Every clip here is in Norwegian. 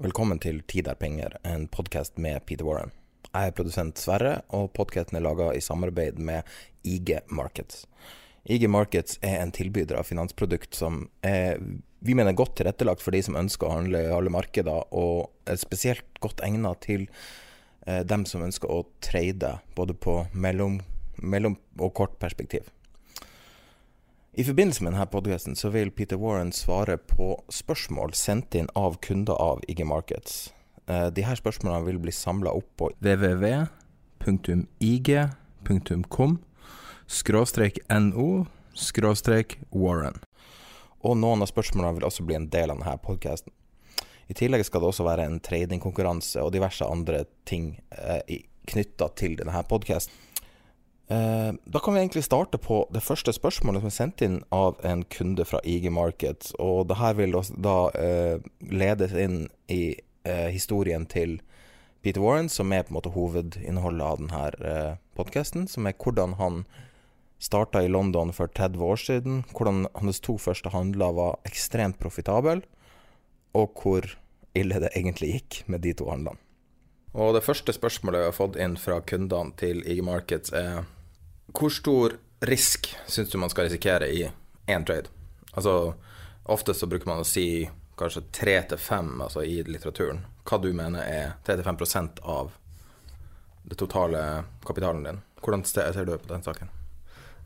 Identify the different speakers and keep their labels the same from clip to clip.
Speaker 1: Velkommen til Tid er penger, en podkast med Peter Warren. Jeg er produsent Sverre, og podkasten er laga i samarbeid med IG Markets. IG Markets er en tilbyder av finansprodukt som er, vi mener godt tilrettelagt for de som ønsker å handle i alle markeder, og er spesielt godt egnet til eh, dem som ønsker å trade både på mellom, mellom og kort perspektiv. I forbindelse med denne podcasten så vil Peter Warren svare på spørsmål sendt inn av kunder av IG Markets. Eh, de her spørsmålene vil bli samla opp på www.ig.com skråstrek no skråstrek Warren. Og noen av spørsmålene vil også bli en del av denne podcasten. I tillegg skal det også være en tradingkonkurranse og diverse andre ting eh, knytta til denne podcasten. Eh, da kan vi egentlig starte på det første spørsmålet som er sendt inn av en kunde fra IG Markets. Og det her vil da eh, ledes inn i eh, historien til Peter Warren, som er på en måte hovedinnholdet av denne podkasten. Som er hvordan han starta i London for 30 år siden. Hvordan hans to første handler var ekstremt profitable, og hvor ille det egentlig gikk med de to handlene. Og det første spørsmålet vi har fått inn fra kundene til IG Markets er hvor stor risk syns du man skal risikere i én trade? Altså, ofte så bruker man å si kanskje tre til fem altså i litteraturen. Hva du mener er 3-5% av det totale kapitalen din. Hvordan ser du på den saken?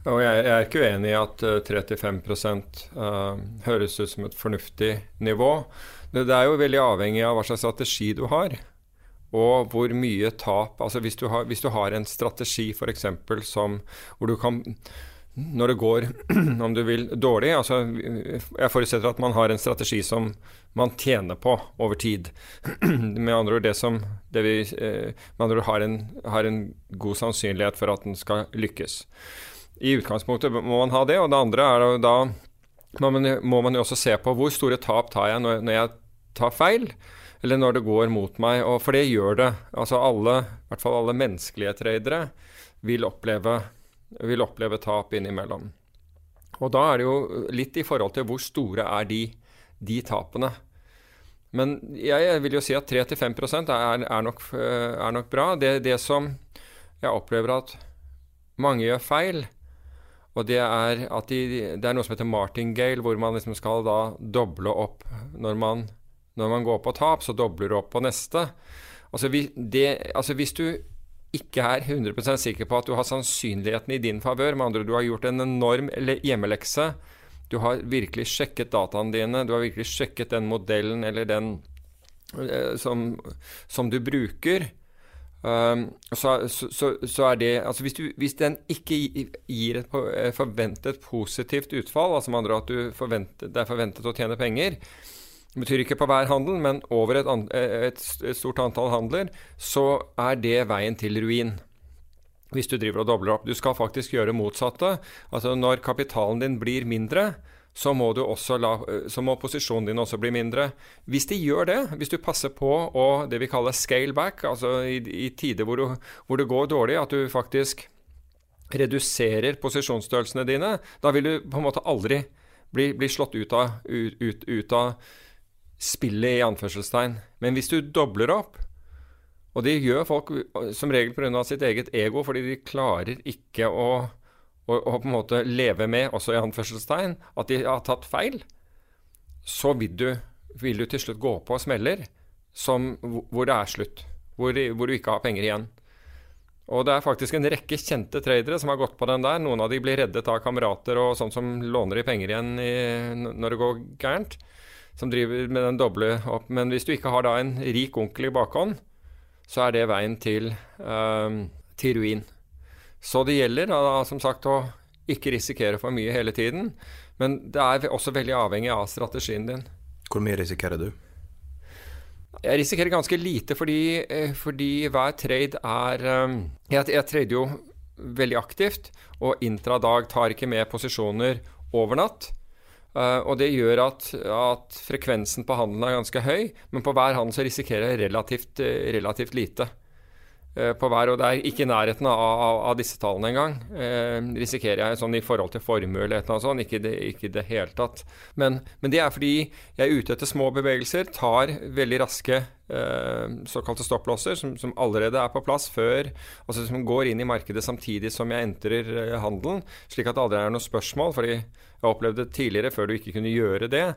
Speaker 2: Og jeg, er ikke uenig i at 3-5 uh, høres ut som et fornuftig nivå. Det er jo veldig avhengig av hva slags strategi du har og hvor mye tap Altså hvis du har, hvis du har en strategi f.eks. som hvor du kan når det går, om du vil, dårlig altså Jeg forutsetter at man har en strategi som man tjener på over tid. Med andre ord det som det vi, eh, ord har en, har en god sannsynlighet for at den skal lykkes. I utgangspunktet må man ha det, og det andre er da må man, må man jo også se på hvor store tap tar jeg når, når jeg tar feil eller når det går mot meg. Og for det gjør det. Altså alle, i hvert fall alle menneskelige tradere, vil oppleve, vil oppleve tap innimellom. Og da er det jo litt i forhold til hvor store er de, de tapene. Men jeg vil jo si at 3-5% er, er, nok, er nok bra. Det, det som jeg opplever at mange gjør feil, og det er at de, det er noe som heter martingale, hvor man liksom skal da doble opp når man når man går på tap, så dobler du opp på neste. Altså, vi, det, altså Hvis du ikke er 100% sikker på at du har sannsynligheten i din favør, med andre du har gjort en enorm hjemmelekse, du har virkelig sjekket dataene dine, du har virkelig sjekket den modellen eller den eh, som, som, du bruker, um, så, så, så, er det Altså hvis, du, hvis den ikke gir et forventet positivt utfall, altså med andre at det er forventet å tjene penger, det betyr ikke på hver handel, men over et, eh, et, stort antall handler, så er det veien til ruin. Hvis du driver og dobler opp. Du skal faktisk gjøre motsatte. Altså Når kapitalen din blir mindre, så må, la, eh, så må, posisjonen din også bli mindre. Hvis de gjør det, hvis du passer på å det vi kaller scale back, altså i, i tider hvor, du, hvor, det går dårlig, at du faktisk reduserer posisjonsstørrelsene dine, da vil du på en måte aldri bli, bli slått ut av, ut, ut, ut av spillet i anførselstegn. Men hvis du dobler opp, og det gjør folk som regel pga. sitt eget ego, fordi de klarer ikke å, å, å, på en måte leve med, også i anførselstegn, at de har tatt feil, så vil du, vil du til slutt gå på smeller som, hvor det er slutt. Hvor, hvor, du ikke har penger igjen. Og det er faktisk en rekke kjente tradere som har gått på den der. Noen av de blir reddet av kamerater og sånn som låner de penger igjen i, når det går gærent. Som driver med den doble opp. Men hvis du ikke har da en rik onkel i bakhånd, så er det veien til, uh, til ruin. Så det gjelder da, som sagt å ikke risikere for mye hele tiden. Men det er også veldig avhengig av strategien din.
Speaker 1: Hvor mye risikerer du?
Speaker 2: Jeg risikerer ganske lite fordi, eh, fordi hver trade er eh, Jeg, jeg trader jo veldig aktivt, og intradag tar ikke med posisjoner over natt. Uh, og det gjør at, at, frekvensen på handelen er ganske høy, men på hver handel så risikerer jeg relativt, relativt lite. Eh, på hver, og det er ikke i nærheten av, av, av disse tallene engang. Eh, risikerer jeg sånn i forhold til formue eller noe sånt. Ikke i det, ikke det hele tatt. Men, men, det er fordi jeg er ute etter små bevegelser, tar veldig raske eh, såkalte stopplåser som, som, allerede er på plass før Altså som går inn i markedet samtidig som jeg entrer eh, handelen, slik at det aldri er noe spørsmål. fordi jeg opplevde tidligere, før du ikke kunne gjøre det,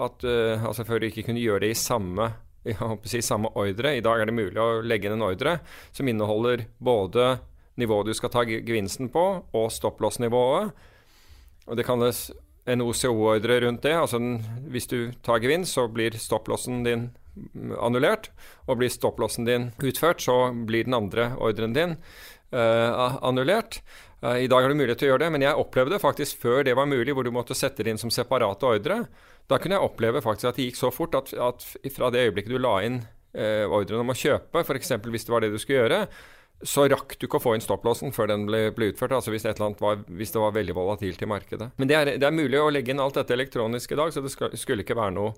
Speaker 2: at, eh, altså før du ikke kunne gjøre det i samme si, samme ordre. I dag er det mulig å legge inn en ordre som inneholder både nivået du skal ta gevinsten på, og stopplåsnivået. Og det kalles en OCO-ordre rundt det. Altså den, hvis du tar gevinst, så blir stopplåsen din annullert. Og blir stopplåsen din utført, så blir den andre ordren din eh, annullert. Uh, I dag har du mulighet til å gjøre det, men jeg opplevde faktisk før det var mulig, hvor du måtte sette det inn som separate ordre. Da kunne jeg oppleve faktisk at det gikk så fort at, at fra det øyeblikket du la inn eh, ordren om å kjøpe, f.eks. hvis det var det du skulle gjøre, så rakk du ikke å få inn stopplåsen før den ble, ble utført. altså hvis, var, hvis, det var veldig volatilt i markedet. Men det er, det er, mulig å legge inn alt dette elektronisk i dag, så det skal, skulle ikke være noe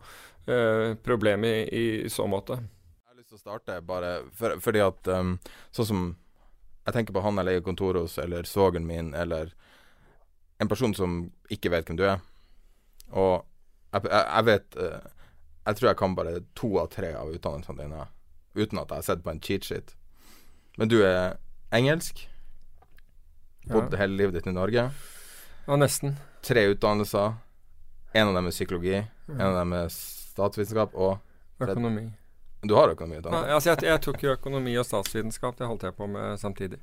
Speaker 2: eh, problem i, i, så måte.
Speaker 1: Jeg har lyst til å starte bare for, fordi at um, sånn som jeg tenker på han jeg leier kontor hos, eller svogeren min, eller en person som ikke vet hvem du er. Og jeg, jeg, jeg vet uh, Jeg tror jeg kan bare to av tre av utdannelsene dine uten at jeg har sett på en cheat sheet. Men du er engelsk. Bodd ja. hele livet ditt i Norge.
Speaker 2: Ja, nesten.
Speaker 1: Tre utdannelser. En av dem er psykologi, ja. en av dem er statsvitenskap og
Speaker 2: Økonomi.
Speaker 1: Du har økonomi?
Speaker 2: Ja, altså jeg, jeg, tok jo økonomi og statsvitenskap. Det holdt jeg på med samtidig.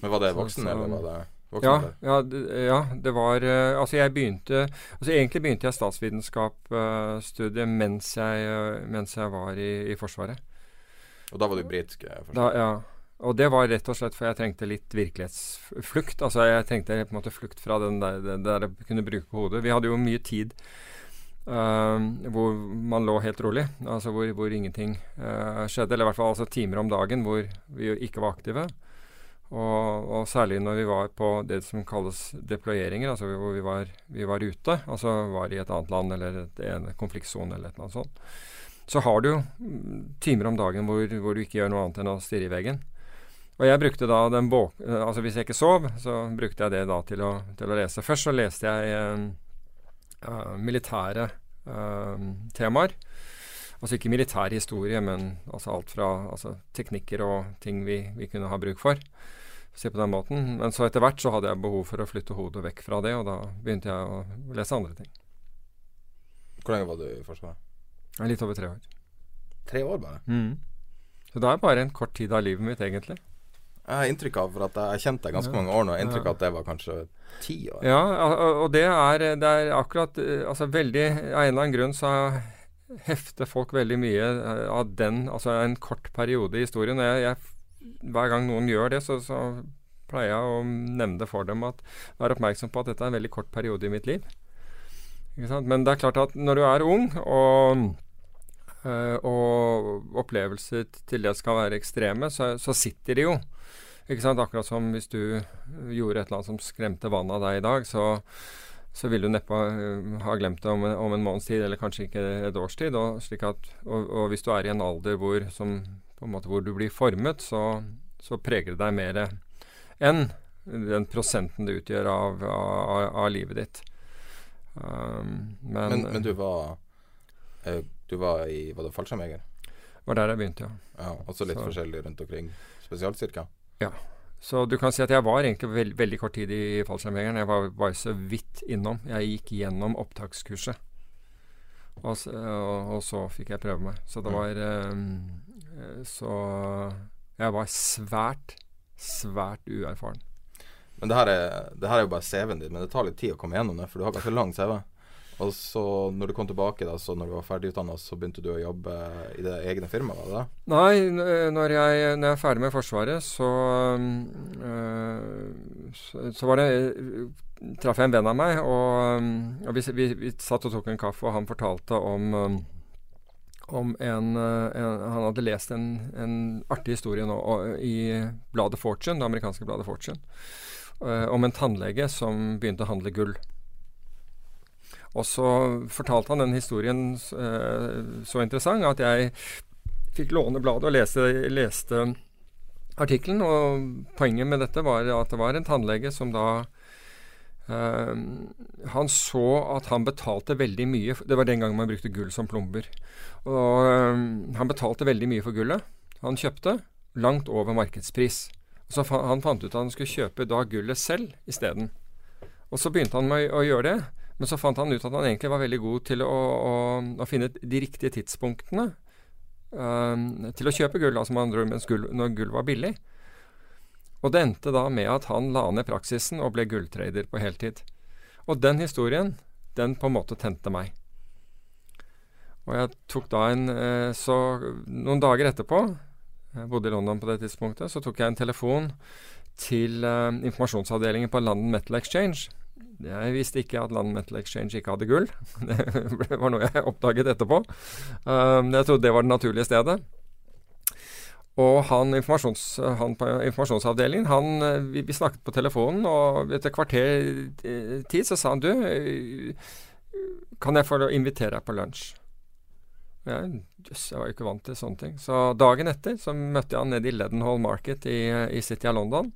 Speaker 1: Men var det voksen, så, så, eller var det voksen?
Speaker 2: Ja, ja, det, ja, det var uh, Altså, jeg begynte Altså, egentlig begynte jeg statsvitenskapsstudiet uh, mens, uh, mens, jeg var i, i, Forsvaret.
Speaker 1: Og da var du britisk?
Speaker 2: Ja. Og det var rett og slett for jeg trengte litt virkelighetsflukt. Altså, jeg trengte på en måte flukt fra den der, det der jeg kunne bruke på hodet. Vi hadde jo mye tid Uh, hvor man lå helt rolig, altså hvor, hvor ingenting uh, skjedde. Eller i hvert fall altså timer om dagen hvor vi ikke var aktive. Og, og, særlig når vi var på det som kalles deployeringer, altså hvor vi var, vi var ute, altså var i et annet land eller en konfliktsone eller et eller annet sånt. Så har du mm, timer om dagen hvor, hvor, du ikke gjør noe annet enn å stirre i veggen. Og jeg brukte da den bok... Altså hvis jeg ikke sov, så brukte jeg det da til å, til å lese. Først så leste jeg uh, uh, militære uh, temaer. Altså ikke militær historie, men altså alt fra altså teknikker og ting vi, vi, kunne ha bruk for. Se på den måten. Men så etter hvert så hadde jeg behov for å flytte hodet vekk fra det, og da begynte jeg å lese andre ting.
Speaker 1: Hvor lenge var du i Forsvaret?
Speaker 2: Litt over tre år.
Speaker 1: Tre år bare?
Speaker 2: Mm. Så det er bare en kort tid av livet mitt, egentlig.
Speaker 1: Jeg har inntrykk av, for at jeg har kjent deg ganske mange år nå, inntrykk av at det var kanskje ti år.
Speaker 2: Ja, og det er, det er akkurat Altså veldig Av en eller annen grunn så hefter folk veldig mye eh, av den, altså en kort periode i historien. Jeg, jeg, hver gang noen gjør det, så, så, pleier jeg å nevne det for dem at vær oppmerksom på at dette er en veldig kort periode i mitt liv. Men det er klart at når du er ung, og, øh, og opplevelser til det skal være ekstreme, så, så sitter de jo. Ikke sant? Akkurat som hvis du gjorde et eller annet som skremte vannet av deg i dag, så, så vil du neppe ha glemt det om en, om en, måneds tid, eller kanskje ikke et års tid. Og, at, og, og, hvis du er i en alder hvor, som, måte, hvor du blir formet, så, så, preger det deg mer enn den prosenten det utgjør av, av, av livet ditt.
Speaker 1: Um, men, men, men, du var Du var i Var det fallskjermjeger?
Speaker 2: var der jeg begynte, ja.
Speaker 1: ja også litt så. forskjellig rundt omkring spesialstyrker?
Speaker 2: Ja. Så du kan si at jeg var egentlig veld, veldig kort tid i fallskjermjegeren. Jeg var bare så vidt innom. Jeg gikk gjennom opptakskurset. Og, så, og, og så fikk jeg prøve meg. Så det var um, Så jeg var svært, svært uerfaren.
Speaker 1: Men det her, er, det her er jo bare CV-en din, men det tar litt tid å komme gjennom det, for du har ganske lang CV. Og så når du kom tilbake, da, så når du var ferdigutdanna, så begynte du å jobbe i det egne firmaet, det?
Speaker 2: Nei, når jeg, når jeg er ferdig med Forsvaret, så, øh, så, så var det øh, traff jeg en venn av meg, og, og vi, vi, vi satt og tok en kaffe, og han fortalte om om en, en Han hadde lest en, en artig historie nå i bladet Fortune, det amerikanske bladet Fortune, øh, om en tannlege som begynte å handle gull. Og så fortalte han den historien øh, så interessant at jeg fikk låne bladet og lese, leste artikkelen. Og poenget med dette var at det var en tannlege som da Uh, Han så at han betalte veldig mye Det var den gangen man brukte gull som plomber. Og uh, han betalte veldig mye for gullet han kjøpte, langt over markedspris. Så fa han fant ut at han skulle kjøpe da gullet selv isteden. Og så begynte han med å gjøre det. Men så fant han ut at han egentlig var veldig god til å, å, å finne de riktige tidspunktene um, til å kjøpe gull, altså med andre mens gull, når gull var billig. Og det endte da med at han la ned praksisen og ble gulltrader på heltid. Og den historien, den på en måte tente meg. Og jeg tok da en eh, Så noen dager etterpå, jeg bodde i London på det tidspunktet, så tok jeg en telefon til eh, informasjonsavdelingen på London Metal Exchange. Jeg visste ikke at London Metal Exchange ikke hadde gull. Det var noe jeg oppdaget etterpå. Um, jeg trodde det var det naturlige stedet. Og han, informasjons, han på informasjonsavdelingen, han, eh, vi, vi snakket på telefonen, og etter kvarter eh, tid så sa han du, eh, kan jeg få invitere deg på lunsj? Jeg, jøss, jeg var jo ikke vant til sånne ting. Så dagen etter så møtte jeg han nede i Leadenhall Market i, i City av London.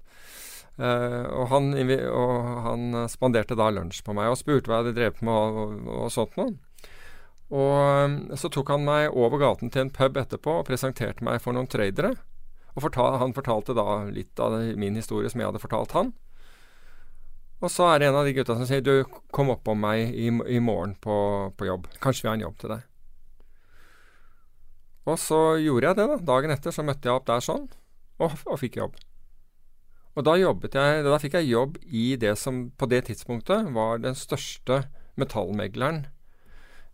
Speaker 2: Eh, og, han, og han spanderte da lunsj på meg og spurte hva jeg hadde drevet med og, og, sånt noe. Og um, så tok han meg over gaten til en pub etterpå og presenterte meg for noen tradere. Og fortal, han fortalte da litt av min historie som jeg hadde fortalt han. Og så er det en av de gutta som sier du, kom opp om meg i, i morgen på, på jobb. Kanskje vi har en jobb til deg. Og så gjorde jeg det, da. Dagen etter så møtte jeg opp der sånn, og, og fikk jobb. Og da jeg Da fikk jeg jobb i det som på det tidspunktet var den største metallmegleren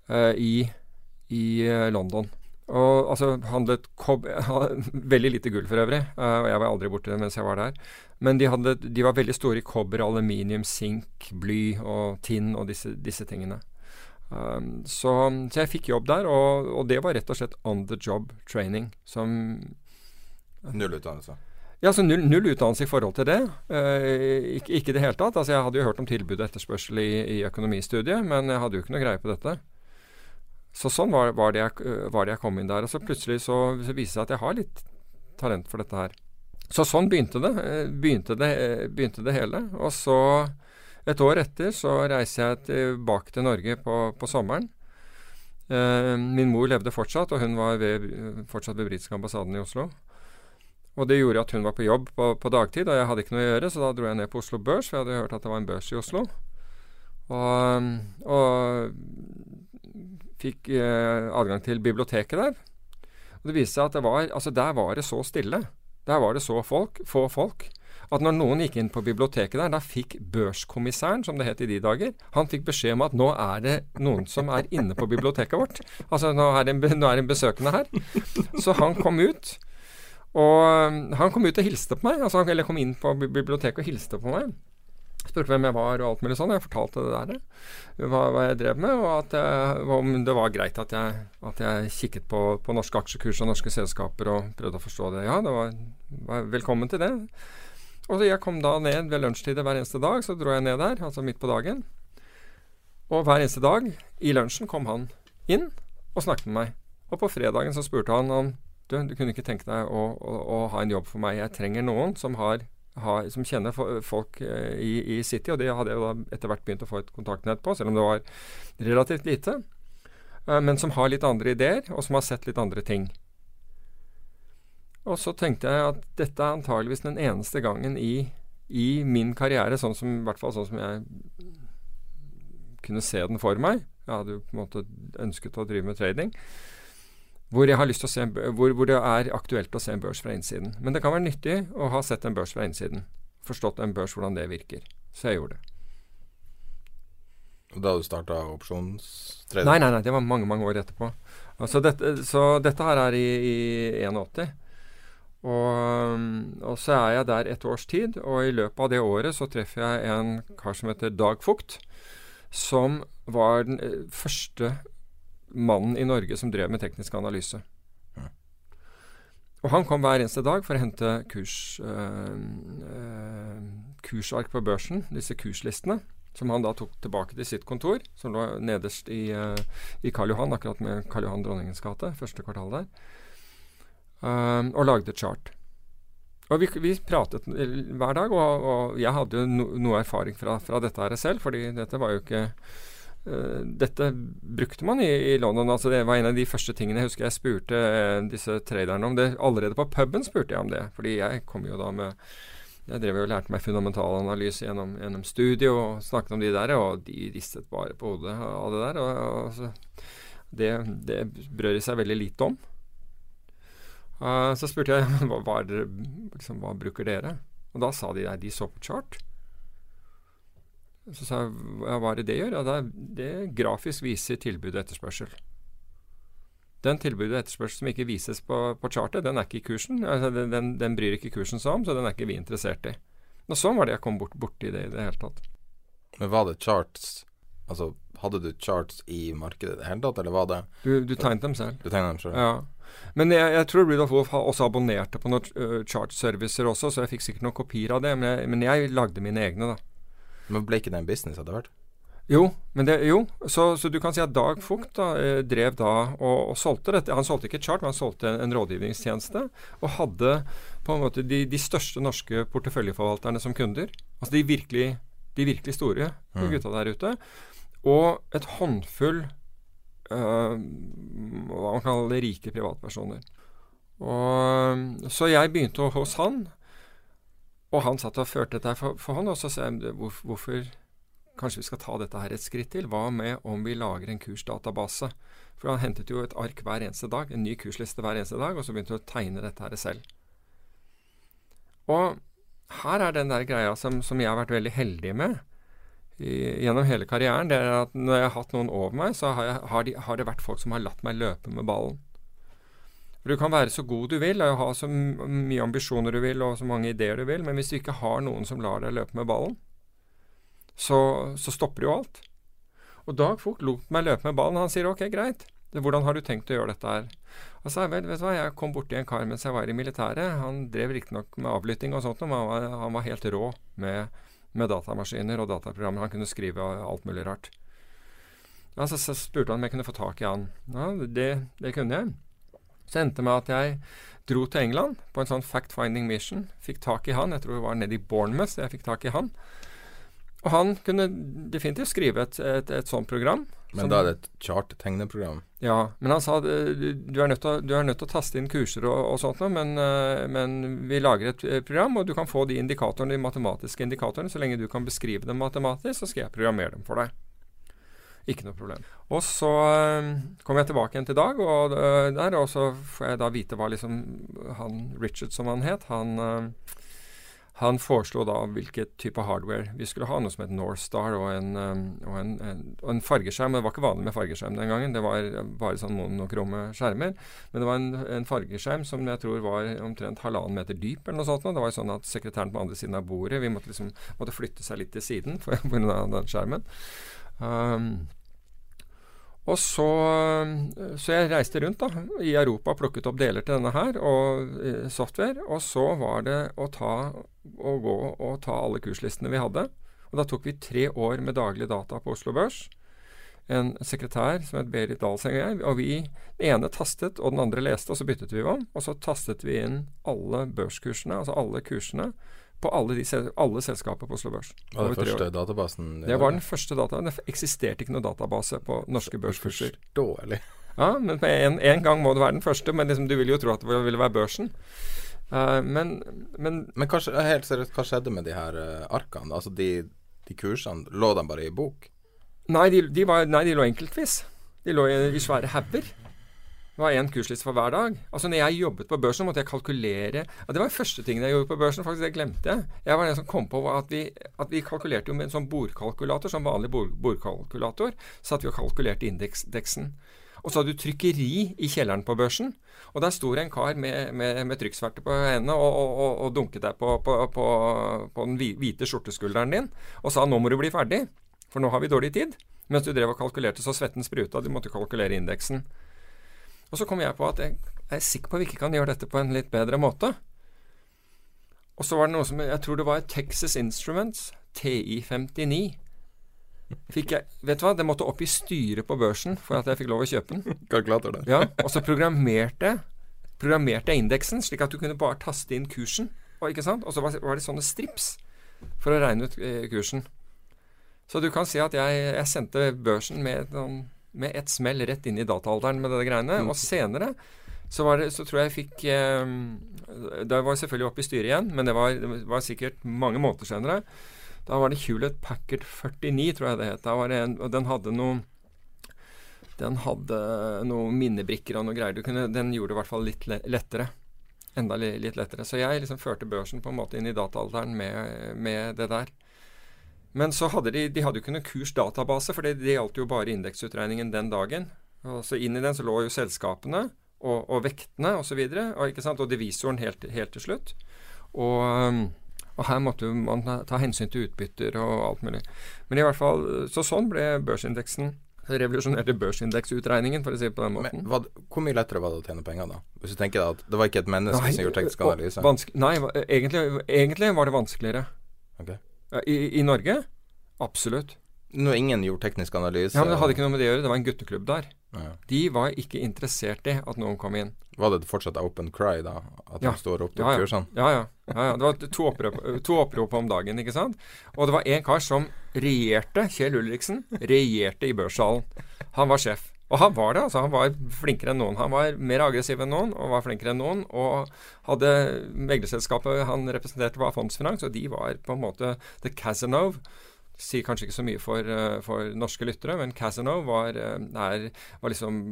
Speaker 2: eh, i, i eh, London. Og altså handlet kob Veldig lite gull for øvrig, eh, og jeg var aldri borte mens jeg var der. Men de, hadde, de var veldig store i kobber, aluminium, sink, bly og tinn og disse, disse tingene. Um, så, så jeg fikk jobb der, og, og det var rett og slett on the job training. Som
Speaker 1: Null utdannelse.
Speaker 2: Ja, så null, null utdannelse i forhold til det. Eh, ikke, ikke det hele tatt. Altså, jeg hadde jo hørt om tilbud og etterspørsel i, i økonomistudiet, men jeg hadde jo ikke noe greie på dette. Så sånn var, var, det jeg, øh, var det jeg kom inn der. Og så plutselig så, så viser det seg at jeg har litt talent for dette her. Så sånn begynte det. eh, Begynte det, eh, begynte det hele. Og så, et år etter, så reiser jeg tilbake til Norge på, på sommeren. Eh, min mor levde fortsatt, og hun var ved, fortsatt ved britiske ambassaden i Oslo. Og det gjorde at hun var på jobb på, på dagtid, og jeg hadde ikke noe å gjøre, så da dro jeg ned på Oslo Børs, for jeg hadde hørt at det var en børs i Oslo. Og, og fikk eh, adgang til biblioteket der. Og det viste seg at det var, altså der var det så stille. Der var det så folk, få folk. At når noen gikk inn på biblioteket der, da fikk børskommissæren, som det het i de dager, han fikk beskjed om at nå er det noen som er inne på biblioteket vårt. Altså nå er det en, nå er det en besøkende her. Så han kom ut. Og um, han kom ut og hilste på meg. Altså, eller kom inn på biblioteket og hilste på meg. Spurte hvem jeg var og alt mulig sånn. Jeg fortalte det der, hva, hva jeg drev med, og jeg, om det var greit at jeg, at jeg kikket på, på norske aksjekurs og norske selskaper og prøvde å forstå det. Ja, det var, var velkommen til det. Og jeg kom da ned ved lunsjtider hver eneste dag. Så dro jeg ned der, altså midt på dagen. Og hver eneste dag i lunsjen kom han inn og snakket med meg. Og på fredagen så spurte han om du, du kunne ikke tenke deg å, å, å ha en jobb for meg. Jeg trenger noen som, har, har, som kjenner folk eh, i, i City, og det hadde jo da etter hvert begynt å få et kontaktnett på, selv om det var relativt lite. Eh, men som har litt andre ideer, og som har sett litt andre ting. Og så tenkte jeg at dette er antageligvis den eneste gangen i, i min karriere, sånn som, i hvert fall sånn som jeg kunne se den for meg, Jeg hadde jo på en måte ønsket å drive med trading. Hvor, jeg har lyst til å se, hvor, hvor det er aktuelt å se en børs fra innsiden. Men det kan være nyttig å ha sett en børs fra innsiden. Forstått en børs, hvordan det virker. Så jeg gjorde det.
Speaker 1: Da du starta opsjonstrading?
Speaker 2: Nei, nei, nei, det var mange mange år etterpå. Altså dette, så dette her er i, i 81. Og, og, så er jeg der et års tid, og i løpet av det året så treffer jeg en kar som heter Dag Fugt, som var den eh, første mannen i Norge som drev med teknisk analyse. Og han kom hver eneste dag for å hente kurs, øh, øh, kursark på børsen, disse kurslistene, som han da tok tilbake til sitt kontor, som lå nederst i, øh, i Karl Johan, akkurat med Karl Johan Dronningens gate, første kvartal der, og lagde chart. Og vi, vi, pratet hver dag, og, og jeg hadde jo no, noe erfaring fra, fra, dette her selv, fordi dette var jo ikke Dette brukte man i, i, London. altså Det var en av de første tingene jeg husker jeg spurte uh, disse traderne om. det Allerede på puben spurte jeg om det, fordi jeg kom jo da med jeg drev jo og lærte meg fundamentalanalyse gjennom, gjennom studiet og snakket om de der, og de ristet bare på hodet av det der. Og, og så, det, det brød de seg veldig lite om. Uh, så spurte jeg hva, hva, liksom, hva, bruker dere? Og da sa de der, de så på chart. Så sa jeg ja, hva er det det gjør? Ja, det, det grafisk viser tilbud og etterspørsel. Den tilbudet og etterspørsel som ikke vises på, på chartet, den er ikke i kursen. Altså, den, den, den, bryr ikke kursen seg om, så den er ikke vi interessert i. Og sånn var det jeg kom bort borti det i det hele tatt.
Speaker 1: Men var det charts Altså, hadde du charts i markedet i det hele tatt, eller var det
Speaker 2: Du, du tegnet dem selv.
Speaker 1: Du tegnet dem selv?
Speaker 2: Ja. Men jeg, jeg tror Rudolf Wolff også abonnerte på noen uh, chart-servicer også, så jeg fikk sikkert noen kopier av det. Men jeg, men jeg lagde mine egne, da.
Speaker 1: Men ble ikke det en business etter hvert?
Speaker 2: Jo, men det, jo. Så, så, du kan si at Dag Fugt da, eh, drev da og, og, solgte dette. Han solgte ikke chart, men han solgte en, en rådgivningstjeneste. Og hadde på en måte de, de største norske porteføljeforvalterne som kunder. Altså de virkelig, de virkelig store mm. gutta der ute. Og et håndfull øh, hva man kaller rike privatpersoner. Og, så jeg begynte hos han, og han satt og førte dette for, for han, og så sa jeg hvor, hvorfor Kanskje vi skal ta dette her et skritt til. Hva med om vi lager en kursdatabase? For han hentet jo et ark hver eneste dag, en ny kursliste hver eneste dag, og så begynte han å tegne dette her selv. Og her er den der greia som, som jeg har vært veldig heldig med i, gjennom hele karrieren, det er at når jeg har hatt noen over meg, så har, jeg, har, de, har, det vært folk som har latt meg løpe med ballen. For Du kan være så god du vil og ha så mye ambisjoner du vil og så mange ideer du vil, men hvis du ikke har noen som lar deg løpe med ballen, så, så stopper jo alt. Og Dag Vogt lot meg løpe med ballen. Han sier ok, greit, hvordan har du tenkt å gjøre dette her? Og så vet du hva, Jeg kom borti en kar mens jeg var i militæret. Han drev riktignok med avlytting og sånt, men han var, han var helt rå med med datamaskiner og dataprogrammer. Han kunne skrive alt mulig rart. Ja, så, så, spurte han om jeg kunne få tak i han. Ja, det, det kunne jeg. Så endte det med at jeg dro til England på en sånn fact-finding mission. Fikk tak i han. Jeg tror det var nede i Bournemouth jeg fikk tak i han. Og han kunne definitivt skrive et, et, et sånt program.
Speaker 1: Men da er det et chart-tegneprogram?
Speaker 2: Ja, men han sa du, du, er nødt til å taste inn kurser og, og sånt noe, men, uh, men, vi lager et program, og du kan få de indikatorene, de matematiske indikatorene. Så lenge du kan beskrive dem matematisk, så skal jeg programmere dem for deg. Ikke noe problem. Og så uh, kommer jeg tilbake igjen til Dag, og, uh, der, og får jeg da vite hva liksom han Richard, som han het, han han foreslo da hvilket type hardware vi skulle ha, noe som het Northstar og en, og en, og en fargeskjerm. Det var ikke vanlig med fargeskjerm den gangen, det var bare sånn monokromme skjermer. Men det var en, en, fargeskjerm som jeg tror var omtrent halvannen meter dyp, eller noe sånt. Det var sånn at sekretæren på andre siden av bordet vi måtte, liksom, måtte flytte seg litt til siden pga. den skjermen. Um, og så, så jeg reiste rundt da, i Europa og plukket opp deler til denne her, og eh, software. Og så var det å ta og gå og ta alle kurslistene vi hadde. Og da tok vi tre år med daglig data på Oslo Børs. En sekretær som het Berit Dahlseng og jeg. Og vi den ene tastet, og den andre leste, og så byttet vi om. Og så tastet vi inn alle børskursene, altså alle kursene, på alle, de, alle selskaper på Oslo Børs.
Speaker 1: Var det første databasen?
Speaker 2: Det, det var den første databasen. Det eksisterte ikke noen database på norske børskurser.
Speaker 1: Forståelig.
Speaker 2: Ja, men en, en, gang må det være den første. Men liksom, du ville jo tro at det ville være børsen. Uh, men, men,
Speaker 1: men kanskje, helt seriøst, hva skjedde med de her uh, arkene? Altså de, de, kursene, lå de bare i bok?
Speaker 2: Nei, de, de var, nei, de lå enkeltvis. De lå i, i svære hauger. Det var én kursliste for hver dag. Altså når jeg jobbet på børsen, måtte jeg kalkulere ja, Det var første tingen jeg gjorde på børsen. faktisk Det glemte jeg. Jeg var den som kom på at vi, at vi kalkulerte jo med en sånn bordkalkulator, sånn vanlig bord, bordkalkulator. Satt vi og kalkulerte indeksdeksen. Og så hadde du trykkeri i kjelleren på børsen. Og der sto det en kar med, med, med trykksverte på hendene og, og, og, og, dunket deg på, på, på, på den hvite skjorteskulderen din og sa 'nå må du bli ferdig', for nå har vi dårlig tid. Mens du drev og kalkulerte så svetten spruta. Du måtte kalkulere indeksen. Og så kom jeg på at jeg, jeg er sikker på at vi ikke kan gjøre dette på en litt bedre måte. Og så var det noe som Jeg tror det var Texas Instruments, TI59. Fikk jeg, vet du hva, Det måtte opp i styret på børsen for at jeg fikk lov å kjøpe den.
Speaker 1: Kalkulator der.
Speaker 2: Ja, Og så programmerte Programmerte jeg indeksen, slik at du kunne bare taste inn kursen. Og, ikke sant? og så var, det sånne strips for å regne ut eh, kursen. Så du kan si at jeg, jeg sendte børsen med, noen, med et smell rett inn i dataalderen med det greiene. Og senere så, var det, så tror jeg jeg fikk eh, Da var selvfølgelig oppe i styret igjen, men det var, det var, sikkert mange måneder senere. Da var det Hewlett Packard 49, tror jeg det het. En, og den hadde noe den hadde noen minnebrikker og noe greier. Kunne, den gjorde det i hvert fall litt lettere. Enda litt lettere. Så jeg liksom førte børsen på en måte inn i dataalderen med, med det der. Men så hadde de, de hadde jo ikke noen kursdatabase, for det, det gjaldt jo bare indeksutregningen den dagen. Og så Inn i den så lå jo selskapene og, og vektene osv. Og, så og, og divisoren helt, helt, til slutt. Og, um, og her måtte man ta hensyn til utbytter og alt mulig. Men i hvert fall, så sånn ble børsindeksen revolusjonerte børsindeksutregningen, for å si det på den måten.
Speaker 1: Men, hva, hvor mye lettere var det å tjene penger, da? Hvis du tenker at det var ikke et menneske nei, som gjorde teknisk analyse?
Speaker 2: Nei, egentlig, egentlig, var det vanskeligere.
Speaker 1: Okay.
Speaker 2: I, I, Norge? Absolutt.
Speaker 1: Når ingen gjorde teknisk analyse?
Speaker 2: Ja, men Det hadde ikke noe med det å gjøre. Det var en gutteklubb der. Ja. De var ikke interessert i at noen kom inn.
Speaker 1: Var det fortsatt open cry, da? At ja. de står opp til
Speaker 2: ja, ja.
Speaker 1: kursene?
Speaker 2: Ja, ja. ja, Det var to opprop, to opprop, om dagen, ikke sant? Og det var en kar som regjerte, Kjell Ulriksen, regjerte i børssalen. Han var sjef. Og han var det. altså Han var flinkere enn noen. Han var mer aggressiv enn noen og var flinkere enn noen. Og hadde meglerselskapet han representerte, var Fondsfinans, og de var på en måte The Casanove. Sier kanskje ikke så mye for, uh, for norske lyttere, men Casanove var, er, var liksom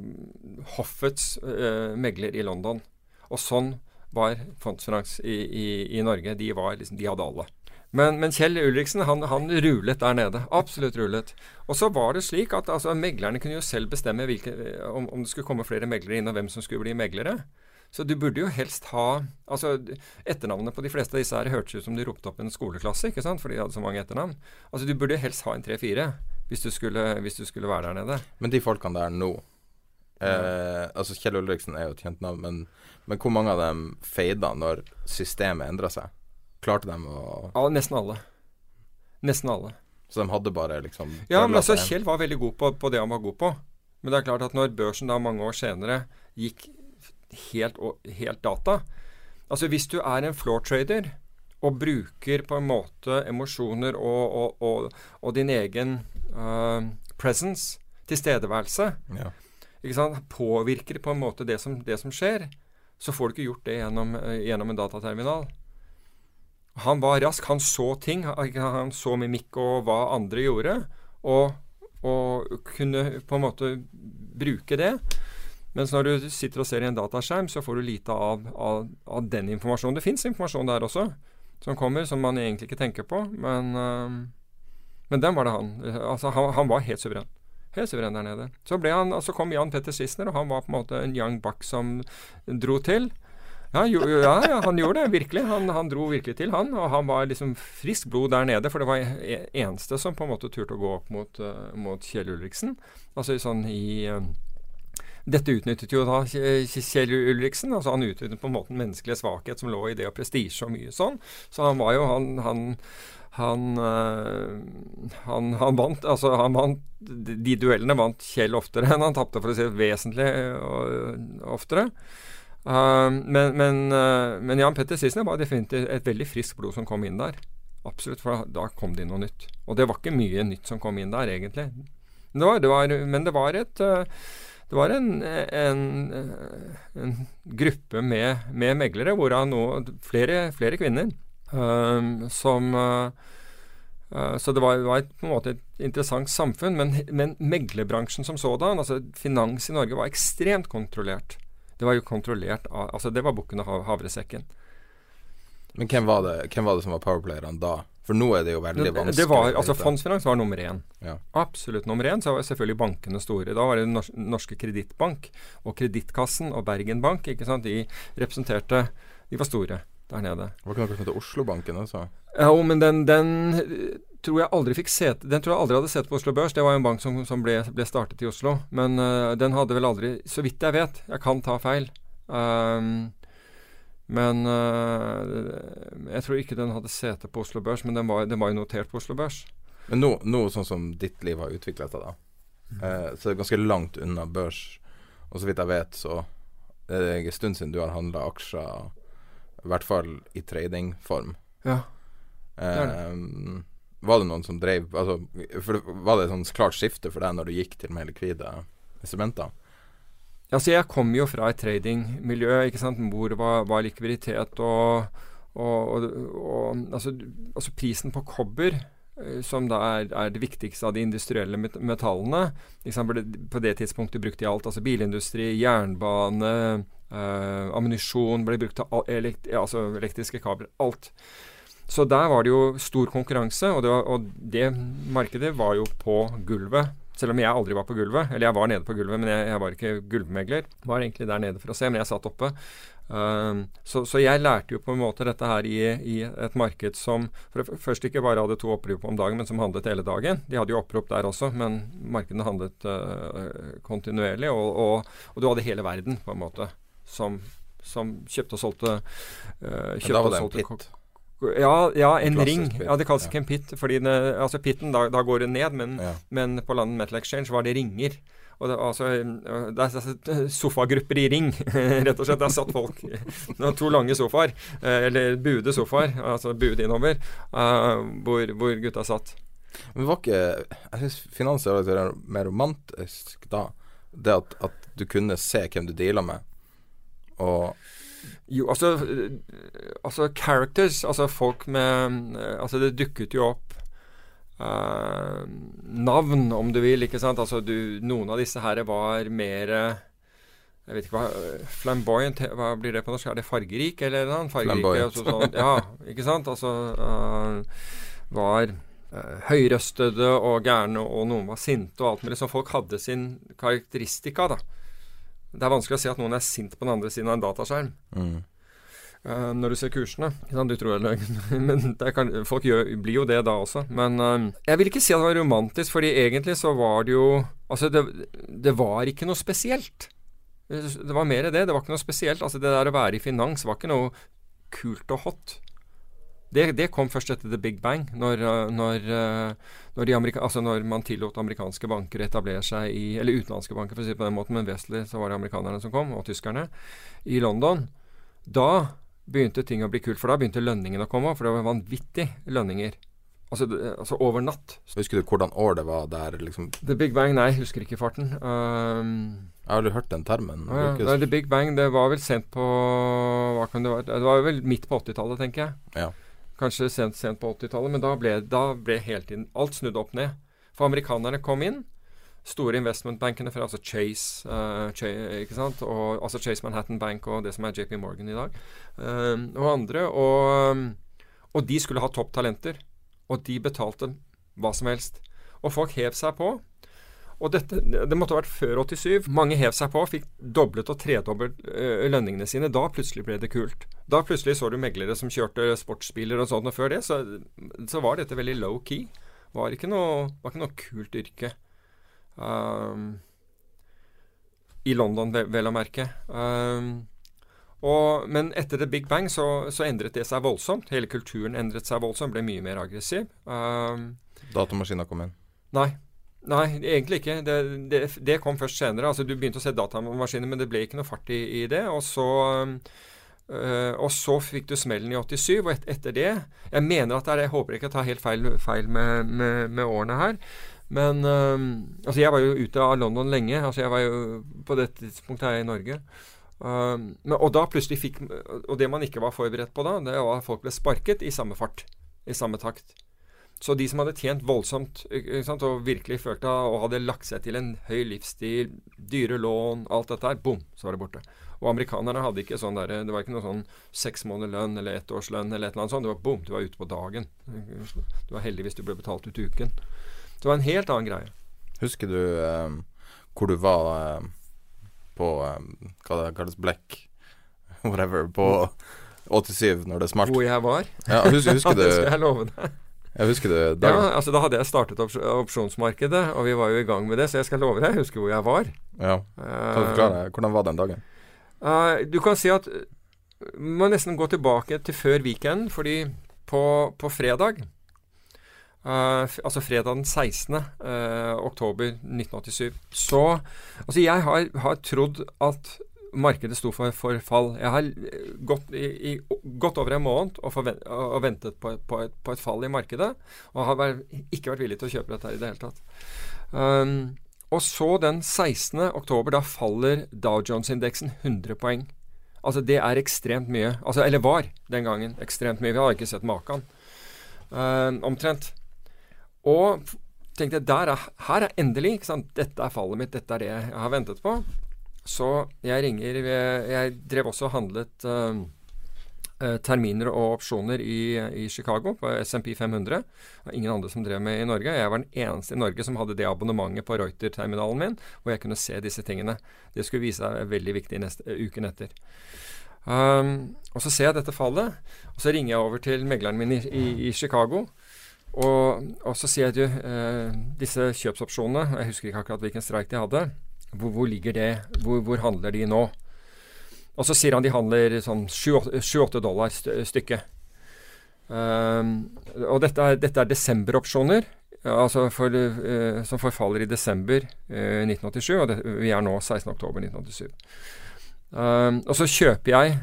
Speaker 2: hoffets uh, megler i London. Og sånn var Fondsfinans i, i, i Norge. De, var liksom, de hadde alle. Men, men, Kjell Ulriksen han, han, rulet der nede. Absolutt rulet. Og så var det slik at altså, meglerne kunne jo selv bestemme hvilke, om, om, det skulle komme flere meglere inn, og hvem som skulle bli meglere. Så du burde jo helst ha altså Etternavnet på de fleste av disse her hørtes ut som du ropte opp en skoleklasse, ikke sant? fordi de hadde så mange etternavn. Altså Du burde helst ha en tre-fire hvis, hvis, du skulle være der nede.
Speaker 1: Men de folkene der nå eh, altså Kjell Ulriksen er jo et kjent navn, men, men hvor mange av dem feida når systemet endra seg? Klarte de å
Speaker 2: Ja, nesten alle. Nesten alle.
Speaker 1: Så de hadde bare liksom
Speaker 2: Ja, men altså Kjell var veldig god på, på, det han var god på. Men det er klart at når børsen da mange år senere gikk helt, helt data Altså hvis du er en floor trader og bruker på en måte emosjoner og, og, og, og din egen uh, presence, tilstedeværelse, ja. ikke sant? påvirker på en måte det som, det som, skjer, så får du ikke gjort det gjennom, uh, gjennom en dataterminal. Han var rask. Han så ting. Han så mimikk og hva andre gjorde, og, og kunne på en måte bruke det. Mens når du sitter og ser i en dataskjerm, så får du lite av, av, av den informasjonen. Det fins informasjon der også som kommer, som man egentlig ikke tenker på. Men, uh, men den var det han. Altså, han, han var helt suveren. Helt suveren der nede. Så, han, så kom Jan Petter Sissener, og han var på en måte en young buck som dro til. Ja, jo, ja, ja, han gjorde det virkelig. Han, han, dro virkelig til, han. Og han var liksom friskt blod der nede, for det var e, eneste som på en måte turte å gå opp mot, uh, mot Kjell Ulriksen. Altså sånn i uh, dette utnyttet jo da Kjell Ulriksen. altså Han utnyttet på en måte en menneskelig svakhet som lå i det og prestisje og mye sånn. Så han var jo han, han han, øh, han, han, vant altså han vant, De duellene vant Kjell oftere enn han tapte, for å si vesentlig oftere. Uh, men, men, uh, men, Jan Petter Sissener var definitivt et veldig friskt blod som kom inn der. Absolutt, for da kom det inn noe nytt. Og det var ikke mye nytt som kom inn der, egentlig. Det var, det var, men det var et uh, det var en, en, en gruppe med, med, meglere, hvorav nå flere, flere kvinner, som Uh, så det var, var et, på en måte et interessant samfunn. Men, men meglerbransjen som sådan, altså finans i Norge, var ekstremt kontrollert. Det var jo kontrollert av Altså, det var bukken og havresekken.
Speaker 1: Men hvem var det, hvem var det som var powerplayerne da? For nå er det jo veldig vanskelig.
Speaker 2: Det var, altså Fondsfinans var nummer én.
Speaker 1: Ja.
Speaker 2: Absolutt nummer én. Så var selvfølgelig bankene store. Da var det Nors Norske Kredittbank og Kredittkassen og Bergen Bank. ikke sant? De representerte De var store der nede.
Speaker 1: Det Var ikke noe som het Oslobanken også?
Speaker 2: Ja, men den, den tror jeg aldri fikk set, Den tror jeg aldri hadde sett på Oslo Børs. Det var jo en bank som, som ble, ble, startet i Oslo. Men uh, den hadde vel aldri Så vidt jeg vet, jeg kan ta feil. Um, men uh, jeg tror ikke den hadde sete på Oslo Børs, men den var, den var jo notert på Oslo Børs.
Speaker 1: Men nå, nå sånn som ditt liv har utviklet seg, da, mm. uh, så det er ganske langt unna børs. Og så vidt jeg vet, så er det en stund siden du har handla aksjer, i hvert fall i tradingform.
Speaker 2: Ja.
Speaker 1: Eh, var det noen som drev altså, Var det et sånn klart skifte for deg når du gikk til mer likvide instrumenter?
Speaker 2: Altså, jeg kom jo fra et tradingmiljø hvor det var, var likviditet og, og, og, og altså, altså, prisen på kobber eh, som da er, er, det viktigste av de industrielle metallene. På det tidspunktet brukte de alt. altså Bilindustri, jernbane, eh, ammunisjon ble brukt til elekt, altså elektriske kabler. Alt. Så der var det jo stor konkurranse, og det, var, og det markedet var jo på gulvet selv om jeg aldri var på gulvet. Eller jeg var nede på gulvet, men jeg, jeg var ikke gulvmegler. Var egentlig der nede for å se, men jeg satt oppe. Uh, så, så, jeg lærte jo på en måte dette her i, i, et marked som først ikke bare hadde to opprop om dagen, men som handlet hele dagen. De hadde jo opprop der også, men markedene handlet uh, kontinuerlig. Og, og, og, du hadde hele verden, på en måte, som, som kjøpte og solgte uh,
Speaker 1: kjøpte Da var det en pit?
Speaker 2: Ja, ja en ring. Pit. Ja, Det kalles ikke en pit. fordi den, altså Pitten, da, da, går den ned, men, ja. men på London Metal Exchange var det ringer. Og det, altså, det er sofagrupper i ring, rett og slett. Der satt folk to lange sofaer, eh, eller buede sofaer, altså buede innover, hvor, hvor, gutta satt.
Speaker 1: Men var ikke Jeg syns finans er mer romantisk da. Det at, at du kunne se hvem du deala med, og
Speaker 2: jo, altså, altså characters, altså folk med Altså, det dukket jo opp uh, navn, om du vil, ikke sant. Altså, du, noen av disse her var mer jeg vet ikke hva Flamboyant, hva blir det på norsk? Er det fargerik, eller noe? Fargerike, altså, sånn, ja, ikke sant? Altså uh, var uh, høyrøstede og gærne, og noen var sinte og alt mulig. Så folk hadde sin karakteristika, da. Det er vanskelig å si at noen er sint på den andre siden av en dataskjerm. Mm. Uh, når du ser kursene. Du tror det er men kan, folk gjør, blir jo det da også. Men uh, jeg vil ikke si at det var romantisk, fordi egentlig så var det jo Altså, det, det var ikke noe spesielt. Det var mer det. Det var ikke noe spesielt. Altså, det der å være i finans var ikke noe kult og hot. Det, det, kom først etter the big bang, når, når, eh, når, altså når, man tillot amerikanske banker å etablere seg i Eller utenlandske banker, for å si det på den måten, men vesentlig så var det amerikanerne som kom, og tyskerne, i London. Da begynte ting å bli kult, for da begynte lønningene å komme, for det var vanvittige lønninger. Altså, altså, over natt.
Speaker 1: Husker du hvordan år det var der? liksom?
Speaker 2: The Big Bang, nei, husker ikke farten. Um,
Speaker 1: jeg har aldri hørt den termen.
Speaker 2: Ja, nei, The Big Bang, det var vel sent på hva kan Det være? Det var vel midt på 80-tallet, tenker jeg.
Speaker 1: Ja.
Speaker 2: Kanskje sent, sent på 80-tallet, men da ble, da ble tiden alt snudd opp ned. For amerikanerne kom inn. Store investmentbankene fra altså Chase, uh, Chase? Og, altså Chase Manhattan Bank og det som er JP Morgan i dag, uh, og andre. Og, og de skulle ha topp talenter. Og de betalte hva som helst. Og folk hev seg på. Og dette, Det måtte ha vært før 87. Mange hev seg på, fikk doblet og tredoblet øh, lønningene sine. Da plutselig ble det kult. Da plutselig så du meglere som kjørte sportsbiler og sånt. Og før det så, så var dette veldig low key. Var ikke noe, var ikke noe kult yrke. Um, I London, vel, vel å merke. Um, og, men etter The Big Bang så, så, endret det seg voldsomt. Hele kulturen endret seg voldsomt, ble mye mer aggressiv. Um,
Speaker 1: Datamaskina kom inn?
Speaker 2: Nei. Nei, egentlig ikke. Det, det, det, kom først senere. Altså, du begynte å se datamaskiner, men det ble ikke noe fart i, i det. Og så, øh, og så fikk du smellen i 87, og et, etter det Jeg mener at det er. Jeg håper ikke jeg tar helt feil, feil med, med, med, årene her. Men øh, altså, jeg var jo ute av London lenge. Altså, jeg var jo på det tidspunktet her i Norge. Uh, men, og da plutselig fikk Og det man ikke var forberedt på da, det var at folk ble sparket i samme fart. I samme takt. Så de som hadde tjent voldsomt sant, og virkelig følte og hadde lagt seg til en høy livsstil, dyre lån, alt dette her, bom, så var det borte. Og amerikanerne hadde ikke sånn der, det var ikke noe sånn seks måneder lønn eller ett års lønn eller et eller annet sånt. Det var bom, du var ute på dagen. Du var heldig hvis du ble betalt ut uken. Det var en helt annen greie.
Speaker 1: Husker du eh, hvor du var eh, på eh, hva det kalles Black Whatever på 87 når det smalt?
Speaker 2: Hvor jeg var?
Speaker 1: Ja, husker, husker du
Speaker 2: det skal jeg love deg.
Speaker 1: Jeg husker det
Speaker 2: da, ja, altså Da hadde jeg startet ops opsjonsmarkedet, og vi var jo i gang med det, så jeg skal love deg, jeg husker hvor jeg var.
Speaker 1: Ja, Kan du forklare? Hvordan var den dagen?
Speaker 2: Uh, du kan si at Du må nesten gå tilbake til før weekenden, fordi på, på fredag Uh, altså fredag den 16. Uh, oktober 1987. Så Altså, jeg har, har trodd at markedet sto for fall. Jeg har gått, i, i, gått over en måned og, forvent, og ventet på, på, et, på, et, fall i markedet, og har vært, ikke vært villig til å kjøpe dette her i det hele tatt. Um, og så den 16. oktober, da faller Dow Jones-indeksen 100 poeng. Altså det er ekstremt mye. Altså, eller var den gangen ekstremt mye. Vi har ikke sett maken. Um, omtrent. Og tenkte jeg, er, her er endelig? Dette er fallet mitt. Dette er det jeg har ventet på. Så jeg ringer Jeg drev også og handlet uh, terminer og opsjoner i, i Chicago på SMP 500. Det var ingen andre som drev med i Norge. Jeg var den eneste i Norge som hadde det abonnementet på Reuter-terminalen min, hvor jeg kunne se disse tingene. Det skulle vise seg veldig viktig neste, uken etter. Um, og så ser jeg dette fallet, og så ringer jeg over til megleren min i, i, i Chicago. Og, og, så sier jeg du, uh, disse kjøpsopsjonene Jeg husker ikke akkurat hvilken streik de hadde. Hvor, hvor ligger det? Hvor, hvor, handler de nå? Og så sier han de handler sånn 7-8 dollar stykket. Um, og dette er, dette er desemberopsjoner, altså for, uh, som forfaller i desember uh, 1987. Og det, vi er nå 16.10.1987. Um, og så kjøper jeg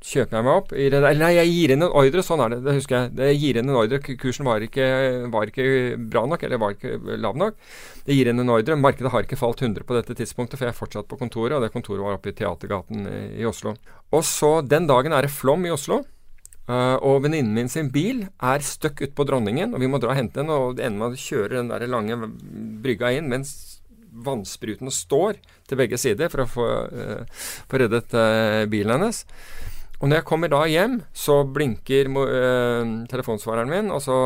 Speaker 2: kjøper jeg meg opp det der. Nei, jeg gir inn en ordre. Sånn er det. Det husker jeg. Jeg gir inn en ordre. Kursen var ikke, var ikke bra nok, eller var ikke lav nok. Jeg gir inn en ordre. Markedet har ikke falt 100 på dette tidspunktet, for jeg er fortsatt på kontoret, og det kontoret var oppe i Teatergaten i Oslo. Og så, den dagen er det flom i Oslo. Uh, og venninnen min sin bil er støkk ute på Dronningen, og vi må dra og hente den. Og det ender med å kjøre den der lange brygga inn mens vannsprutene står til begge sider for å få, uh, reddet uh, bilen hennes. Og når jeg kommer da hjem, så blinker uh, telefonsvareren min, og så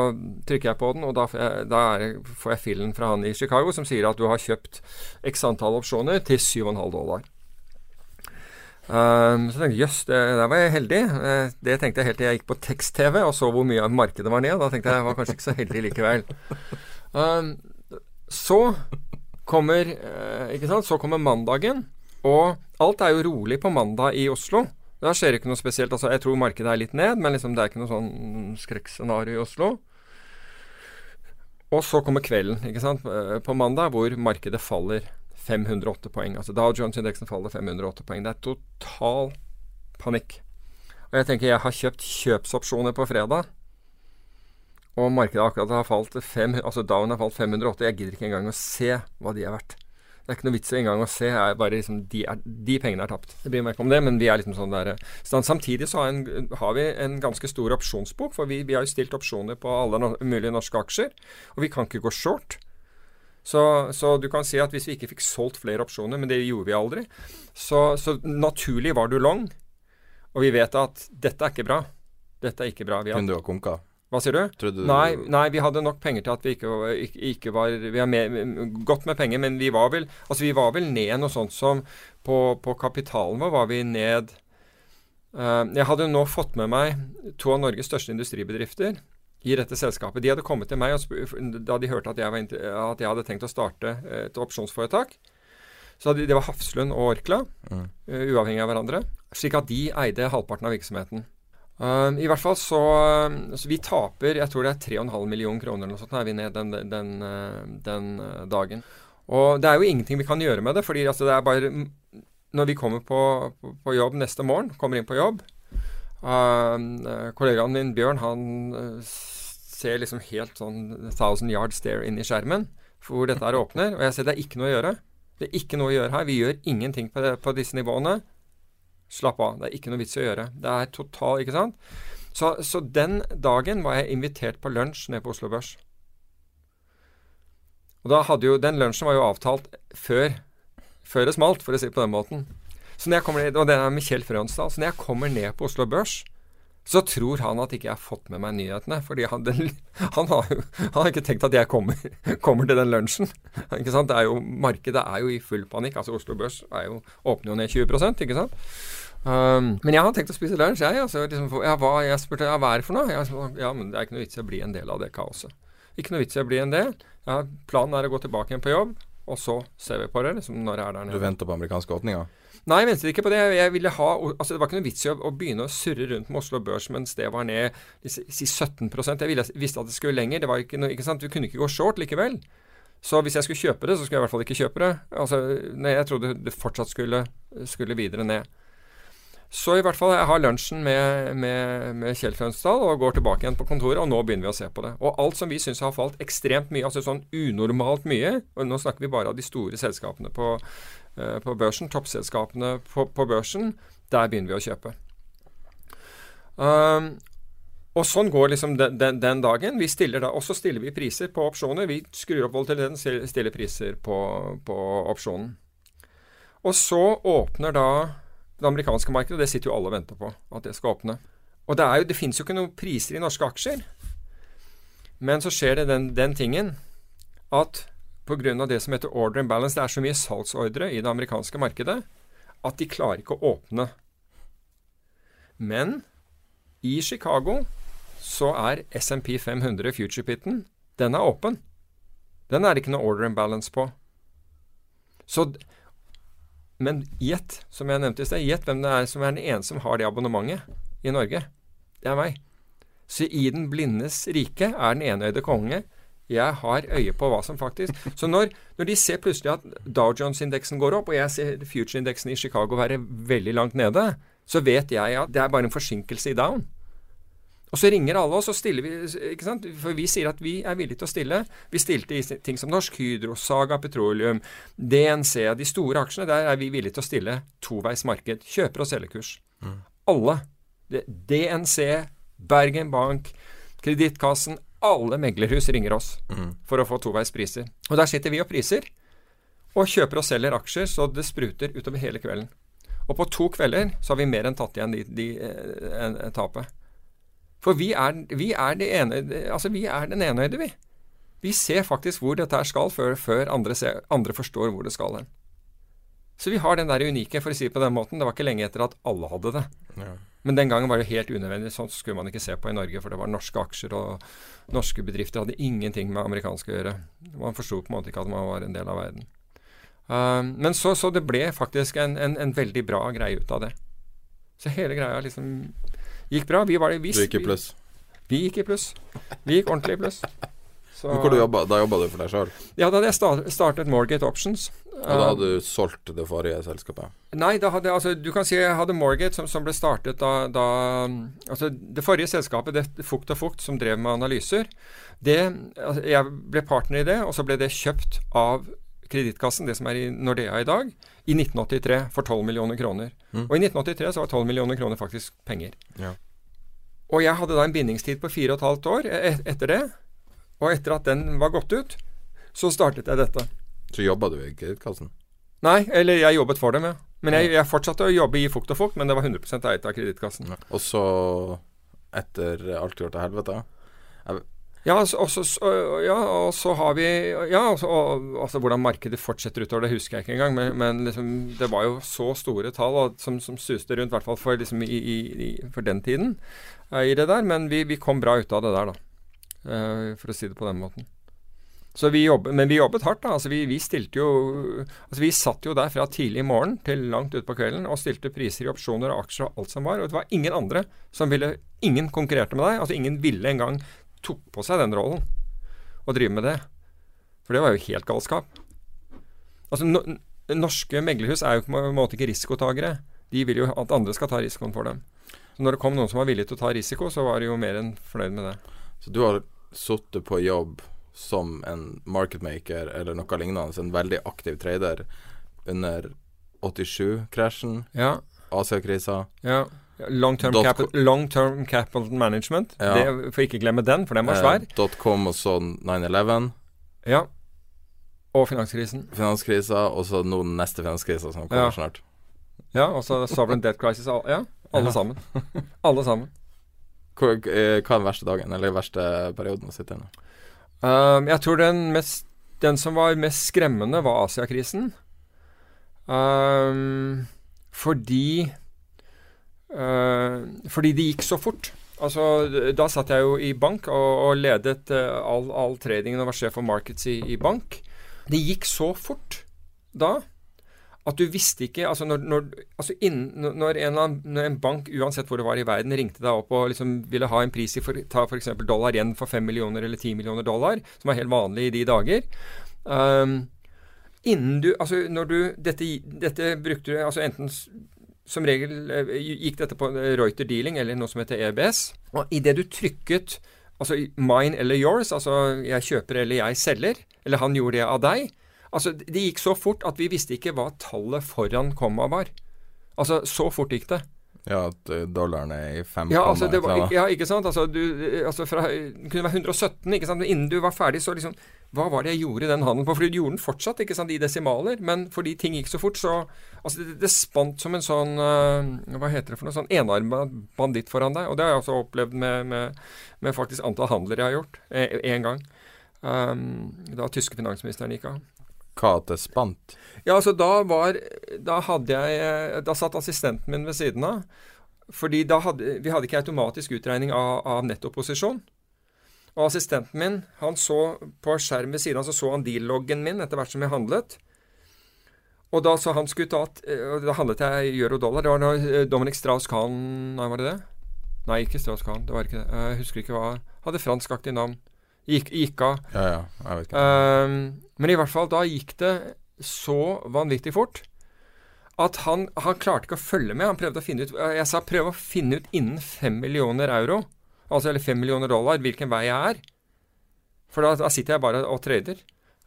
Speaker 2: trykker jeg på den, og da, jeg, da er, får jeg fillen fra han i Chicago som sier at du har kjøpt x antall opsjoner til 7,5 dollar. Um, så tenkte jeg jøss, der var jeg heldig. Uh, det tenkte jeg helt til jeg gikk på tekst-TV og så hvor mye av markedet var ned. Da tenkte jeg jeg var kanskje ikke så heldig likevel. Um, så kommer uh, ikke sant, så kommer mandagen, og alt er jo rolig på mandag i Oslo. Da skjer det ikke noe spesielt. Altså, jeg tror markedet er litt ned, men liksom, det er ikke noe sånn skrekkscenario i Oslo. Og så kommer kvelden, ikke sant, eh, på mandag, hvor markedet faller 508 poeng. Altså Dow Jones-indeksen faller 508 poeng. Det er total panikk. Og jeg tenker jeg har kjøpt kjøpsopsjoner på fredag, og markedet akkurat har falt 5, altså Down har falt 508. Jeg gidder ikke engang å se hva de er verdt. Det er ikke noe vits i engang å se. Er bare liksom, de, er, de, pengene er tapt. Det meg ikke om det, men vi er liksom sånn der så Samtidig så har, en, har, vi en ganske stor opsjonsbok, for vi, vi har jo stilt opsjoner på alle no mulige norske aksjer. Og vi kan ikke gå short. Så, så, du kan si at hvis vi ikke fikk solgt flere opsjoner, men det gjorde vi aldri, så, så naturlig var du long. Og vi vet at dette er ikke bra. Dette er ikke bra.
Speaker 1: Kunne du ha konka?
Speaker 2: Hva sier du?
Speaker 1: du?
Speaker 2: Nei, nei, vi hadde nok penger til at vi ikke, ikke, ikke var Vi har med, godt med penger, men vi var vel Altså, vi var vel ned noe sånt som På, på kapitalen vår var vi ned uh, Jeg hadde nå fått med meg to av Norges største industribedrifter i dette selskapet. De hadde kommet til meg da de hørte at jeg, var, at jeg hadde tenkt å starte et opsjonsforetak. Så det var Hafslund og Orkla, mm. uh, uavhengig av hverandre. Slik at de eide halvparten av virksomheten. Uh, I hvert fall så, uh, så Vi taper jeg tror det er 3,5 millioner kroner eller noe sånt er vi ned den, den, uh, den uh, dagen. Og det er jo ingenting vi kan gjøre med det. fordi altså, det er bare Når vi kommer på, på, på, jobb neste morgen, kommer inn på jobb Kollegaen min Bjørn han ser liksom helt sånn thousand yard stare inn i skjermen hvor dette her åpner. Og jeg sier det er ikke noe å gjøre. Det er ikke noe å gjøre her. Vi gjør ingenting på, det, på disse nivåene. Slapp av. Det er ikke noe vits å gjøre. Det er total Ikke sant? Så, så den dagen var jeg invitert på lunsj nede på Oslo Børs. Og da hadde jo, Den lunsjen var jo avtalt før, før det smalt, for å si det på den måten. Så når jeg kommer og den er med Kjell Frønsdal. Så når jeg kommer ned på Oslo Børs, så tror han at ikke jeg har fått med meg nyhetene. fordi han, den, han, har jo han har ikke tenkt at jeg kommer, kommer til den lunsjen. ikke sant? Det er jo, markedet er jo i full panikk. altså Oslo Børs er jo, åpner jo ned 20% ikke sant? Um, men jeg har tenkt å spise lunsj, jeg. Altså, liksom, ja, hva, jeg spurte ja, hva er det for noe. Jeg, ja, men Det er ikke noe vits i å bli en del av det kaoset. Ikke noe vits i å bli en del. Ja, planen er å gå tilbake igjen på jobb, og så ser vi på det liksom, når jeg er der nede.
Speaker 1: Du venter på amerikanske åpninger?
Speaker 2: Nei, jeg ventet ikke på det. Jeg ville ha, altså Det var ikke noe vits i å, å, begynne å surre rundt med Oslo Børs mens det var ned si 17% Jeg ville, visste at det skulle lenger. Det var ikke noe, ikke sant? Du kunne ikke gå short likevel. Så hvis jeg skulle kjøpe det, så skulle jeg i hvert fall ikke kjøpe det. Altså, nei, Jeg trodde det fortsatt skulle, skulle videre ned. Så i hvert fall, jeg har lunsjen med, med, med Kjell Fønsdal og går tilbake igjen på kontoret, og nå begynner vi å se på det. Og alt som vi syns har falt ekstremt mye, altså sånn unormalt mye, og nå snakker vi bare av de store selskapene på, uh, på børsen, toppselskapene på, på, børsen, der begynner vi å kjøpe. Um, og sånn går liksom den, den, den, dagen. Vi stiller da, Og så stiller vi priser på opsjoner. Vi skrur opp volatiliteten, stiller priser på, på opsjonen. Og så åpner da det amerikanske markedet, og det sitter jo alle og venter på at det skal åpne. Og det, er jo, det finnes jo ikke noen priser i norske aksjer. Men så skjer det den, den tingen at pga. det som heter order and balance, det er så mye salgsordre i det amerikanske markedet at de klarer ikke å åpne. Men i Chicago så er SMP 500 future-pitten den er åpen. Den er det ikke noe order and balance på. Så men gjett, som jeg nevnte i sted, gjett hvem det er som er den ene som har det abonnementet i Norge. Det er meg. Så i den blindes rike er den enøyde konge. Jeg har øye på hva som faktisk Så når, når de ser plutselig at Dow Jones-indeksen går opp, og jeg ser future-indeksen i Chicago være veldig langt nede, så vet jeg at det er bare en forsinkelse i down. Og så ringer alle oss og stiller vi, ikke sant? for vi sier at vi er villige til å stille. Vi stilte i ting som Norsk Hydro, Saga Petroleum, DNC, de store aksjene. Der er vi villige til å stille toveis marked. Kjøper- og selgekurs. Mm. Alle. DNC, Bergen Bank, Kredittkassen. Alle meglerhus ringer oss mm. for å få toveis priser. Og der sitter vi og priser. Og kjøper og selger aksjer så det spruter utover hele kvelden. Og på to kvelder så har vi mer enn tatt igjen de, de, de, eh, de tapet. For vi er, vi er, ene, altså vi er den enøyde, vi. Vi ser faktisk hvor dette her skal, før, før andre, ser, andre, forstår hvor det skal hen. Så vi har den der unike, for å si det på den måten. Det var ikke lenge etter at alle hadde det. Ja. Men den gangen var det helt unødvendig. Sånn skulle man ikke se på i Norge, for det var norske aksjer, og norske bedrifter hadde ingenting med amerikanske å gjøre. Man forsto på en måte ikke at man var en del av verden. Uh, men så, så, det ble faktisk en, en, en veldig bra greie ut av det. Så hele greia liksom gikk bra. Vi var det, visst.
Speaker 1: du gikk i pluss?
Speaker 2: Vi, gikk i pluss. Vi gikk ordentlig i pluss.
Speaker 1: Så, jobba, Da jobba du for deg sjøl?
Speaker 2: Ja, da hadde jeg startet Morgate Options.
Speaker 1: Og da hadde du solgt det forrige selskapet?
Speaker 2: Nei, da hadde altså, du kan si jeg hadde Morgate, som, som ble startet da, da, Altså, det forrige selskapet, det Fukt og Fukt, som drev med analyser, det altså, Jeg ble partner i det, og så ble det kjøpt av Kredittkassen, det som er i Nordea i dag, i 1983 for 12 millioner kroner. Mm. Og i 1983 så var 12 millioner kroner faktisk penger. Ja. Og jeg hadde da en bindingstid på fire og et halvt år et etter det. Og etter at den var gått ut, så startet jeg dette.
Speaker 1: Så jobba du i Kredittkassen?
Speaker 2: Nei, eller jeg jobbet for dem, ja. Men jeg, jeg fortsatte å jobbe i Fukt og Fukt, men det var 100 eid av Kredittkassen. Ja.
Speaker 1: Og så, etter alt gjort til helvete
Speaker 2: ja, og så, ja, har vi Ja, altså, og, altså hvordan markedet fortsetter utover, det husker jeg ikke engang. Men, men liksom, det var jo så store tall og, som, som, suste rundt, i hvert fall for, liksom, i, i, for den tiden, i det der. Men vi, vi, kom bra ut av det der, da. For å si det på den måten. Vi jobbet, men vi jobbet hardt. da, altså Vi, vi stilte jo altså vi satt jo der fra tidlig i morgen til langt utpå kvelden og stilte priser i opsjoner og aksjer og alt som var. Og det var ingen andre som ville Ingen konkurrerte med deg. altså Ingen ville engang tok på seg den rollen og drive med det. For det var jo helt galskap. Altså, no, Norske meglerhus er jo på en måte ikke risikotagere. De vil jo at andre skal ta risikoen for dem. Så når det kom noen som var villig til å ta risiko, så var de jo mer enn fornøyd med det.
Speaker 1: Så du har sittet på jobb som en marketmaker eller noe lignende, en veldig aktiv trader under 87-krasjen,
Speaker 2: ja.
Speaker 1: Asia-krisa?
Speaker 2: Ja. Long Term, capital, long term capital Management.
Speaker 1: Ja.
Speaker 2: Det for ikke glemme den, for den var svær.
Speaker 1: Eh, .com og så 9-11,
Speaker 2: Ja. Og finanskrisen.
Speaker 1: finanskrisa, og så nå den neste finanskrisa som kommer
Speaker 2: Ja.
Speaker 1: snart.
Speaker 2: Ja, og så Sovereign Debt Crisis. al- Ja, alle
Speaker 1: Ja.
Speaker 2: sammen. Alle sammen.
Speaker 1: Hva, eh, hva er den verste dagen, eller den verste perioden å sitte i nå?
Speaker 2: Um, jeg tror den, mest, den som var mest skremmende, var Asiakrisen. Um, fordi Fordi det gikk så fort. Altså, da satt jeg jo i bank og, og ledet uh, all, all tradingen og var sjef for markets i, i bank. Det gikk så fort da at du visste ikke altså når, når, altså innen, når, en, når en bank, uansett hvor det var i verden, ringte deg opp og liksom ville ha en pris i for, ta f.eks. dollar igjen for 5 millioner eller 10 millioner dollar, som var helt vanlig i de dager um, Innen du Altså, når du Dette, dette brukte du altså enten som regel eh, gikk dette på eh, Reuter Dealing eller noe som heter EBS. Og idet du trykket altså mine eller yours, altså jeg kjøper eller jeg selger, eller han gjorde det av deg Altså, det gikk så fort at vi visste ikke hva tallet foran komma var. Altså, så fort gikk det.
Speaker 1: Ja, at eh, dollaren er i fem
Speaker 2: Ja, altså, det var, ja ikke sant? Altså, du, altså fra, det kunne være 117, ikke sant? Men innen du var ferdig, så liksom Hva var det jeg gjorde den handelen på? Fordi du gjorde den fortsatt, ikke sant, i desimaler, men fordi ting gikk så fort, så Altså, det, det spant som en sånn uh, Hva heter det for noe? Sånn enarma banditt foran deg. Og det har jeg også opplevd med, med, med faktisk antall handler jeg har gjort. Én gang. Um, da tyske finansministeren gikk av.
Speaker 1: Hva at det spant?
Speaker 2: Ja, altså da var Da hadde jeg Da satt assistenten min ved siden av. Fordi da hadde vi hadde ikke automatisk utregning av, av nettoposisjon. Og assistenten min, han så på skjermen ved siden av, så så han deal-loggen min etter hvert som jeg handlet. Og da så han skulle ta eh, og Da handlet jeg euro dollar. Det var da eh, Dominic Strauss-Kahn Nei, var det det? Nei, ikke Strauss-Kahn. Det var ikke det. Jeg husker ikke hva Hadde franskaktig navn. Gikk, gikk av.
Speaker 1: Ja, ja, jeg vet ikke.
Speaker 2: Um, men i hvert fall, da gikk det så vanvittig fort at han, han klarte ikke å følge med. Han prøvde å finne ut Jeg sa prøv å finne ut innen fem millioner euro, altså eller 5 millioner dollar, hvilken vei jeg er. For da, da sitter jeg bare og trader.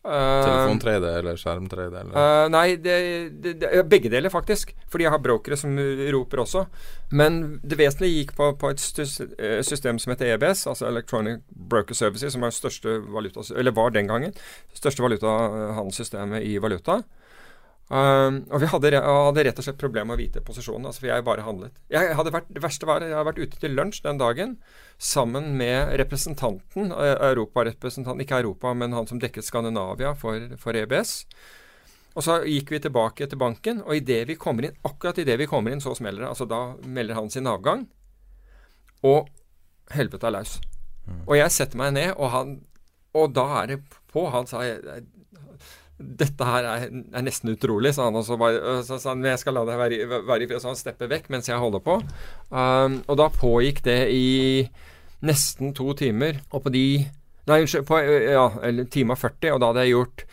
Speaker 2: Ehm,
Speaker 1: Telefontrade eller skjermtrade eller
Speaker 2: Uh, nei, det, det, det, begge deler faktisk. Fordi jeg har brokere som roper også. Men det vesentlige gikk på, på et eh, system som heter EBS, altså Electronic Broker Services, som valuta, eller var den gangen, største valutahandelssystemet i valuta. Uh, og vi hadde, hadde rett og slett problemer med å vite posisjonen. Altså, for jeg bare handlet. Jeg hadde vært, det verste var jeg hadde vært ute til lunsj den dagen sammen med representanten, eh, europarepresentanten, ikke Europa, men han som dekket Skandinavia for, for EBS. Og så gikk vi tilbake til banken, og i det vi kommer inn, akkurat idet vi kommer inn, så smeller det. Altså da melder han sin avgang, og helvete er løs. Og jeg setter meg ned, og han Og da er det på. Han sa dette her er, er nesten utrolig, sa han. Og så, bare, så sa han jeg skal la deg være, i- være i fred. Så han stepper vekk mens jeg holder på. Um, og da pågikk det i nesten to timer. Og på de Nei, unnskyld, på ja, eller time og 40, og da hadde jeg gjort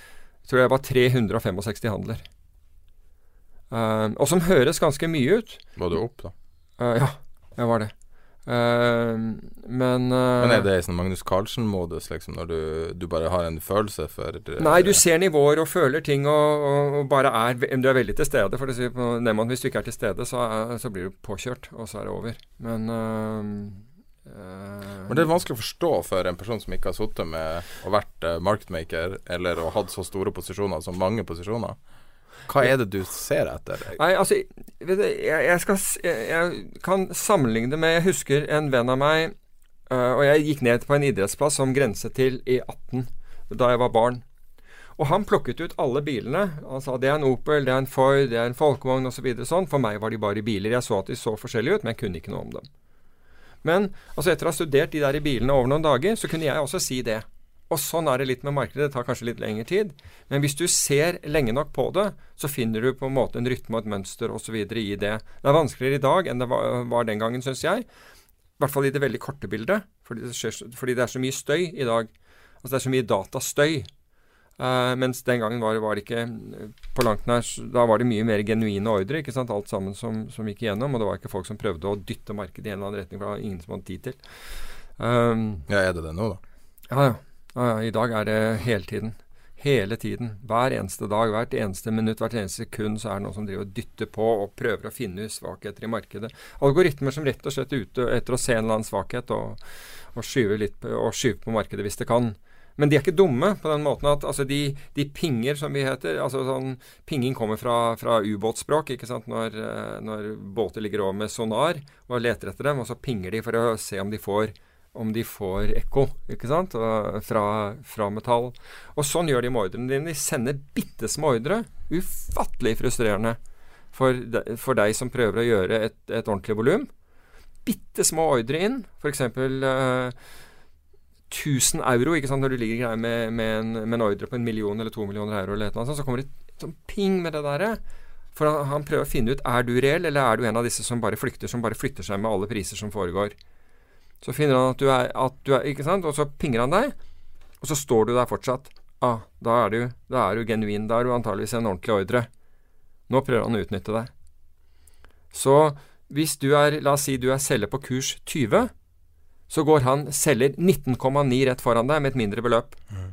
Speaker 2: tror jeg var 365 handler. Um, og som høres ganske mye ut.
Speaker 1: Var du opp, da?
Speaker 2: Uh, ja, jeg var det. Um, men uh,
Speaker 1: Men er det en sånn Magnus Carlsen-modus, liksom, når du, du bare har en følelse for
Speaker 2: Nei, du ser nivåer og føler ting og, og, og bare er Du er veldig til stede. For det hvis du ikke er til stede, så, er, så blir du påkjørt, og så er det over. Men uh,
Speaker 1: Men det er vanskelig å forstå for en person som ikke har sittet med og vært uh, marketmaker, eller og hatt så store posisjoner som mange posisjoner. Hva er det du ser etter?
Speaker 2: Nei, altså du, jeg, jeg, skal, jeg, jeg kan sammenligne det med Jeg husker en venn av meg uh, Og jeg gikk ned på en idrettsplass som grenset til E18 da jeg var barn. Og han plukket ut alle bilene. Han sa det er en Opel, det er en Ford, det er en folkevogn osv. Så sånn. For meg var de bare biler. Jeg så at de så forskjellige ut, men jeg kunne ikke noe om dem. Men altså etter å ha studert de der i bilene over noen dager, så kunne jeg også si det. Og sånn er det litt med markedet. Det tar kanskje litt lengre tid. Men hvis du ser lenge nok på det, så finner du på en måte en rytme og et mønster osv. i det. Det er vanskeligere i dag enn det var, den gangen, syns jeg. I hvert fall i det veldig korte bildet. Fordi det, skjer, fordi det er så mye støy i dag. Altså det er så mye datastøy. Uh, mens den gangen var, var det ikke på langt nær Da var det mye mer genuine ordre. ikke sant, Alt sammen som, som gikk igjennom. Og det var ikke folk som prøvde å dytte markedet i en eller annen retning, for det var ingen som hadde tid til. Um,
Speaker 1: Ja, er det det nå, da?
Speaker 2: ja, ja. I dag er det hele tiden. Hele tiden. Hver eneste dag, hvert eneste minutt, hvert eneste sekund så er det noen som driver og dytter på og prøver å finne svakheter i markedet. Algoritmer som rett og slett er ute etter å se en eller annen svakhet og, og skyve, på, på markedet hvis det kan. Men de er ikke dumme på den måten at altså de, de pinger, som vi heter altså sånn, Pinging kommer fra, fra ubåtspråk. ikke sant, når, eh, når, båter ligger over med sonar og leter etter dem, og så pinger de for å se om de får om de får ekko ikke sant, fra, fra, metall. Og sånn gjør de med ordrene dine. De sender bitte små ordre. Ufattelig frustrerende for, de, for, deg som prøver å gjøre et, et ordentlig volum. Bitte små ordre inn. F.eks. Uh, 1000 euro ikke sant, når du ligger greier med, med, en, med, en, ordre på en million eller to millioner euro, eller noe sånt, så kommer det sånn ping med det derre. For han, han, prøver å finne ut er du reell, eller er du en av disse som bare flykter, som bare flytter seg med alle priser som foregår. Så finner han at du er, at du er Ikke sant? Og så pinger han deg, og så står du der fortsatt. Ah, da er du, da er du genuin. Da er du antageligvis en ordentlig ordre. Nå prøver han å utnytte deg. Så hvis du er La oss si du er selger på kurs 20, så går han selger 19,9 rett foran deg med et mindre beløp. Mm.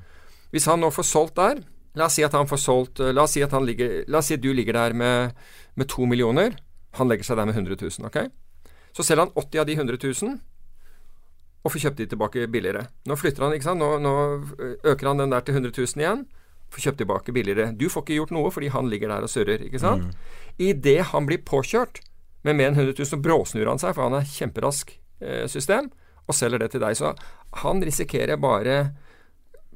Speaker 2: Hvis han nå får solgt der La oss si at han får solgt La oss si at, ligger, la oss si at du ligger der med, med 2 millioner. Han legger seg der med 100 000. ok? Så selger han 80 av de 100 000 og får kjøpt de tilbake billigere. Nå flytter han, ikke sant. Nå, nå øker han den der til 100 000 igjen. Får kjøpt tilbake billigere. Du får ikke gjort noe fordi han ligger der og surrer, ikke sant. Mm. Idet han blir påkjørt med mer enn 100 000, så bråsnur han seg, for han er kjemperask eh, system, og selger det til deg. Så han risikerer bare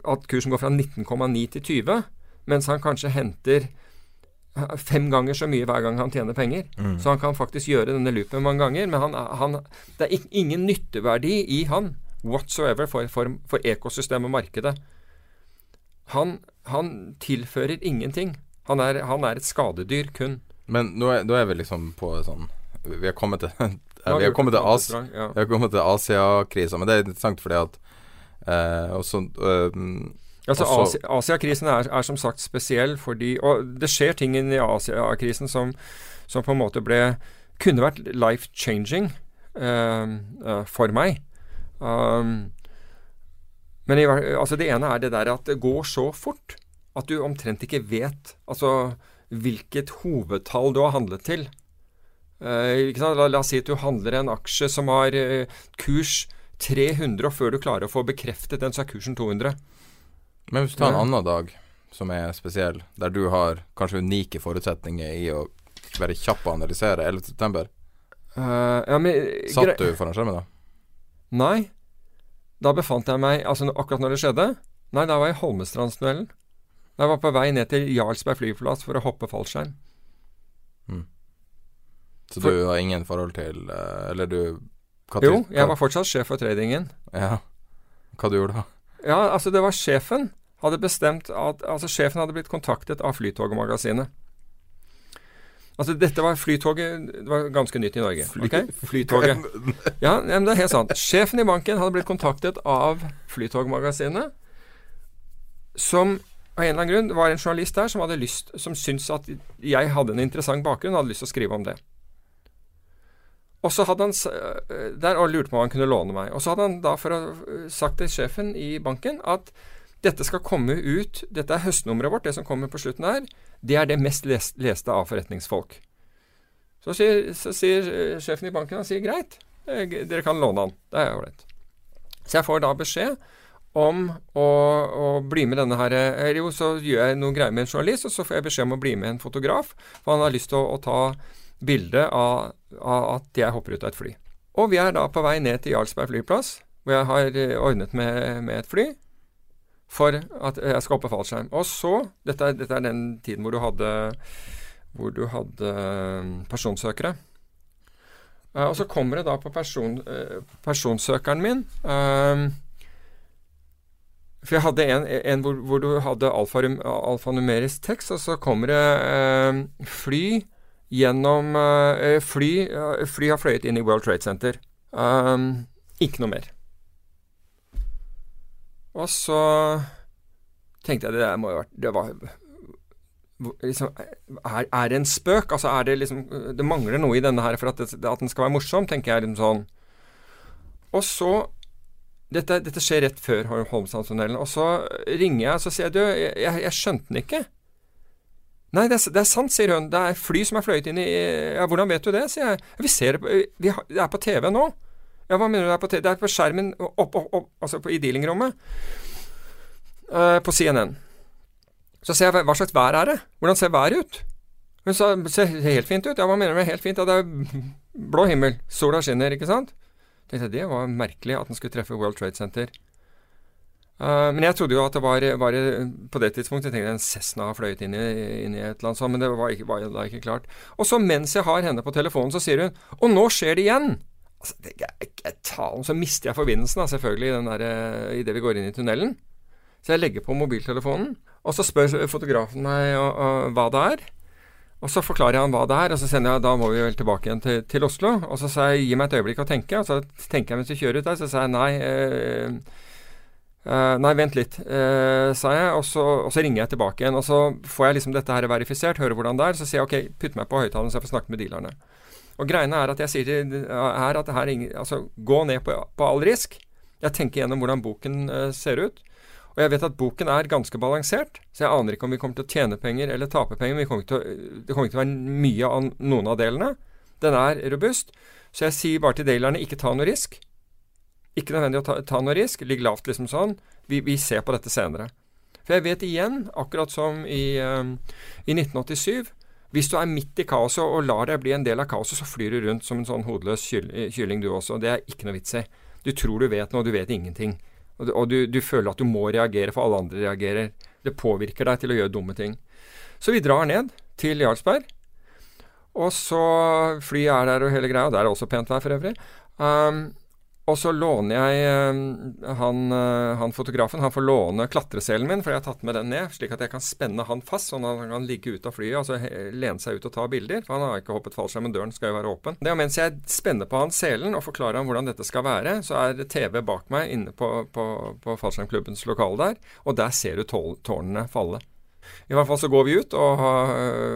Speaker 2: at kursen går fra 19,9 til 20, mens han kanskje henter fem ganger så mye hver gang han tjener penger. Mm. Så han kan faktisk gjøre denne loopen mange ganger. Men han, han, det er ingen nytteverdi i han whatsoever for, for, for ekosystemet og markedet. Han, han, tilfører ingenting. Han er, han er, et skadedyr kun.
Speaker 1: Men nå er, nå er vi liksom på sånn Vi har kommet til vi har kommet til, As ja. Asia-krisa, men det er interessant fordi at eh, også, eh,
Speaker 2: Altså Asia-krisen er, er, som sagt spesiell fordi Og det skjer ting i Asia-krisen som, som, på en måte ble Kunne vært life-changing uh, for meg. Um, men i, altså det ene er det der at det går så fort at du omtrent ikke vet altså hvilket hovedtall du har handlet til. Uh, la, la, oss si at du handler en aksje som har kurs 300, og før du klarer å få bekreftet den, så er kursen 200.
Speaker 1: Men hvis du tar en annen dag som er spesiell, der du har kanskje unike forutsetninger i å være kjapp og analysere 11.9. Uh, ja, Satt du foran skjermen da?
Speaker 2: Nei. Da befant jeg meg Altså akkurat når det skjedde? Nei, da var jeg i Holmestrandsduellen. Jeg var på vei ned til Jarlsberg flyplass for å hoppe fallskjerm. Mm.
Speaker 1: Så for, du har ingen forhold til uh, Eller du
Speaker 2: Jo, jeg var fortsatt sjef for tradingen.
Speaker 1: Ja. Hva du gjorde da?
Speaker 2: Ja, altså det var sjefen hadde bestemt at Altså sjefen hadde blitt kontaktet av Flytogmagasinet. Altså dette var Flytoget Det var ganske nytt i Norge. Fly, okay? Flytoget. Ja, men det er helt sant. Sjefen i banken hadde blitt kontaktet av Flytogmagasinet, som av en eller annen grunn var en journalist der som hadde lyst Som syntes at jeg hadde en interessant bakgrunn og hadde lyst til å skrive om det. Og så hadde han eh, der og lurte på om han kunne låne meg. Og så hadde han da for å, eh, sagt til sjefen i banken at dette skal komme ut Dette er høstnummeret vårt, det som kommer på slutten her. Det er det mest leste av forretningsfolk. Så sier, så sier eh, sjefen i banken han sier greit, dere kan låne han. Det er ålreit. Så jeg får da beskjed om å, å, bli med denne her Eller jo, så gjør jeg noen greier med en journalist, og så får jeg beskjed om å bli med en fotograf. For han har lyst til å, å ta bilde av, av, at jeg hopper ut av et fly. Og vi er da på vei ned til Jarlsberg flyplass, hvor jeg har eh, ordnet med, med et fly for at jeg skal hoppe fallskjerm. Og så dette er, dette er, den tiden hvor du hadde, hvor du hadde eh, personsøkere. Uh, og så kommer det da på person, uh, personsøkeren min uh, For jeg hadde en, en hvor, hvor, du hadde alfanumerisk tekst, og så kommer det fly gjennom uh, fly. Uh, fly har fløyet inn i World Trade Center. Um, ikke noe mer. Og så tenkte jeg det der må jo ha vært Det var liksom, er, er, det en spøk? Altså er det liksom Det mangler noe i denne her for at, det, at den skal være morsom, tenker jeg liksom sånn. Og så dette, dette, skjer rett før Holmestrandstunnelen. Og så ringer jeg og så sier jeg, du, jeg, jeg skjønte den ikke. Nei, det er, det er, sant, sier hun. Det er fly som er fløyet inn i Ja, hvordan vet du det, sier jeg. Vi ser det på, vi det er på TV nå. Ja, hva mener du det er på TV? Det er på skjermen opp, opp, opp, altså på, i dealingrommet. Uh, på CNN. Så ser jeg hva slags vær er det? Hvordan ser været ut? Hun sa det ser helt fint ut. Ja, hva mener du med helt fint? Ja, det er blå himmel. Sola skinner, ikke sant? Tenkte jeg, Det var merkelig at den skulle treffe World Trade Center. Uh, men jeg trodde jo at det var, var på det tidspunktet jeg tenkte en Cessna har fløyet inn i, inn i, et eller annet sånt, men det var, ikke, var da ikke klart. Og så mens jeg har henne på telefonen, så sier hun Og nå skjer det igjen! Altså, det, jeg, jeg, talen, så mister jeg forbindelsen, da, selvfølgelig, i idet vi går inn i tunnelen. Så jeg legger på mobiltelefonen, og så spør fotografen meg og, og, hva det er. Og så forklarer jeg han hva det er, og så sender jeg da må vi vel tilbake igjen til, til Oslo. Og så sa jeg gi meg et øyeblikk å tenke, og så tenker jeg mens vi kjører ut der. Så sa jeg nei. Eh, Uh, nei, vent litt, uh, sa jeg, og så, og så, ringer jeg tilbake igjen. Og så får jeg liksom dette her verifisert, hører hvordan det er. Så sier jeg ok, putt meg på høyttaleren så jeg får snakke med dealerne. Og greiene er at jeg sier til Er at det her altså, gå ned på, på, all risk. Jeg tenker gjennom hvordan boken uh, ser ut. Og jeg vet at boken er ganske balansert, så jeg aner ikke om vi kommer til å tjene penger eller tape penger. Men kommer å, det kommer ikke til å være mye av noen av delene. Den er robust. Så jeg sier bare til dealerne ikke ta noe risk. Ikke nødvendig å ta, ta noe risk. Ligg lavt, liksom sånn. Vi, vi, ser på dette senere. For jeg vet igjen, akkurat som i, um, i 1987 hvis du er midt i kaoset og lar deg bli en del av kaoset, så flyr du rundt som en sånn hodeløs kylling du også. Det er ikke noe vits i. Du tror du vet noe, du vet ingenting. Og du, du, føler at du må reagere, for alle andre reagerer. Det påvirker deg til å gjøre dumme ting. Så vi drar ned til Jarlsberg. Og så Flyet er der og hele greia. Der er det også pent vær for øvrig. Um, og så låner jeg uh, han, uh, han, fotografen han får låne klatreselen min, for jeg har tatt med den ned, slik at jeg kan spenne han fast, sånn at han kan ligge ute av flyet og så lene seg ut og ta bilder. For han har ikke hoppet fallskjerm, men døren skal jo være åpen. Det er mens jeg spenner på han selen og forklarer ham hvordan dette skal være, så er TV bak meg inne på, på, på fallskjermklubbens lokale der, og der ser du tårnene falle. I hvert fall så går vi ut, og,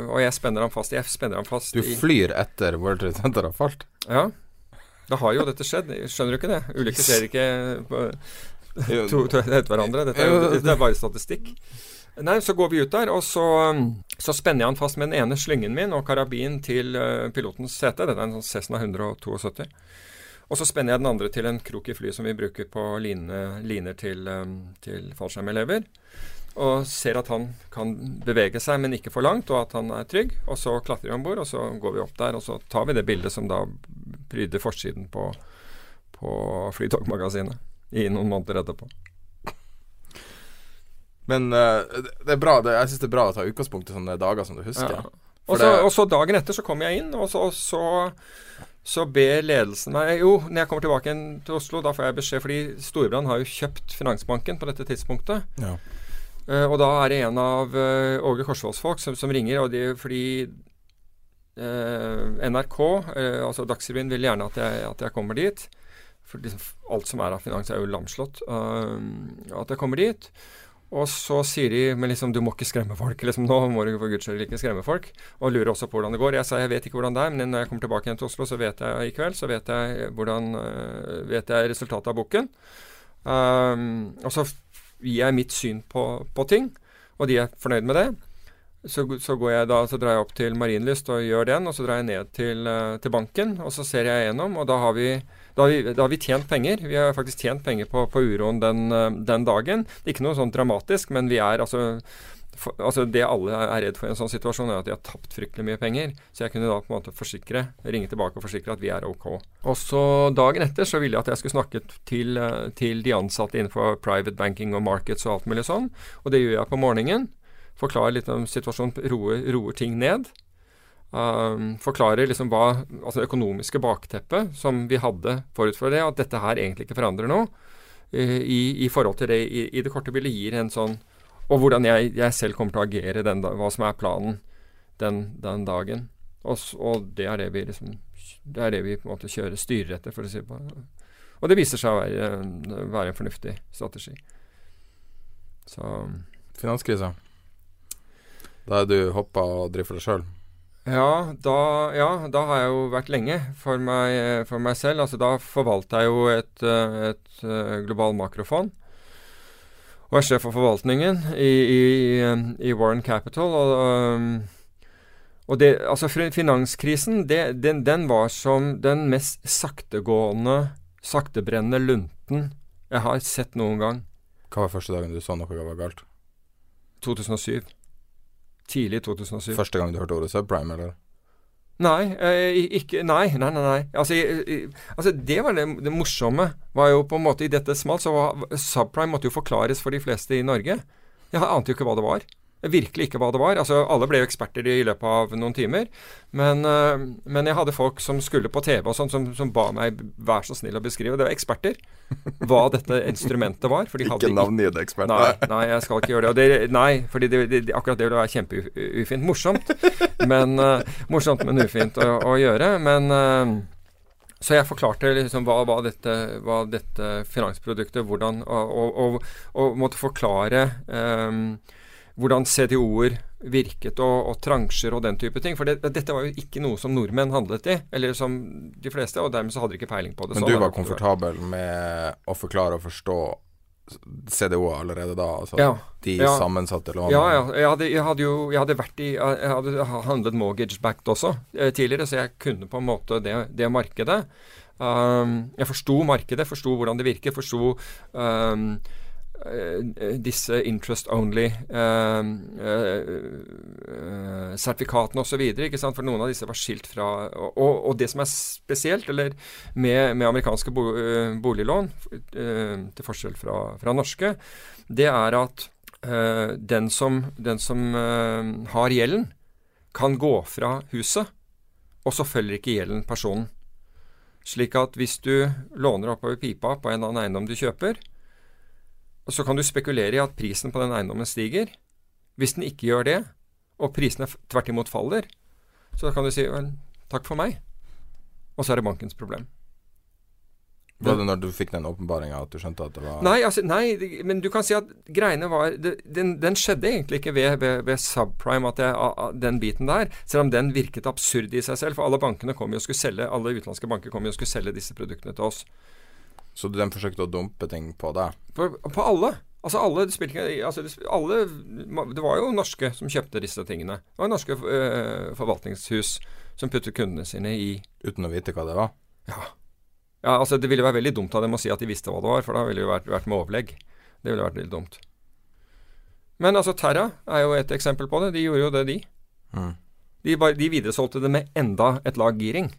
Speaker 2: og jeg spenner ham fast. Jeg spenner ham fast
Speaker 1: Du flyr etter World Trade Center har falt?
Speaker 2: Ja. Da har jo dette skjedd. Skjønner du ikke det? Ulykker skjer ikke på, to, to, etter hverandre. Dette er, dette er bare statistikk. Nei, så går vi ut der, og så, så, spenner jeg han fast med den ene slyngen min og karabin til uh, pilotens sete. Dette er en sånn Cessna 172. Og så spenner jeg den andre til en krok i flyet som vi bruker på line, liner til, um, til fallskjermelever og ser at han kan bevege seg, men ikke for langt, og at han er trygg. Og så klatrer vi om bord, og så går vi opp der, og så tar vi det bildet som da pryder forsiden på, på Flytogmagasinet i noen måneder etterpå.
Speaker 1: Men uh, det er bra, det, jeg syns det er bra å ta utgangspunkt i sånne dager som du husker. Ja.
Speaker 2: Og så, og så dagen etter så kommer jeg inn, og så, så, så ber ledelsen meg Jo, når jeg kommer tilbake til Oslo, da får jeg beskjed, fordi Storebrand har jo kjøpt Finansbanken på dette tidspunktet. Ja. Uh, og da er det en av uh, Åge Korsvolds folk som, som, ringer, og de, fordi uh, NRK, altså Dagsrevyen, vil gjerne at jeg, at jeg kommer dit. For liksom, alt som er av finans, er jo lamslått. at jeg kommer dit. Og så sier de men liksom, du må ikke skremme folk. liksom Nå må du for guds skyld ikke skremme folk. Og lurer også på hvordan det går. Jeg sa jeg vet ikke hvordan det er, men når jeg kommer tilbake igjen til Oslo, så vet jeg i kveld så vet jeg hvordan vet jeg resultatet av boken. Um, og så gir jeg mitt syn på, på ting, og de er fornøyd med det. Så, så, jeg da, så, drar jeg opp til Marienlyst og gjør den, og så drar jeg ned til, uh, til banken, og så ser jeg gjennom, og da har vi, da har vi, da har vi tjent penger. Vi har faktisk tjent penger på, på uroen den, uh, den dagen. Ikke noe sånn dramatisk, men vi er altså for, altså Det alle er redd for i en sånn situasjon, er at de har tapt fryktelig mye penger. Så jeg kunne da på en måte forsikre, ringe tilbake og forsikre at vi er ok. Og så dagen etter så ville jeg at jeg skulle snakke til, eh, til de ansatte innenfor private banking og markets og alt mulig sånn. Og det gjør jeg på morgenen. Forklarer litt om situasjonen, roer, roer ting ned. Um, forklarer liksom hva Altså det økonomiske bakteppet som vi hadde forut for det, at dette her egentlig ikke forandrer noe. Uh, i, i, forhold til det i, i det korte bildet gir en sånn og hvordan jeg, jeg, selv kommer til å agere, den, hva som er planen den, den dagen. Og, og, det er det vi liksom Det er det vi på en måte kjører styrer etter, for å si det på Og det viser seg å være, være en fornuftig strategi. Så
Speaker 1: Finanskrisa. Da er du hoppa og driver for deg sjøl?
Speaker 2: Ja da, ja, da har jeg jo vært lenge for meg, for meg selv. Altså, da forvalter jeg jo et, et global makrofond. Er sjef for forvaltningen i, i, i Warren Capital. Og, og det, altså finanskrisen, det, den, den, var som den mest saktegående, saktebrennende lunten jeg har sett noen gang.
Speaker 1: Hva var første dagen du så noe var galt?
Speaker 2: 2007. Tidlig 2007.
Speaker 1: Første gang du hørte ordet subprime, eller?
Speaker 2: Nei, eh, ikke, nei, nei, nei. nei. Altså, altså, det var det, det, morsomme. var jo på en måte I dette smalt, så var subprime måtte jo forklares for de fleste i Norge. Jeg ante jo ikke hva det var virkelig ikke hva det var. Altså, alle ble jo eksperter i løpet av noen timer. Men, uh, men jeg hadde folk som skulle på TV og sånn, som, som, ba meg vær så snill å beskrive. Det var eksperter. Hva dette instrumentet var.
Speaker 1: ikke navngitte eksperter.
Speaker 2: Nei, nei, jeg skal ikke gjøre det. det nei, fordi det, det, akkurat det ville være kjempeufint. Morsomt, men uh, morsomt, men ufint å, å gjøre. Men uh, så jeg forklarte liksom hva, hva, dette, hva dette, finansproduktet hvordan, og, og, og, og måtte forklare um, hvordan CDO-er virket, og, og, transjer og den type ting. For det, dette var jo ikke noe som nordmenn handlet i, eller som de fleste, og dermed så hadde de ikke peiling på det.
Speaker 1: Men du var komfortabel med å forklare og forstå CDO allerede da? Altså
Speaker 2: ja,
Speaker 1: de
Speaker 2: ja.
Speaker 1: sammensatte lånene?
Speaker 2: Ja, ja. Jeg hadde, jeg hadde, jo jeg hadde vært i Jeg hadde handlet mortgage-backed også eh, tidligere, så jeg kunne på en måte det, det markedet. Um, jeg forsto markedet, forsto hvordan det virker, forsto um, disse interest only-sertifikatene uh, osv. For noen av disse var skilt fra Og, og det som er spesielt eller med, med amerikanske bo, boliglån, til forskjell fra, fra, norske, det er at den som, den som har gjelden, kan gå fra huset, og så følger ikke gjelden personen. Slik at hvis du låner oppover pipa på en annen eiendom du kjøper, og så kan du spekulere i at prisen på den eiendommen stiger. Hvis den ikke gjør det, og prisene tvert imot faller, så kan du si vel, takk for meg. Og så er det bankens problem.
Speaker 1: Var det når du fikk den åpenbaringa at du skjønte at det var
Speaker 2: Nei, altså, nei men du kan si at greiene var det, den, den, skjedde egentlig ikke ved, ved, ved subprime, at det, den biten der. Selv om den virket absurd i seg selv. For alle bankene kom jo og skulle selge, alle utenlandske banker kom jo og skulle selge disse produktene til oss.
Speaker 1: Så de forsøkte å dumpe ting på deg?
Speaker 2: På, på alle. Altså alle, altså alle, Det var jo norske som kjøpte disse tingene. Det var norske øh, forvaltningshus som puttet kundene sine i
Speaker 1: Uten å vite hva det var?
Speaker 2: Ja. ja. altså Det ville være veldig dumt av dem å si at de visste hva det var, for da ville det vært, vært med overlegg. Det ville vært litt dumt. Men altså Terra er jo et eksempel på det. De gjorde jo det, de. Mm. De, de videresolgte det med enda et lag giring.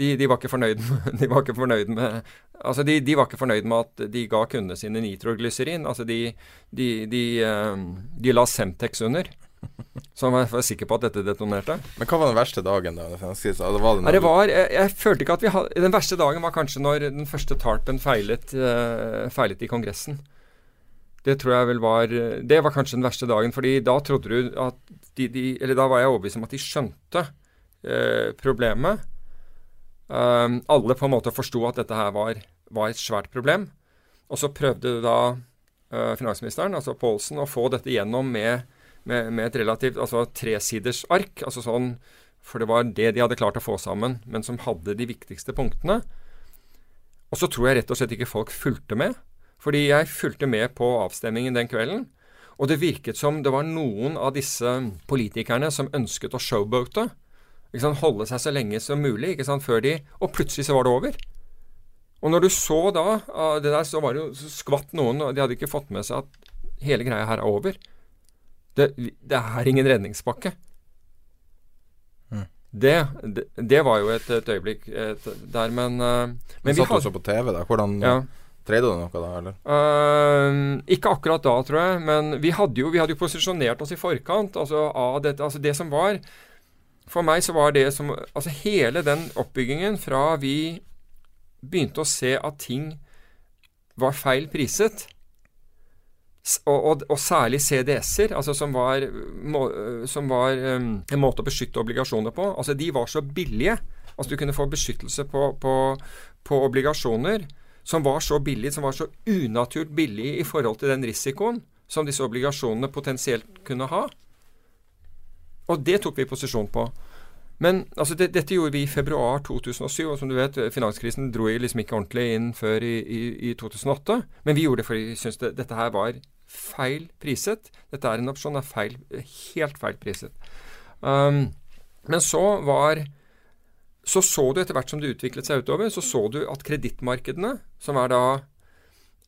Speaker 2: De, de, var ikke fornøyd med, de var ikke fornøyd med Altså, de, de, var ikke fornøyd med at de ga kundene sine nitroglyserin. Altså, de, de, ehm, de la Semtex under. Så jeg var sikker på at dette detonerte.
Speaker 1: Men hva var den verste dagen? da?
Speaker 2: Altså, var det, det var, jeg, jeg, følte ikke at vi hadde Den verste dagen var kanskje når den første tarpen feilet, uh, feilet i Kongressen. Det tror jeg vel var Det var kanskje den verste dagen, fordi da trodde du at de, de Eller da var jeg overbevist om at de skjønte uh, problemet. Um, alle på en måte forsto at dette her var, var, et svært problem. Og så prøvde da uh, finansministeren, altså Paulsen, å få dette gjennom med, med, med et relativt altså tresiders ark. altså sånn, For det var det de hadde klart å få sammen, men som hadde de viktigste punktene. Og så tror jeg rett og slett ikke folk fulgte med. Fordi jeg fulgte med på avstemningen den kvelden. Og det virket som det var noen av disse politikerne som ønsket å showboate holde seg så lenge som mulig før de Og plutselig så var det over. Og når du så da det der, så var det jo så skvatt noen, og de hadde ikke fått med seg at hele greia her er over. Det, det er ingen redningspakke. Mm. Det, det, det, var jo et, et øyeblikk et, der, men, uh,
Speaker 1: men Satt også så på TV, da? Hvordan ja. Dreide du noe da, eller?
Speaker 2: Uh, ikke akkurat da, tror jeg. Men vi hadde jo, vi hadde jo posisjonert oss i forkant altså, av dette. Altså det som var for meg så var det som Altså hele den oppbyggingen fra vi begynte å se at ting var feil priset, og, og, og særlig CDS-er, altså som var, må, som var um, en måte å beskytte obligasjoner på, altså de var så billige. Altså du kunne få beskyttelse på, på, på obligasjoner som var så billig, som var så unaturlig billig i forhold til den risikoen som disse obligasjonene potensielt kunne ha. Og det tok vi posisjon på. Men altså, det, dette gjorde vi i februar 2007, og som du vet, finanskrisen dro liksom ikke ordentlig inn før i, i, i 2008. Men vi gjorde det fordi vi syntes det, dette her var feil priset. Dette er en opsjon, er feil, helt feil priset. Um, men så var så så du etter hvert som det utviklet seg utover, så så du at kredittmarkedene, som er da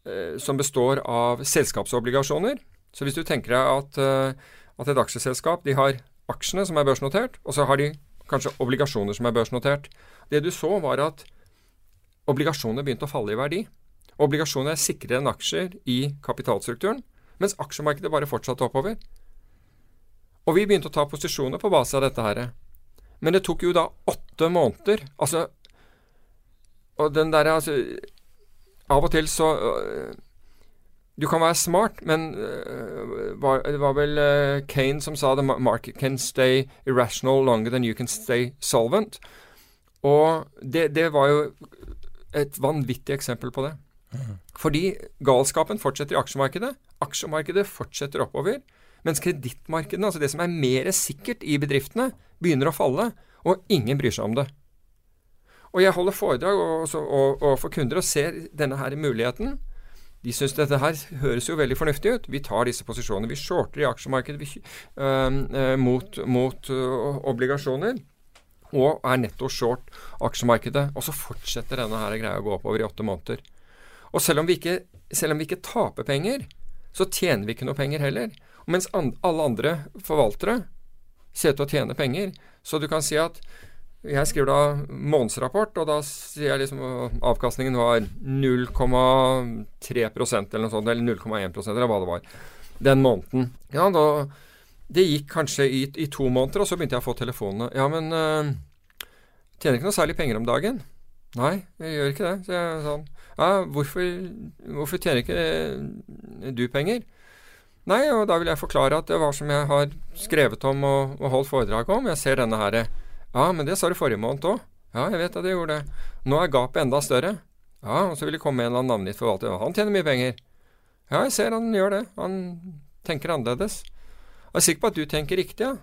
Speaker 2: eh, som består av selskapsobligasjoner Så hvis du tenker deg at, eh, at et aksjeselskap de har aksjene som er børsnotert, og så har de kanskje obligasjoner som er børsnotert. Det du så, var at obligasjoner begynte å falle i verdi. Obligasjoner er sikrere enn aksjer i kapitalstrukturen, mens aksjemarkedet bare fortsatte oppover. Og vi begynte å ta posisjoner på base av dette her. Men det tok jo da åtte måneder. Altså Og den derre altså Av og til så du kan være smart, men uh, var, det var vel uh, Kane som sa the market can stay irrational longer than you can stay solvent. Og det, det var jo et vanvittig eksempel på det. Mm. Fordi galskapen fortsetter i aksjemarkedet. Aksjemarkedet fortsetter oppover. Mens kredittmarkedene, altså det som er mer sikkert i bedriftene, begynner å falle. Og ingen bryr seg om det. Og jeg holder foredrag for kunder og ser denne her muligheten. De syns dette her høres jo veldig fornuftig ut. Vi tar disse posisjonene. Vi shorter i aksjemarkedet vi, øh, mot, mot øh, obligasjoner. Og er netto short aksjemarkedet. Og så fortsetter denne her greia å gå oppover i åtte måneder. Og selv om vi ikke, om vi ikke taper penger, så tjener vi ikke noe penger heller. Og mens and alle andre forvaltere ser ut til å tjene penger. Så du kan si at jeg skriver da månedsrapport, og da sier jeg liksom avkastningen var 0,3% eller noe sånt, eller 0,1 eller hva det var, den måneden. Ja, da Det gikk kanskje i, i, to måneder, og så begynte jeg å få telefonene. Ja, men øh, tjener ikke noe særlig penger om dagen. Nei, jeg gjør ikke det. Så jeg sånn Ja, hvorfor, hvorfor tjener ikke du penger? Nei, og da vil jeg forklare at det var som jeg har skrevet om og, og holdt foredrag om. Jeg ser denne herre ja, men det sa du forrige måned òg. Ja, jeg vet at jeg gjorde det. Nå er gapet enda større. Ja, og så vil det komme en eller annen navngitt forvalter. Han tjener mye penger. Ja, jeg ser han gjør det. Han tenker annerledes. Jeg er sikker på at du tenker riktig, ja.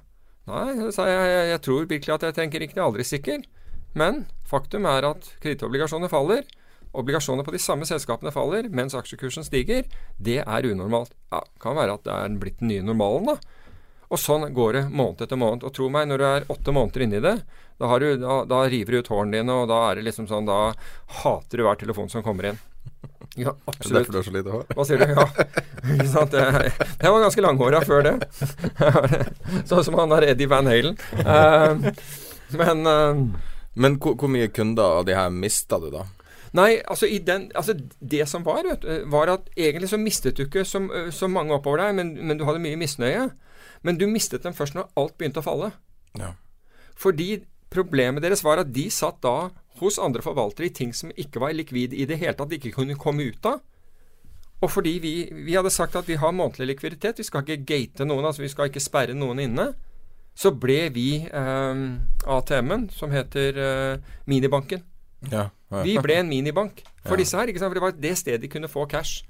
Speaker 2: Nei, sa jeg, jeg, jeg tror virkelig at jeg tenker riktig. Jeg er Aldri sikker. Men faktum er at kredittobligasjoner faller. Obligasjoner på de samme selskapene faller, mens aksjekursen stiger. Det er unormalt. Ja, Kan være at det er blitt den nye normalen, da. Og sånn går det måned etter måned. Og tro meg, når du er åtte måneder inni det, da, du, da, da river du ut hårene dine, og da er det liksom sånn Da hater du hver telefon som kommer inn. Ja, absolutt.
Speaker 1: Derfor du har så lite hår?
Speaker 2: Hva sier du? Ja. Ikke sant? Jeg, jeg var ganske langhåra før det. sånn som han der Eddie Van Halen. Uh, men uh,
Speaker 1: Men hvor, hvor, mye kunder av de her mista du, da?
Speaker 2: Nei, altså, den, altså det som var, vet, var at egentlig så mistet du ikke så, så mange oppover deg, men, men, du hadde mye misnøye. Men du mistet dem først når alt begynte å falle. Ja. Fordi problemet deres var at de satt da hos andre forvaltere i ting som ikke var likvid i det hele tatt, de ikke kunne komme ut av. Og fordi vi, vi, hadde sagt at vi har månedlig likviditet, vi skal ikke gate noen, altså vi skal ikke sperre noen inne, så ble vi eh, ATM-en, som heter eh, minibanken. Ja, ja. Vi ble en minibank for disse her, for det var det stedet de kunne få cash.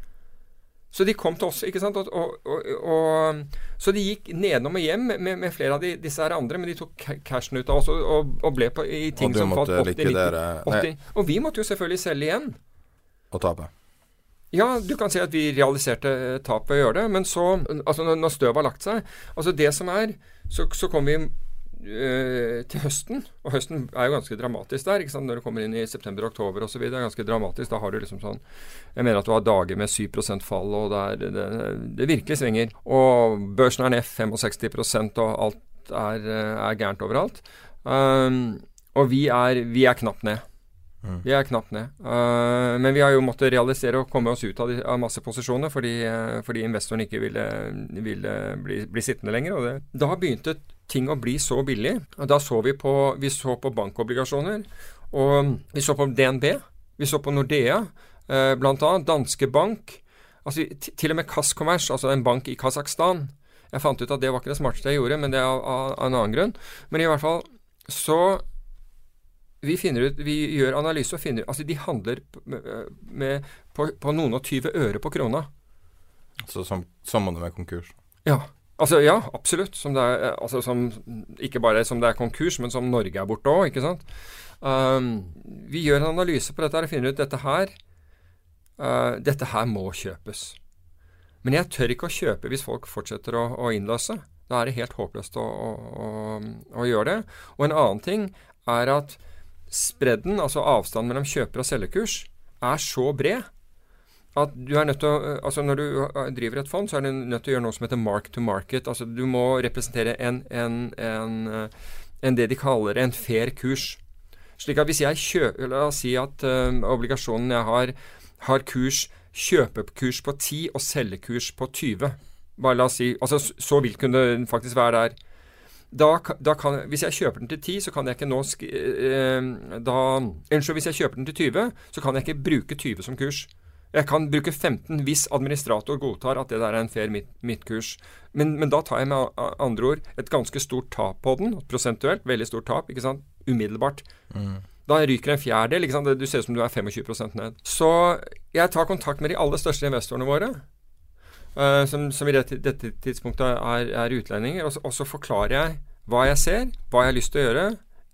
Speaker 2: Så de kom til oss, ikke sant. Og, og, og, så de gikk nedom og hjem med, med flere av de, disse her andre, men de tok cashen ut av oss og, ble på, i ting som falt 80-90 Og vi måtte jo selvfølgelig selge igjen.
Speaker 1: Og tape.
Speaker 2: Ja, du kan si at vi realiserte tapet ved å gjøre det, men så, altså når støvet har lagt seg Altså det som er, så, så kom vi Eh, til høsten. Og høsten er jo ganske dramatisk der. ikke sant? Når du kommer inn i september-oktober osv. Det er ganske dramatisk. Da har du liksom sånn Jeg mener at du har dager med 7% fall, og det, er, det, det, virkelig svinger. Og børsen er ned 65 og alt er, er gærent overalt. Um, og vi er, vi er knapt ned. Mm. Vi er knapt ned. Uh, men vi har jo måttet realisere og komme oss ut av, de, av masse posisjoner fordi, uh, fordi investoren ikke ville, ville bli, bli, sittende lenger. Og det, da begynte ting å bli så billig. Og da så vi på, vi så på bankobligasjoner. Og vi så på DNB. Vi så på Nordea, blant bl.a. Danske Bank. Altså, til og med Kaskommers, altså en bank i Kasakhstan. Jeg fant ut at det var ikke det smarteste jeg gjorde, men det er av, av, av en annen grunn. Men i hvert fall så vi, ut, vi gjør analyse og finner Altså, de handler med, med, på, på, noen og tyve øre på krona.
Speaker 1: Så som, sammen med konkurs?
Speaker 2: Ja. Altså, ja, absolutt. Som er, altså, som, ikke bare som det er konkurs, men som Norge er borte òg. Um, vi gjør en analyse på dette og finner ut dette her uh, Dette her må kjøpes. Men jeg tør ikke å kjøpe hvis folk fortsetter å, å innløse. Da er det helt håpløst å, å, å, gjøre det. Og en annen ting er at spredden, altså avstanden mellom kjøper- og selgerkurs, er så bred at du er nødt til å, altså Når du driver et fond, så er du nødt til å gjøre noe som heter mark to market. Altså Du må representere en, en, en, en det de kaller en fair kurs. Slik at hvis jeg kjøper La oss si at uh, obligasjonen jeg har, har kurs kjøpekurs på 10 og selgekurs på 20. Bare la oss si, altså Så vil kunne det faktisk være der. Da, da kan, hvis jeg kjøper den til 10, så kan jeg ikke nå eh, da, Unnskyld, hvis jeg kjøper den til 20, så kan jeg ikke bruke 20 som kurs. Jeg kan bruke 15 hvis administrator godtar at det der er en fair midtkurs. Men, men da tar jeg med andre ord et ganske stort tap på den, prosentuelt. Veldig stort tap, ikke sant? Umiddelbart. Mm. Da ryker en fjerdedel. ikke sant? Du ser ut som du er 25% ned. Så jeg tar kontakt med de aller største investorene våre. Uh, som, som, i dette, dette tidspunktet er, er utlendinger. Og så, og så, forklarer jeg hva jeg ser, hva jeg har lyst til å gjøre.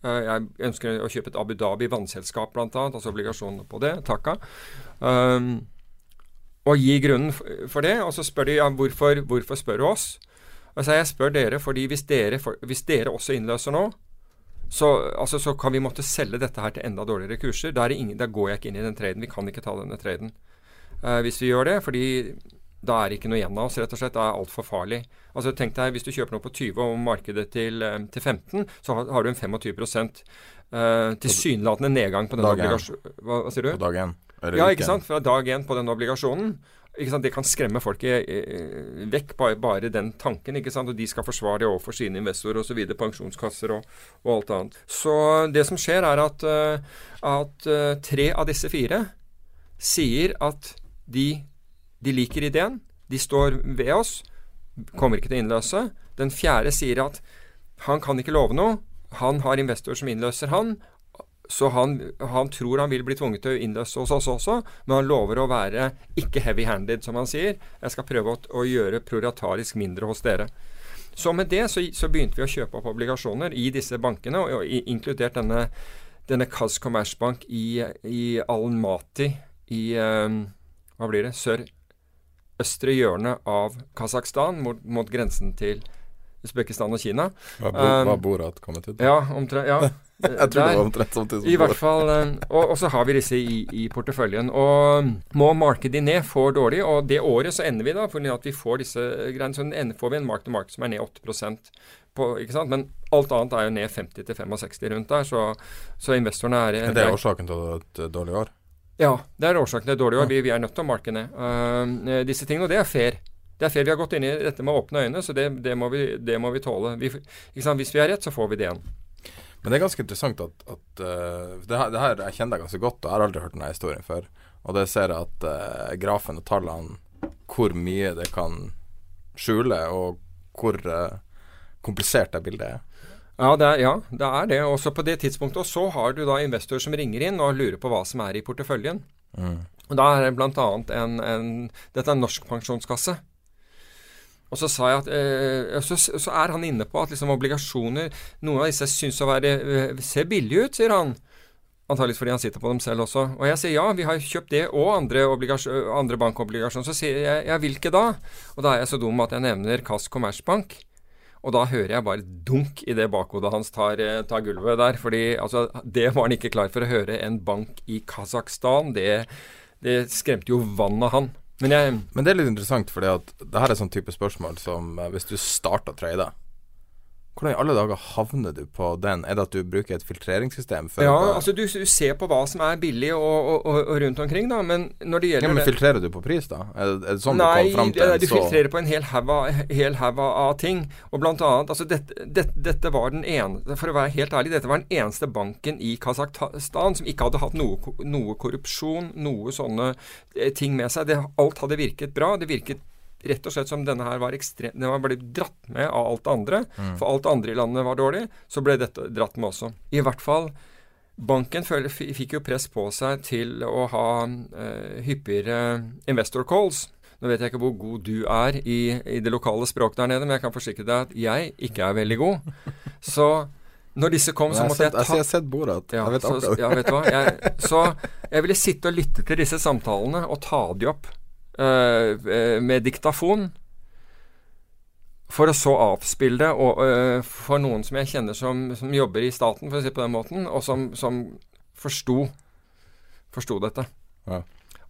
Speaker 2: Uh, jeg ønsker å kjøpe et Abu Dhabi vannselskap, bl.a., altså obligasjoner på det. Takka. Um, og gi grunnen for det. Og så spør de ja, hvorfor, hvorfor spør du oss? Altså Jeg spør dere fordi hvis dere, hvis dere også innløser nå, så, altså, så, kan vi måtte selge dette her til enda dårligere kurser. Da, da, går jeg ikke inn i den traden. Vi kan ikke ta denne traden uh, hvis vi gjør det. fordi da er det ikke noe igjen av oss, rett og slett. Det er altfor farlig. Altså Tenk deg hvis du kjøper noe på 20 og markedet til, uh, til 15, så har, har, du en 25% uh, tilsynelatende nedgang på den obligasjonen. Hva, hva, sier du?
Speaker 1: På dag én.
Speaker 2: Ja, ikke sant. Fra dag én på den obligasjonen. Det kan skremme folk vekk, bare, bare, den tanken. ikke sant? Og de skal forsvare det overfor sine investorer osv., pensjonskasser og, og, alt annet. Så det som skjer, er at, eh, at eh, tre av disse fire sier at de, de liker ideen. De står ved oss. Kommer ikke til å innløse. Den fjerde sier at han kan ikke love noe. Han har investorer som innløser han, så han, han, tror han vil bli tvunget til å innløse hos oss også, men han lover å være ikke heavy-handed, som han sier. Jeg skal prøve å, å gjøre proratarisk mindre hos dere. Så med det så, så, begynte vi å kjøpe opp obligasjoner i disse bankene, og, og inkludert denne, denne Kaz Commercebank i, i Al-Mati i um, Hva blir det? Sør-østre hjørne av Kasakhstan, mot, mot grensen til Usbekistan og Kina.
Speaker 1: Hva, um, hva Borat kommet ut?
Speaker 2: Ja, omtrent. Ja.
Speaker 1: jeg tror det var omtrent samtidig
Speaker 2: I hvert fall, um, og, og, så har vi disse i, i, porteføljen. Og må markedet ned for dårlig, og det året så ender vi da, for at vi får disse greiene, så ender, får vi en mark to mark som er ned 8 på? Men alt annet er jo ned 50-65 rundt der, så, så investorene er
Speaker 1: Det Er årsaken til et dårlig år?
Speaker 2: Ja, det er årsaken til dårlig vær. Vi, vi er nødt til å marke ned uh, disse tingene, og det er fair. Det er fair. Vi har gått inn i dette med åpne øyne, så det, det, må, vi, det må, vi, tåle. Vi, Hvis vi har rett, så får vi det igjen.
Speaker 1: Men det er ganske interessant at, at uh, det, her, det, her, Jeg kjenner deg ganske godt, og jeg har aldri hørt denne historien før. Og det ser jeg at uh, grafen og tallene, hvor mye det kan skjule, og hvor komplisert det bildet er.
Speaker 2: Ja det, er, ja, det er det. Også på det tidspunktet. Og så har du da investorer som ringer inn og lurer på hva som er i porteføljen. Mm. Og Da er det bl.a. En, en Dette er Norsk pensjonskasse. Og så, sa jeg at, eh, så, så, er han inne på at liksom obligasjoner Noen av disse syns å være eh, ser billige ut, sier han. Antakeligvis fordi han sitter på dem selv også. Og jeg sier ja, vi har kjøpt det og andre, andre bankobligasjoner. Så sier jeg ja, hvilke da? Og da er jeg så dum at jeg nevner Kass Kommersbank. Og da hører jeg bare dunk i det bakhodet hans tar, eh, tar gulvet der. fordi altså, det var han ikke klar for å høre. En bank i Kasakhstan, det, det skremte jo vannet av han. Men, jeg,
Speaker 1: Men det er litt interessant, for det her er sånn type spørsmål som eh, hvis du starter å trade hvordan i alle dager havner du på den? Er det at du bruker et filtreringssystem?
Speaker 2: ja, å, altså du, du, ser på hva som er billig og, og, og, og, rundt omkring, da. Men når det gjelder
Speaker 1: ja, Men filtrerer du på pris, da? Er, er det sånn
Speaker 2: Nei,
Speaker 1: du kommer fram til
Speaker 2: Nei, du filtrerer på en hel haug av, av, ting. Og blant annet altså dette, dette, dette, var den ene For å være helt ærlig, dette var den eneste banken i Kasakhstan som ikke hadde hatt noe, noe korrupsjon, noe sånne eh, ting med seg. Det, alt hadde virket bra. Det virket rett og slett som denne her var ekstrem, den var blitt dratt med av alt det andre. Mm. For alt det andre i landet var dårlig, så ble dette dratt med også. I hvert fall Banken fikk jo press på seg til å ha uh, hyppigere investor calls. Nå vet jeg ikke hvor god du er i, i det lokale språket der nede, men jeg kan forsikre deg at jeg ikke er veldig god. Så når disse kom, så måtte jeg ta
Speaker 1: Jeg har sett Borat.
Speaker 2: ja,
Speaker 1: jeg vet
Speaker 2: så,
Speaker 1: akkurat
Speaker 2: ja, vet du hva. Jeg, så jeg ville sitte og lytte til disse samtalene og ta de opp eh, eh, med diktafon. For å så avspille det og, eh, for noen som jeg kjenner som, som jobber i staten, for å si det på den måten, og som, som forsto, forsto dette.
Speaker 1: Ja.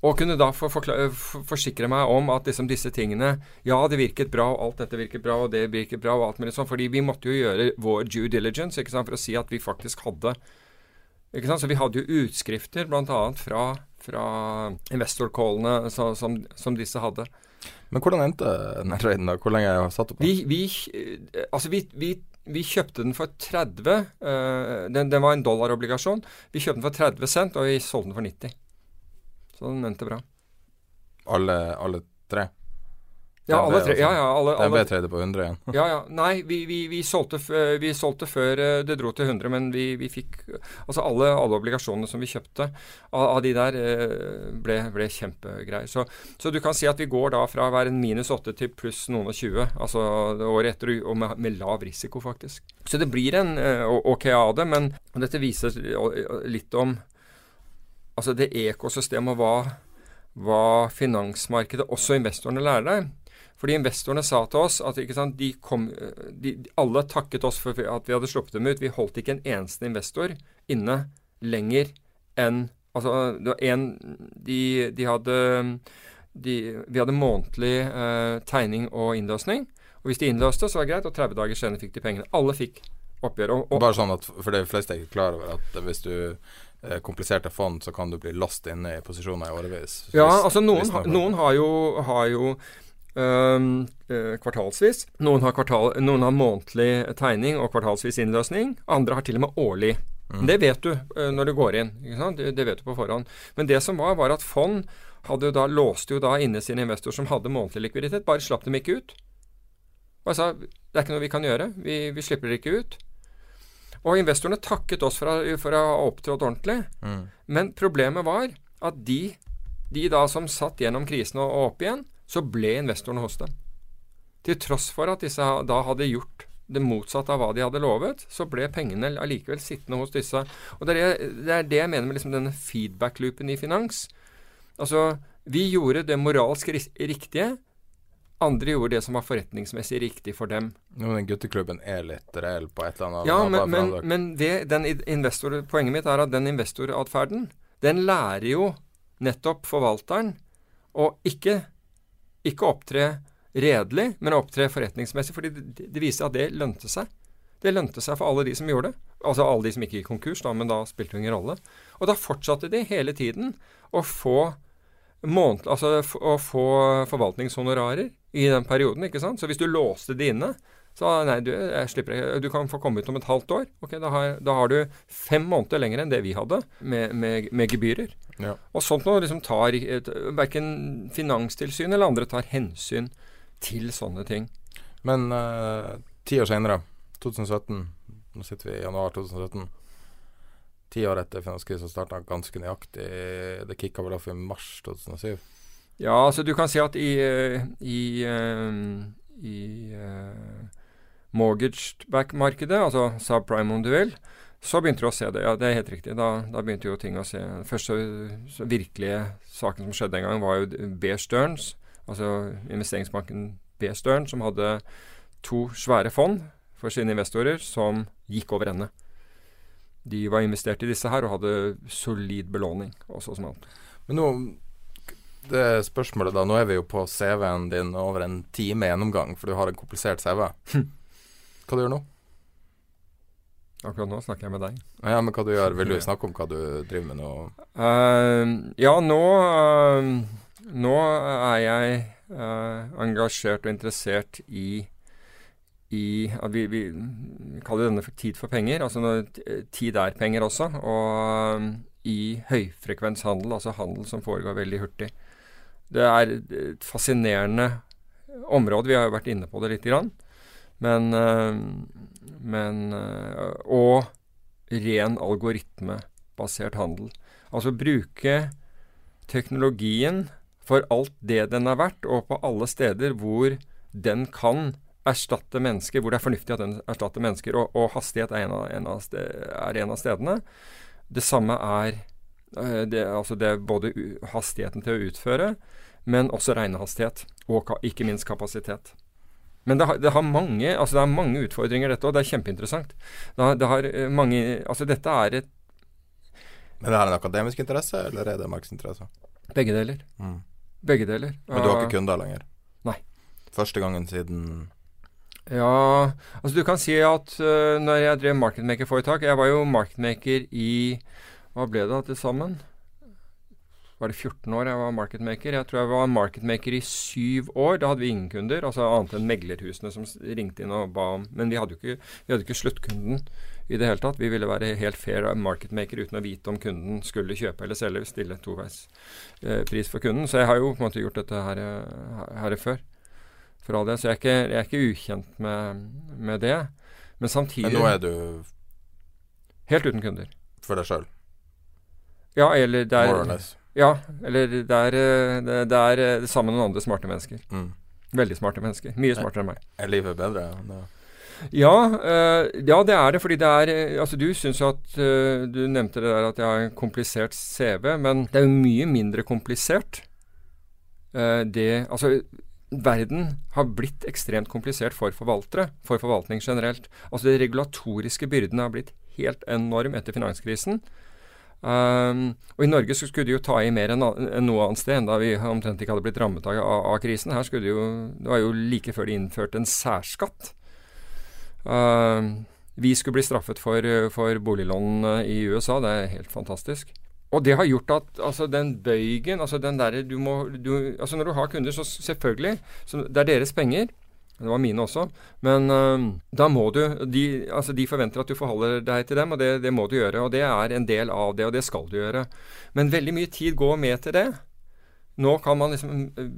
Speaker 2: Og kunne da for, forkla- for, forsikre meg om at liksom disse tingene Ja, det virket bra, og alt dette virket bra, og det virket bra, og alt mulig sånn. Fordi vi måtte jo gjøre vår due diligence for å si at vi faktisk hadde ikke sant? Så vi hadde jo utskrifter bl.a. fra, fra investorcallene som, som disse hadde.
Speaker 1: Men hvordan endte den traden, da? Hvor lenge har jeg satt opp?
Speaker 2: Vi, vi, eh, altså vi, vi, vi kjøpte den for 30 eh, den, den var en dollarobligasjon. Vi kjøpte den for 30 cent, og vi solgte den for 90. Så den endte bra.
Speaker 1: Alle, alle tre?
Speaker 2: Ja, alle tre. Ja, ja, alle,
Speaker 1: Den ble tredje på 100 igjen.
Speaker 2: ja, ja. Nei, vi, vi, vi, solgte, eh, vi solgte før eh, det dro til 100, men vi, vi fikk Altså alle, alle obligasjonene som vi kjøpte av, av de der, eh, ble, ble kjempegreier. Så, så du kan si at vi går da fra å være en minus 8 til pluss noen og 20. Altså året etter, og med, med lav risiko, faktisk. Så det blir en ok av det, men dette viser litt om altså det ekosystemet og hva, hva finansmarkedet, også investorene, lærer deg. Fordi investorene sa til oss at sant, de kom, de, alle takket oss for at vi hadde sluppet dem ut. Vi holdt ikke en eneste investor inne lenger enn Altså, det var en De, de hadde de, Vi hadde månedlig eh, tegning og innløsning. Og hvis de innløste, så var det greit, og 30 dager senere fikk de pengene. Alle fikk oppgjør. Og, og,
Speaker 1: Bare sånn at For de fleste er ikke klar over at hvis du eh, kompliserte fond, så kan du bli låst inne i posisjoner i årevis.
Speaker 2: Ja, altså noen, noen har jo, har jo kvartalsvis. Noen har, kvartal, noen har månedlig tegning og kvartalsvis innløsning. Andre har til og med årlig. Det vet du øh, når du går inn. Det, vet du på forhånd. Men det som var, var at fond hadde jo da, låste jo da inne sine investorer som hadde månedlig likviditet. Bare slapp dem ikke ut. Og jeg sa det er ikke noe vi kan gjøre. Vi, vi slipper dere ikke ut. Og investorene takket oss for å, for å ha opptrådt ordentlig. Men problemet var at de, de da som satt gjennom krisen og, og opp igjen, så ble investorene hos dem. Til tross for at disse da hadde gjort det motsatte av hva de hadde lovet, så ble pengene allikevel sittende hos disse. Og Det er det, er jeg mener med liksom denne feedback-loopen i finans. Altså, vi gjorde det moralsk riktige. Andre gjorde det som var forretningsmessig riktig for dem.
Speaker 1: Men den gutteklubben er litt reell på et eller annet
Speaker 2: Ja, men, men, men det, den investor, poenget mitt er at den investoratferden, den lærer jo nettopp forvalteren å ikke, ikke opptre redelig, men opptre forretningsmessig. fordi det, viser at det lønte seg. Det lønte seg for alle de som gjorde det. Altså alle de som ikke gikk konkurs, da, men da spilte det ingen rolle. Og da fortsatte de hele tiden å få måned, altså å få forvaltningshonorarer i den perioden, ikke sant. Så hvis du låste de inne, så nei, du, jeg slipper, ikke. du kan få komme ut om et halvt år. Ok, Da har, da har du fem måneder lenger enn det vi hadde med, med, med gebyrer.
Speaker 1: Ja.
Speaker 2: Og sånt noe liksom tar Verken Finanstilsynet eller andre tar hensyn til sånne ting.
Speaker 1: Men uh, ti år senere, 2017 Nå sitter vi i januar 2017. Ti år etter finanskrisen starta ganske nøyaktig. Det kicka vel off i mars 2007.
Speaker 2: Ja, altså du kan si at i, i, i, eh, i eh, mortgage-back-markedet, altså subprime om du vil, så begynte du å se det. Ja, det er helt riktig. Da, da begynte jo ting å se Første virkelige saken som skjedde en gang, var jo Bear Stearns, altså investeringsbanken Bear Stearns, som hadde to svære fond for sine investorer som gikk over ende. De var investert i disse her og hadde solid belåning. også som alt.
Speaker 1: Men nå Det spørsmålet da Nå er vi jo på CV-en din over en time gjennomgang, for du har en komplisert CV. Hva du gjør nå?
Speaker 2: Akkurat nå snakker jeg med deg.
Speaker 1: Ja, men hva du gjør? Vil du snakke om hva du driver med nå?
Speaker 2: Uh, ja, nå, uh, nå er jeg uh, engasjert og interessert i, i at vi, vi kaller denne for tid for penger. Altså når tid er penger også. Og um, i høyfrekvenshandel, altså handel som foregår veldig hurtig. Det er et fascinerende område. Vi har jo vært inne på det lite grann. Men, eh, men eh, Og ren algoritmebasert handel. Altså bruke teknologien for alt det den er verdt, og på alle steder hvor den kan erstatte mennesker, hvor det er fornuftig at den erstatter mennesker, og, og hastighet er en, av, en av sted, er en av stedene. Det samme er eh, det, altså det er både hastigheten til å utføre, men også regnehastighet, og ikke minst kapasitet. Men det har, det har, mange, altså det er mange utfordringer, dette, òg. det er kjempeinteressant. Det har, det har eh, mange, altså dette er et
Speaker 1: Men det er en akademisk interesse, eller er det markedsinteresse?
Speaker 2: Begge deler.
Speaker 1: Mm.
Speaker 2: Begge deler.
Speaker 1: Men du har ikke kunder lenger?
Speaker 2: Nei.
Speaker 1: Første gangen siden
Speaker 2: Ja, altså du kan si at uh, når jeg drev marketmaker-foretak Jeg var jo marketmaker i Hva ble det til sammen? Var det 14 år jeg var marketmaker. Jeg tror jeg var marketmaker i syv år. Da hadde vi ingen kunder, altså annet enn meglerhusene som ringte inn og ba om Men vi hadde jo ikke, vi hadde ikke sluttkunden i det hele tatt. Vi ville være helt fair marketmaker uten å vite om kunden skulle kjøpe eller selge. Stille toveispris eh, for kunden. Så jeg har jo på en måte gjort dette her, her, her før. For all det. Så jeg er ikke, jeg er ikke ukjent med, med, det. Men samtidig
Speaker 1: Men nå er du
Speaker 2: Helt uten kunder.
Speaker 1: For deg sjøl?
Speaker 2: Ja, eller der
Speaker 1: More or less.
Speaker 2: Ja, eller det er, det, det er eh, sammen med noen andre smarte mennesker.
Speaker 1: Mm.
Speaker 2: Veldig smarte mennesker. Mye smartere enn meg.
Speaker 1: Er livet bedre?
Speaker 2: Ja, øh, ja, det er det. Fordi det er eh, Altså, du syns jo at øh, Du nevnte det der at jeg har en komplisert CV, men det er jo mye mindre komplisert. Uh, det Altså, verden har blitt ekstremt komplisert for forvaltere, for forvaltning generelt. Altså, de regulatoriske byrdene har blitt helt enorm etter finanskrisen. Um, og I Norge så skulle de jo ta i mer enn, enn noe annet sted, enda vi omtrent ikke hadde blitt rammet av, av, krisen. Her skulle de jo, Det var jo like før de innførte en særskatt. Um, vi skulle bli straffet for, for boliglån i USA. Det er helt fantastisk. Og det har gjort at altså, den bøygen altså den der, du må, du, altså Når du har kunder, så selvfølgelig så Det er deres penger. Det var mine også. Men uh, da må du de, altså de, forventer at du forholder deg til dem, og det, det, må du gjøre. Og det er en del av det, og det skal du gjøre. Men veldig mye tid går med til det. Nå kan man liksom uh,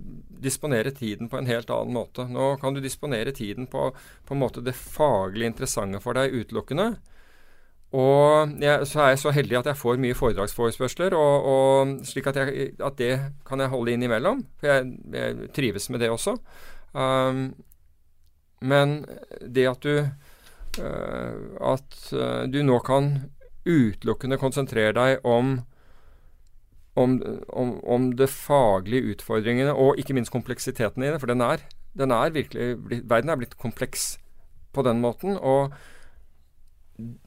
Speaker 2: disponere tiden på en helt annen måte. Nå kan du disponere tiden på, på en måte det faglig interessante for deg utelukkende. Og jeg, så er jeg så heldig at jeg får mye foredragsforespørsler, og, og slik at, jeg, at, det kan jeg holde innimellom. For jeg, jeg trives med det også. Um, men det at du uh, At uh, du nå kan utelukkende konsentrere deg om om, om, om det faglige utfordringene, og ikke minst kompleksiteten i det. For den er, den er virkelig Verden er blitt kompleks på den måten. Og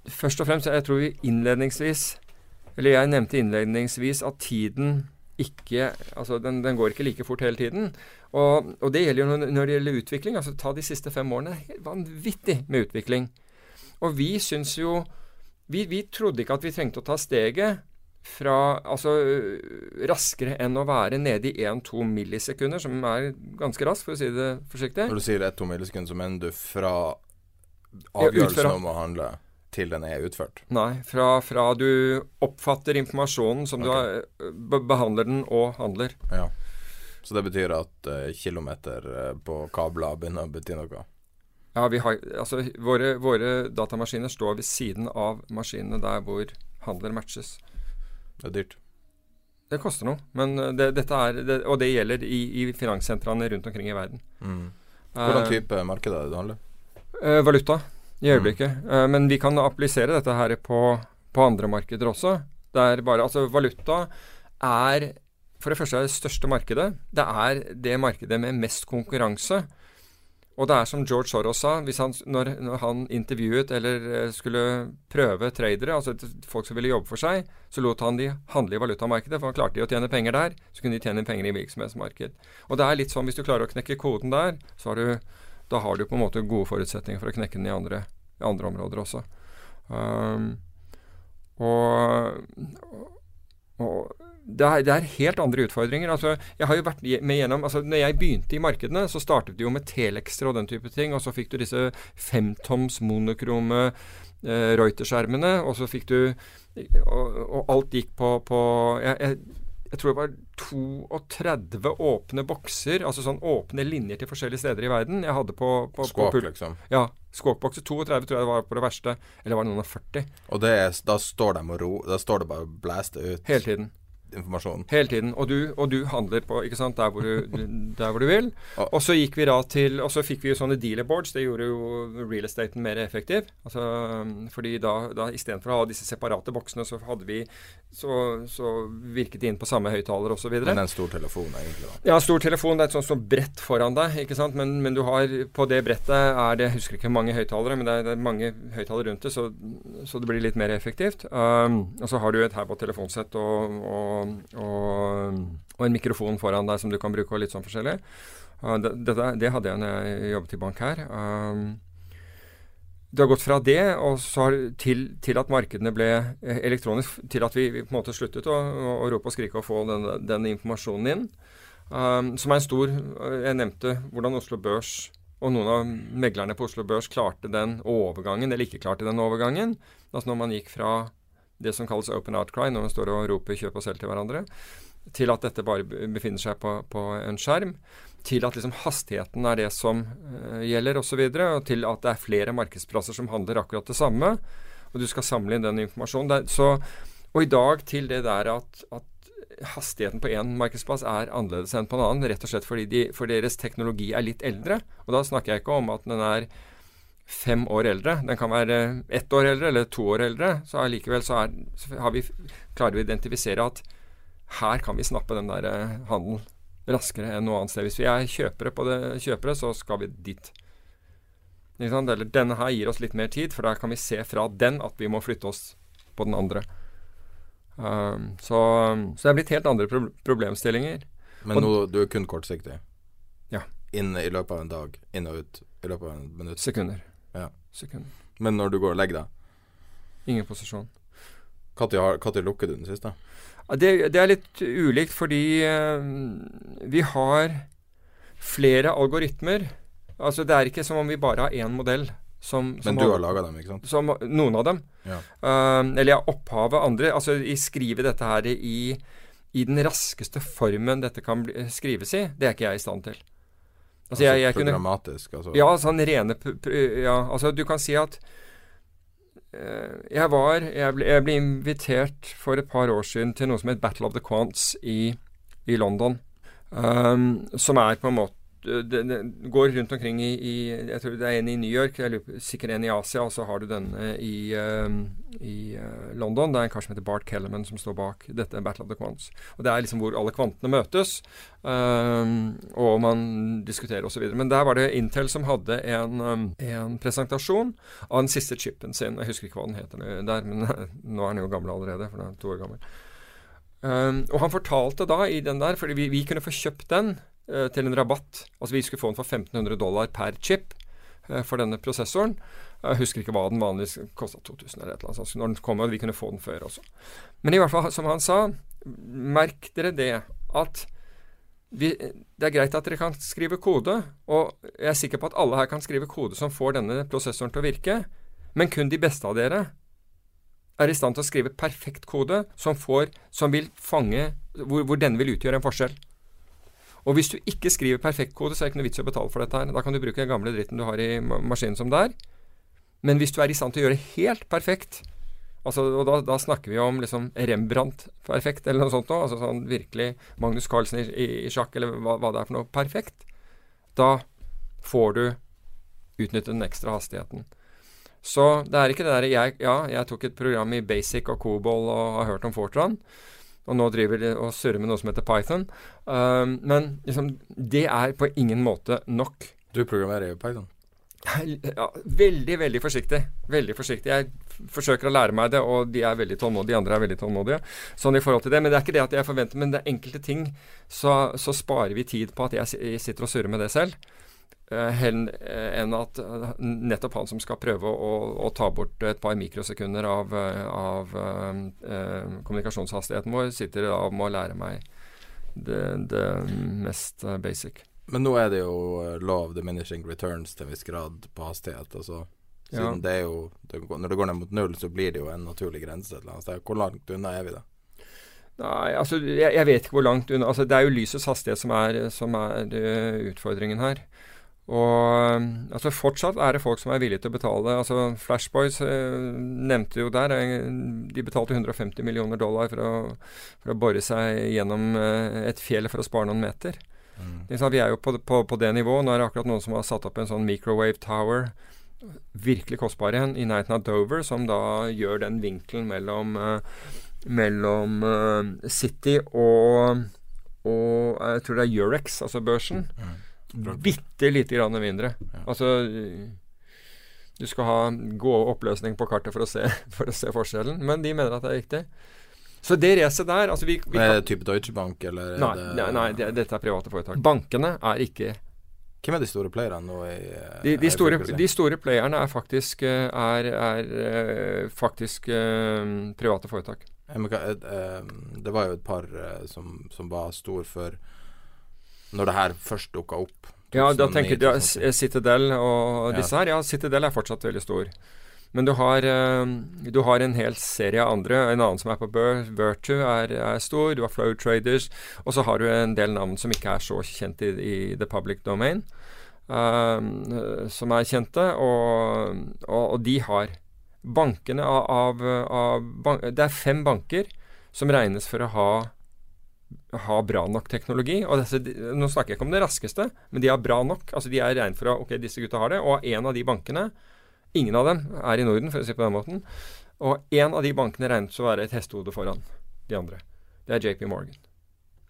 Speaker 2: først og fremst, jeg tror vi innledningsvis Eller jeg nevnte innledningsvis at tiden ikke Altså, den, den går ikke like fort hele tiden. Og, og, det gjelder jo når det gjelder utvikling. altså Ta de siste fem årene. Helt vanvittig med utvikling. Og vi syns jo vi, vi, trodde ikke at vi trengte å ta steget fra altså raskere enn å være nede i 1-2 millisekunder, som er ganske raskt, for å si det forsiktig.
Speaker 1: Når du sier 1-2 millisekunder, så mener du fra avgjørelsen ja, om å handle til den er utført?
Speaker 2: Nei, fra, fra du oppfatter informasjonen som okay. du behandler den og handler.
Speaker 1: Ja. Så det betyr at uh, kilometer uh, på kabler begynner å bety noe?
Speaker 2: Ja, vi har, altså våre, våre, datamaskiner står ved siden av maskinene der hvor handler matches.
Speaker 1: Det er dyrt.
Speaker 2: Det koster noe, men eh, det, dette er, det, og det gjelder i, i finanssentrene rundt omkring i verden.
Speaker 1: Mm. Hvordan type marked er det du handler?
Speaker 2: Uh, valuta i øyeblikket. Mm. Uh, men vi kan applisere dette her på, på andre markeder også. Bare, altså Valuta er for det første er det største markedet. Det er det markedet med mest konkurranse. Og det er som George Soros sa, han, når, når, han intervjuet eller eh, skulle prøve tradere, altså folk som ville jobbe for seg, så lot han de handle i valutamarkedet, for han klarte de å tjene penger der. Så kunne de tjene penger i virksomhetsmarked. Og det er litt sånn hvis du klarer å knekke koden der, så har du, da har du på en måte gode forutsetninger for å knekke den i andre, i andre områder også. Um, og, og det er, det er, helt andre utfordringer. Altså, jeg har jo vært med gjennom, altså, når jeg begynte i markedene, så startet det jo med telexer og den type ting. Og så fikk du disse femtoms monokrome eh, Reuter-skjermene. Og så fikk du og, og alt gikk på, på jeg, jeg, jeg, tror det var 32 åpne bokser, altså sånn åpne linjer til forskjellige steder i verden. Jeg hadde på, på
Speaker 1: Skåk, liksom?
Speaker 2: Ja. Skåpbokser 32 tror jeg det var på det verste. Eller var det noen av 40?
Speaker 1: Og er, da står de og ro, da står det bare og blæster ut?
Speaker 2: Hele tiden.
Speaker 1: Informasjon.
Speaker 2: Hele tiden. Og du, og du handler på ikke sant, der hvor du, der hvor du vil. Og så gikk vi da til Og så fikk vi jo sånne dealerboards. Det gjorde jo real estaten mer effektiv. Altså, fordi da, da istedenfor å ha disse separate boksene, så hadde vi Så, så virket de inn på samme høyttaler osv.
Speaker 1: Men en stor telefon, egentlig. da.
Speaker 2: Ja, stor telefon. Det er et sånt, sånn brett foran deg. ikke sant? Men, men, du har på det brettet er det Jeg husker ikke mange høyttalere, men det er, det er mange høyttalere rundt det, så, så, det blir litt mer effektivt. Um, og så har du et her på telefonsett og, og og, og, en mikrofon foran deg som du kan bruke, og litt sånn forskjellig. Det, det, det, hadde jeg når jeg jobbet i bank her. Um, det har gått fra det og til, til, at markedene ble eh, elektronisk, til at vi, vi på en måte sluttet å, å, å rope og skrike og få den, den informasjonen inn. Um, som er en stor Jeg nevnte hvordan Oslo Børs og noen av meglerne på Oslo Børs klarte den overgangen, eller ikke klarte den overgangen. Altså når man gikk fra det som kalles open outcry, når man står og roper kjøp og selg til hverandre, til at dette bare befinner seg på, på en skjerm, til at liksom hastigheten er det som uh, gjelder osv., og, så videre, og til at det er flere markedsplasser som handler akkurat det samme, og du skal samle inn den informasjonen. Der, så, og i dag til det der at, at hastigheten på én markedsplass er annerledes enn på en annen, rett og slett fordi de, for deres teknologi er litt eldre. Og da snakker jeg ikke om at den er fem år eldre. Den kan være ett år eldre eller to år eldre. Så allikevel så, er, så vi, klarer vi å identifisere at her kan vi snappe den der eh, handelen raskere enn noe annet sted. Hvis vi er kjøpere på det kjøpere, så skal vi dit. Eller denne her gir oss litt mer tid, for da kan vi se fra den at vi må flytte oss på den andre. Um, så, så, det er blitt helt andre pro problemstillinger.
Speaker 1: Men nå, du er kun kortsiktig?
Speaker 2: Ja.
Speaker 1: Inn i løpet av en dag, inn og ut i løpet av en minutt?
Speaker 2: Sekunder.
Speaker 1: Ja.
Speaker 2: sekunder.
Speaker 1: Men når du går og legger deg?
Speaker 2: Ingen posisjon.
Speaker 1: Når lukker du den siste?
Speaker 2: Det, det, er litt ulikt fordi uh, vi har flere algoritmer. Altså Det er ikke som om vi bare har én modell. Som,
Speaker 1: som Men du har laga dem, ikke sant?
Speaker 2: Som, noen av dem.
Speaker 1: Ja.
Speaker 2: Uh, eller ja, opphavet andre. Altså jeg skriver dette her i, i den raskeste formen dette kan bli, skrives i, det er ikke jeg i stand til.
Speaker 1: Altså, jeg, jeg programmatisk? Altså.
Speaker 2: Ja, sånn rene Ja, altså du kan si at uh, jeg var jeg ble, jeg ble, invitert for et par år siden til noe som het Battle of the Quants i, i London. Um, som er på en måte det, det, går rundt omkring i, i, Jeg tror det er en i New York, eller sikkert en i Asia, og så har du denne i, uh, i uh, London. Det er en kar som heter Bart Kellerman som står bak dette Battle of the Quants. Og Det er liksom hvor alle kvantene møtes, um, og man diskuterer osv. Men der var det Intel som hadde en, en, presentasjon av den siste chipen sin. Jeg husker ikke hva den heter der, men nå er den jo gammel allerede, for den er to år gammel. Um, og han fortalte da i den der, fordi vi, vi kunne få kjøpt den Eh, til en rabatt. Altså Vi skulle få den for 1500 dollar per chip eh, for denne prosessoren. Jeg husker ikke hva den vanligvis kosta 2000 eller et eller annet. Altså når den kom, og vi kunne få den før også. Men i hvert fall, som han sa, merk dere det at vi, det er greit at dere kan skrive kode, og jeg er sikker på at alle her kan skrive kode som får denne prosessoren til å virke, men kun de beste av dere er i stand til å skrive perfekt kode som, får, som vil fange hvor, hvor denne vil utgjøre en forskjell. Og hvis du ikke skriver perfektkode, så er det ikke noe vits i å betale for dette her. Da kan du bruke den gamle dritten du har i maskinen som det er. Men hvis du er i stand til å gjøre det helt perfekt, altså, og da, da, snakker vi om liksom Rembrandt-perfekt eller noe sånt noe, altså sånn virkelig Magnus Carlsen i, i, i sjakk eller hva, hva, det er for noe perfekt, da får du utnytte den ekstra hastigheten. Så det er ikke det derre jeg, Ja, jeg tok et program i Basic og Cobol og har hørt om Fortran og nå driver de og surrer med noe som heter Python. Um, men liksom, det er på ingen måte nok.
Speaker 1: Du programmerer jo Python?
Speaker 2: Ja, veldig, veldig forsiktig. Veldig forsiktig. Jeg forsøker å lære meg det, og de er veldig tålmodige. De andre er veldig tålmodige. Sånn i forhold til det. Men det er ikke det at jeg forventer, men det er enkelte ting så, så sparer vi tid på at jeg sitter og surrer med det selv. Eh, eh, enn at eh, nettopp han som skal prøve å, å ta bort et par mikrosekunder av, av uh, kommunikasjonshastigheten vår, sitter da og må lære meg det, det, mest basic.
Speaker 1: Men nå er det jo lov diminishing returns til en viss grad på hastighet. Altså, siden ja. det jo det, Når det går ned mot null, så blir det jo en naturlig grense et eller annet sted. Hvor langt unna er vi da?
Speaker 2: Nei, altså jeg, jeg, vet ikke hvor langt unna altså, Det er jo lysets hastighet som er, som er uh, utfordringen her. Og altså Fortsatt er det folk som er villige til å betale. altså Flashboys eh, nevnte jo der eh, De betalte 150 millioner dollar for å, for å bore seg gjennom eh, et fjell for å spare noen meter. Mm. Vi er jo på, på, på, det nivået. Nå er det akkurat noen som har satt opp en sånn microwave tower, virkelig kostbar en, i nærheten av Dover, som da gjør den vinkelen mellom, eh, mellom uh, City og, og jeg tror det er Eurex, altså børsen. Mm. Bitte lite grann mindre. Altså Du skal ha god oppløsning på kartet for å, se, for å se forskjellen, men de mener at det er riktig. Så det racet der altså vi,
Speaker 1: vi Er det type Deutsche Bank, eller
Speaker 2: Nei, det, nei, nei det, dette er private foretak. Bankene er ikke
Speaker 1: Hvem er de store playerne nå i
Speaker 2: De, de, store, de store, playerne er faktisk, eh, er, er, er faktisk private foretak.
Speaker 1: Det var jo et par som, som var stor for når det her først dukka opp?
Speaker 2: Ja, da tenker du ja, Citadel og disse her. Ja, Citadel er fortsatt veldig stor. Men du har, uh, du har en hel serie av andre. En annen som er på Virtue, er, er, stor. Du har Flow Traders. Og så har du en del navn som ikke er så kjent i, i the public domain. Uh, som er kjente. Og, og, og, de har bankene av, av, av bank, Det er fem banker som regnes for å ha ha bra nok teknologi. og disse, Nå snakker jeg ikke om det raskeste, men de har bra nok. altså De er regnet for å ok, disse gutta har det. Og en av de bankene, ingen av dem er i Norden, for å si på den måten. Og en av de bankene regnet for å være et hestehode foran de andre. Det er JP Morgan.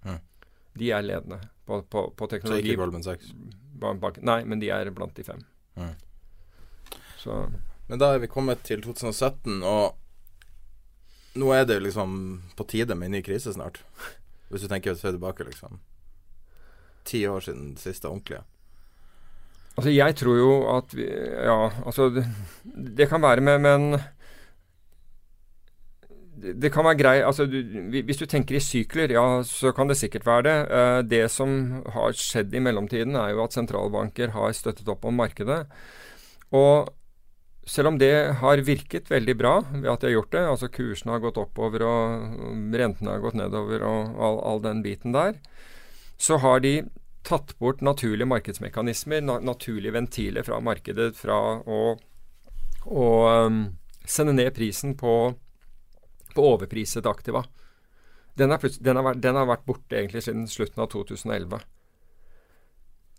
Speaker 2: Mm. De er ledende på, på, på teknologi.
Speaker 1: Så ikke Goldman Sachs?
Speaker 2: Bank, nei, men de er blant de fem. Mm.
Speaker 1: Så Men da er vi kommet til 2017, og nå er det liksom på tide med en ny krise snart. Hvis du tenker se tilbake, liksom. Ti år siden det siste ordentlige.
Speaker 2: Altså, jeg tror jo at vi, Ja, altså det, det, kan være med, men det, kan være grei, altså, Hvis du tenker i sykler, ja, så kan det sikkert være det. Uh, det som har skjedd i mellomtiden, er jo at sentralbanker har støttet opp om markedet. Og selv om det har virket veldig bra ved at de har gjort det, altså kursene har gått oppover og rentene har gått nedover og all, all den biten der, så har de tatt bort naturlige markedsmekanismer, na naturlige ventiler fra markedet fra å, å um, sende ned prisen på, på overpriset aktiva. Den, er, den, har vært, den, har vært, borte egentlig siden slutten av 2011.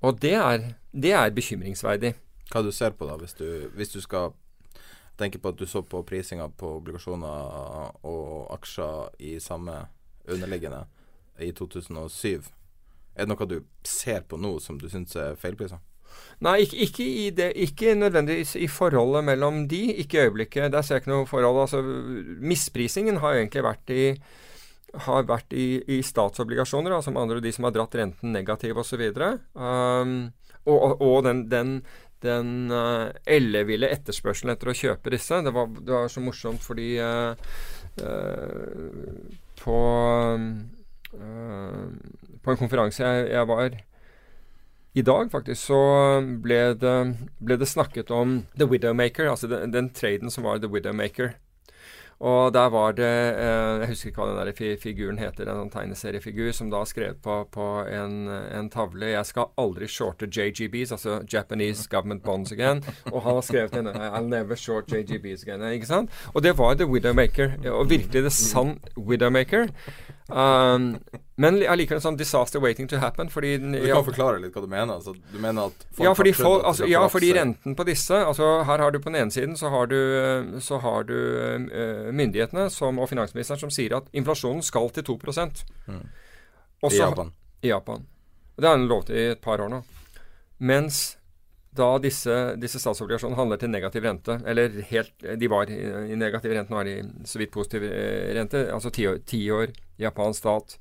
Speaker 2: Og det er, det er bekymringsverdig.
Speaker 1: Hva du ser på da, hvis du, hvis du skal tenke på at du så på prisinga på obligasjoner og aksjer i samme underliggende i 2007. Er det noe du ser på nå som du syns er feilpriser?
Speaker 2: Nei, ikke, ikke, i det, ikke, nødvendigvis i forholdet mellom de. Ikke i øyeblikket. Der ser jeg ikke noe forhold. Altså, misprisingen har egentlig vært i har vært i, i statsobligasjoner, altså med andre de som har dratt renten negativ osv. Um, og, og, og den, den, den uh, elleville etterspørselen etter å kjøpe disse. Det var, det var så morsomt fordi uh, uh, på, på en konferanse jeg, jeg, var i dag, faktisk, så ble det, ble det snakket om The Widowmaker, altså den, den traden som var The Widowmaker. Og der var det eh, Jeg husker ikke hva den der figuren heter, en sånn tegneseriefigur, som da skrev på, på en, en, tavle 'Jeg skal aldri shorte JGBs', altså Japanese Government Bonds again. Og han har skrevet en 'I'll never short JGBs again'. Ikke sant? Og det var The Widowmaker. Og virkelig det Sun Widowmaker. Um, men allikevel en sånn disaster waiting to happen. Fordi
Speaker 1: du kan ja, forklare litt hva du mener? Altså, du mener at
Speaker 2: ja, fordi, folk, altså, ja, fordi renten på disse altså Her har du på den ene siden så har du, så har du uh, myndighetene som, og finansministeren som sier at inflasjonen skal til 2 mm.
Speaker 1: Også, I Japan.
Speaker 2: I Japan. Det har han lovt i et par år nå. Mens da disse, disse statsobligasjonene handler til negativ rente, eller helt De var i, negativ rente, nå er de så vidt positiv eh, rente, altså ti år, ti år japansk stat.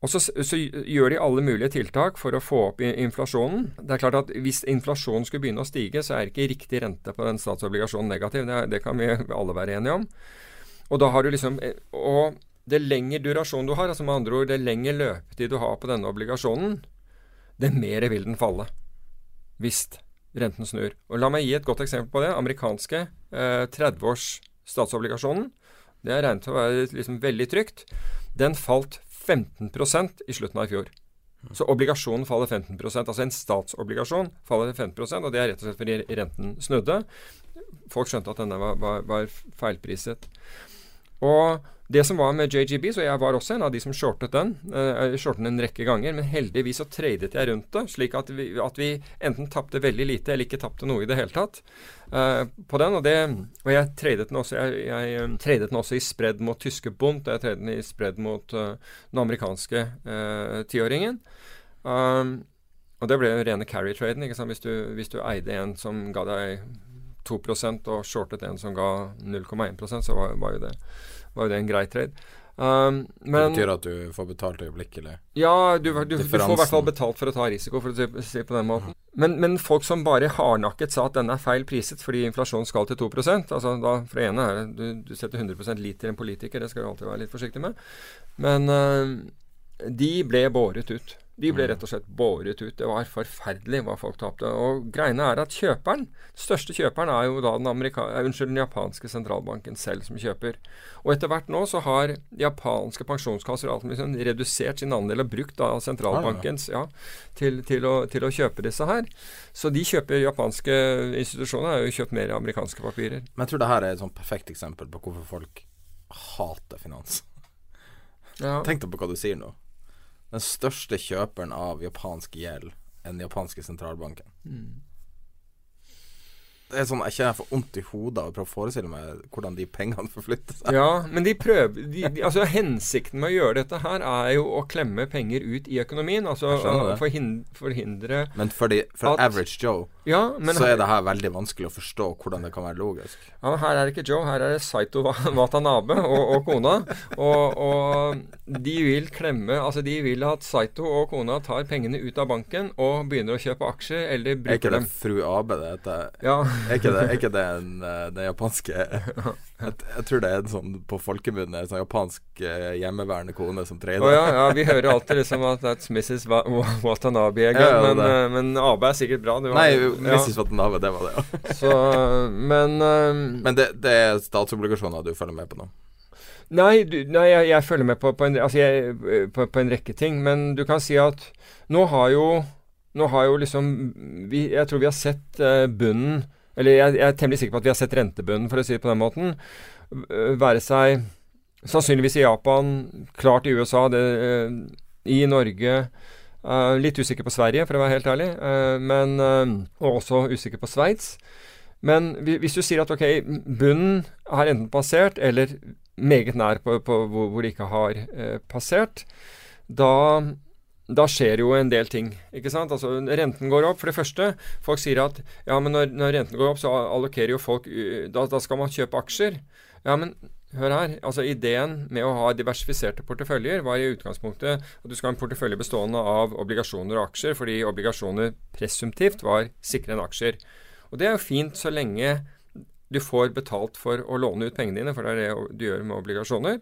Speaker 2: Og så, så, gjør de alle mulige tiltak for å få opp inflasjonen. Det er klart at Hvis inflasjonen skulle begynne å stige, så er ikke riktig rente på den statsobligasjonen negativ. Det, det kan vi alle være enige om. Og da har du liksom, eh, og det lengre durasjon du har, altså med andre ord det lengre løpetid du har på denne obligasjonen, det mer vil den falle. Hvis renten snur. Og La meg gi et godt eksempel på det. Amerikanske eh, 30-års statsobligasjonen. Det er regnet til å være liksom veldig trygt. Den falt 15% i slutten av i fjor. Så obligasjonen faller 15% Altså en statsobligasjon faller 15% og det er rett og slett fordi renten snudde. Folk skjønte at denne var, var, var feilpriset. Og det som var med JGB, så jeg var også en av de som shortet den. Uh, shortet den en rekke ganger, men heldigvis så tradet jeg rundt det, slik at vi, at vi enten tapte veldig lite eller ikke tapte noe i det hele tatt uh, på den. Og, det, og jeg tradet den også jeg, jeg um, tradet den også i spredd mot tyske Bund, og jeg tradet den i spredd mot uh, den amerikanske tiåringen. Um, og det ble jo rene carry-traden. ikke Hvis, hvis, du eide en som ga deg 2% og shortet en som ga 0,1% så var, var jo det var jo det en grei trade. Um,
Speaker 1: men, det betyr at du får betalt øyeblikkelig?
Speaker 2: Ja, du, du, du, får i hvert fall betalt for å ta risiko, for å si, på den måten. Men, men, folk som bare hardnakket sa at denne er feil priset fordi inflasjonen skal til 2 altså da, For det ene er du, du setter 100 lit til en politiker, det skal du alltid være litt forsiktig med. Men uh, de ble båret ut. De ble mm. rett og slett båret ut. Det var forferdelig hva folk tapte. Og greiene er at kjøperen, største kjøperen er jo da den, eh, unnskyld, den japanske sentralbanken selv som kjøper. Og etter hvert nå så har japanske pensjonskasser alt liksom redusert sin andel og brukt da sentralbankens ja, til, til, å, til, å, kjøpe disse her. Så de kjøper japanske institusjoner har jo kjøpt mer amerikanske papirer.
Speaker 1: Men jeg tror det her er et sånn perfekt eksempel på hvorfor folk hater finans. Ja. Tenk deg på hva du sier nå den største kjøperen av japansk gjeld enn den japanske sentralbanken. Mm det er sånn, Jeg kjenner jeg får vondt i hodet av å prøve å forestille meg hvordan de pengene forflytter seg.
Speaker 2: Ja, men de prøver de, de, altså Hensikten med å gjøre dette her er jo å klemme penger ut i økonomien. Altså forhindre, forhindre
Speaker 1: Men for, de, for at, average Joe ja, så er det her veldig vanskelig å forstå hvordan det kan være logisk.
Speaker 2: Ja, Her er det ikke Joe, her er det Saito Watanabe og, og kona. Og, og, de vil klemme Altså de vil at Saito og kona tar pengene ut av banken og begynner å kjøpe aksjer eller bruker dem.
Speaker 1: Er ikke det fru Abe det heter? Ja. Er ikke det, er ikke det en, eh, den japanske jeg, jeg, tror det er en sånn på folkemunne sånn japansk eh, hjemmeværende kone som trener.
Speaker 2: Oh, ja, ja, vi hører alltid liksom at that's Mrs. Watanabe again, ja, ja, men, uh, men Abe er sikkert bra.
Speaker 1: Var, Nei, Mrs. Watanabe, det var det,
Speaker 2: ja. Så, men uh,
Speaker 1: Men det, det, er statsobligasjoner du følger med på nå?
Speaker 2: Nei, du, nei jeg, jeg, følger med på, på, en, altså jeg, på, på en rekke ting. Men du kan si at nå har jo nå har jo liksom vi, Jeg tror vi har sett uh, bunnen eller jeg, jeg, er temmelig sikker på at vi har sett rentebunnen, for å si det på den måten, være seg sannsynligvis i Japan, klart i USA, det, uh, i Norge uh, Litt usikker på Sverige, for å være helt ærlig, uh, men, og også usikker på Sveits. Men hvis du sier at ok, bunnen har enten passert, eller meget nær på, på hvor, hvor det ikke har passert, da da skjer jo en del ting. ikke sant? Altså Renten går opp. For det første, folk sier at ja, men når, når renten går opp, så allokerer jo folk da, da, skal man kjøpe aksjer. Ja, men hør her. altså Ideen med å ha diversifiserte porteføljer var i utgangspunktet at du skal ha en portefølje bestående av obligasjoner og aksjer, fordi obligasjoner presumptivt var sikrere enn aksjer. Og det er jo fint så lenge du får betalt for å låne ut pengene dine, for det er det du gjør med obligasjoner.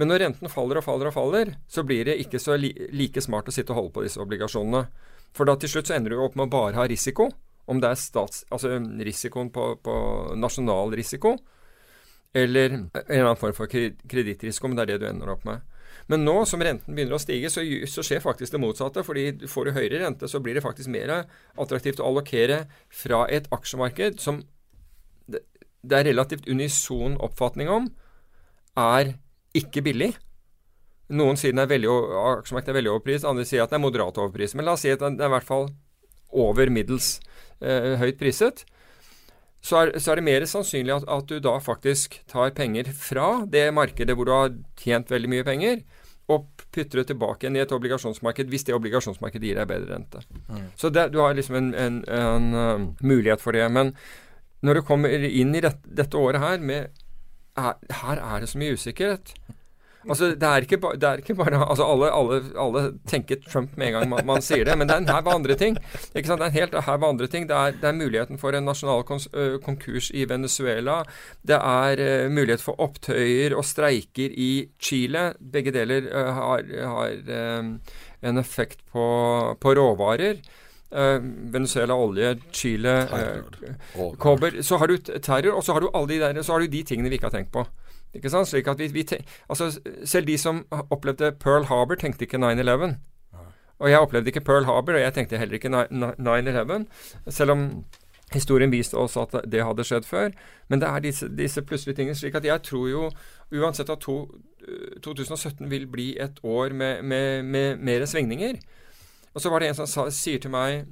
Speaker 2: Men når renten faller og faller og faller, så blir det ikke så li like smart å sitte og holde på disse obligasjonene. For da til slutt så ender du opp med å bare ha risiko. Om det er stats, altså risikoen på, på nasjonal risiko, eller en eller annen form for kredittrisiko, men det er det du ender opp med. Men nå som renten begynner å stige, så, så, skjer faktisk det motsatte. fordi Får du høyere rente, så blir det faktisk mer attraktivt å allokere fra et aksjemarked som det, er relativt unison oppfatning om er ikke billig. Noen sier den er veldig, aksjemarkedet er veldig overpris, andre sier at den er moderat overpris. Men la oss si at den er i hvert fall over middels eh, høyt priset. Så er, så er, det mer sannsynlig at, at, du da faktisk tar penger fra det markedet hvor du har tjent veldig mye penger, og putter det tilbake igjen i et obligasjonsmarked hvis det obligasjonsmarkedet gir deg bedre rente. Mm. Så det, du har liksom en, en, en uh, mulighet for det. Men når du kommer inn i det, dette året her med her er det så mye usikkerhet. Altså, det er ikke, ba, det er ikke bare altså alle, alle, alle, tenker Trump med en gang man, man, sier det, men det er en haug andre ting. Ikke sant? Det er en helt haug andre ting. Det er, det er, muligheten for en nasjonal konkurs i Venezuela. Det er uh, mulighet for opptøyer og streiker i Chile. Begge deler uh, har, har um, en effekt på, på råvarer. Uh, Venezuela, olje, Chile, uh, kobber Så har du terror, og så har du alle de der, så har du de tingene vi ikke har tenkt på. Ikke sant? Slik at vi, vi altså, selv de som opplevde Pearl Harbor, tenkte ikke 9-11. Og jeg opplevde ikke Pearl Harbor, og jeg tenkte heller ikke 9-11. Selv om historien viste oss at det hadde skjedd før. Men det er disse, disse plutselige tingene. slik at jeg tror jo uansett at to, 2017 vil bli et år med, med, med mer svingninger. Og så var det en som sa, sier til meg,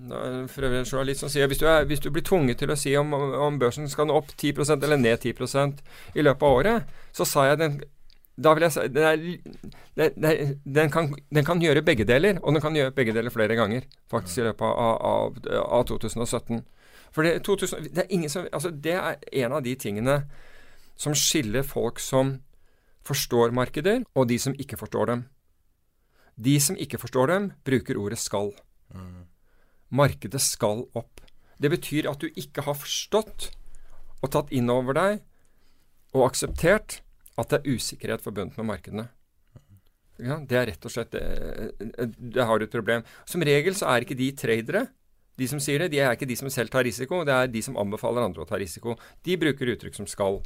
Speaker 2: for øvrig en journalist, som sier hvis du, er, hvis du blir tvunget til å si om, om børsen skal nå opp 10% eller ned 10% i løpet av året, så sa jeg den da vil jeg si den, er, den, den, kan, den, kan, gjøre begge deler, og den kan gjøre begge deler flere ganger, faktisk, i løpet av, av, av 2017. For det, 2000, det, er som, altså det er en av de tingene som skiller folk som forstår markeder, og de som ikke forstår dem. De som ikke forstår dem, bruker ordet 'skal'. Mm. Markedet skal opp. Det betyr at du ikke har forstått og tatt inn over deg og akseptert at det er usikkerhet forbundet med markedene. Ja, det er rett og slett det, det har du et problem. Som regel så er ikke de tradere. De som sier det, de er ikke de som selv tar risiko. Det er de som anbefaler andre å ta risiko. De bruker uttrykk som 'skal'.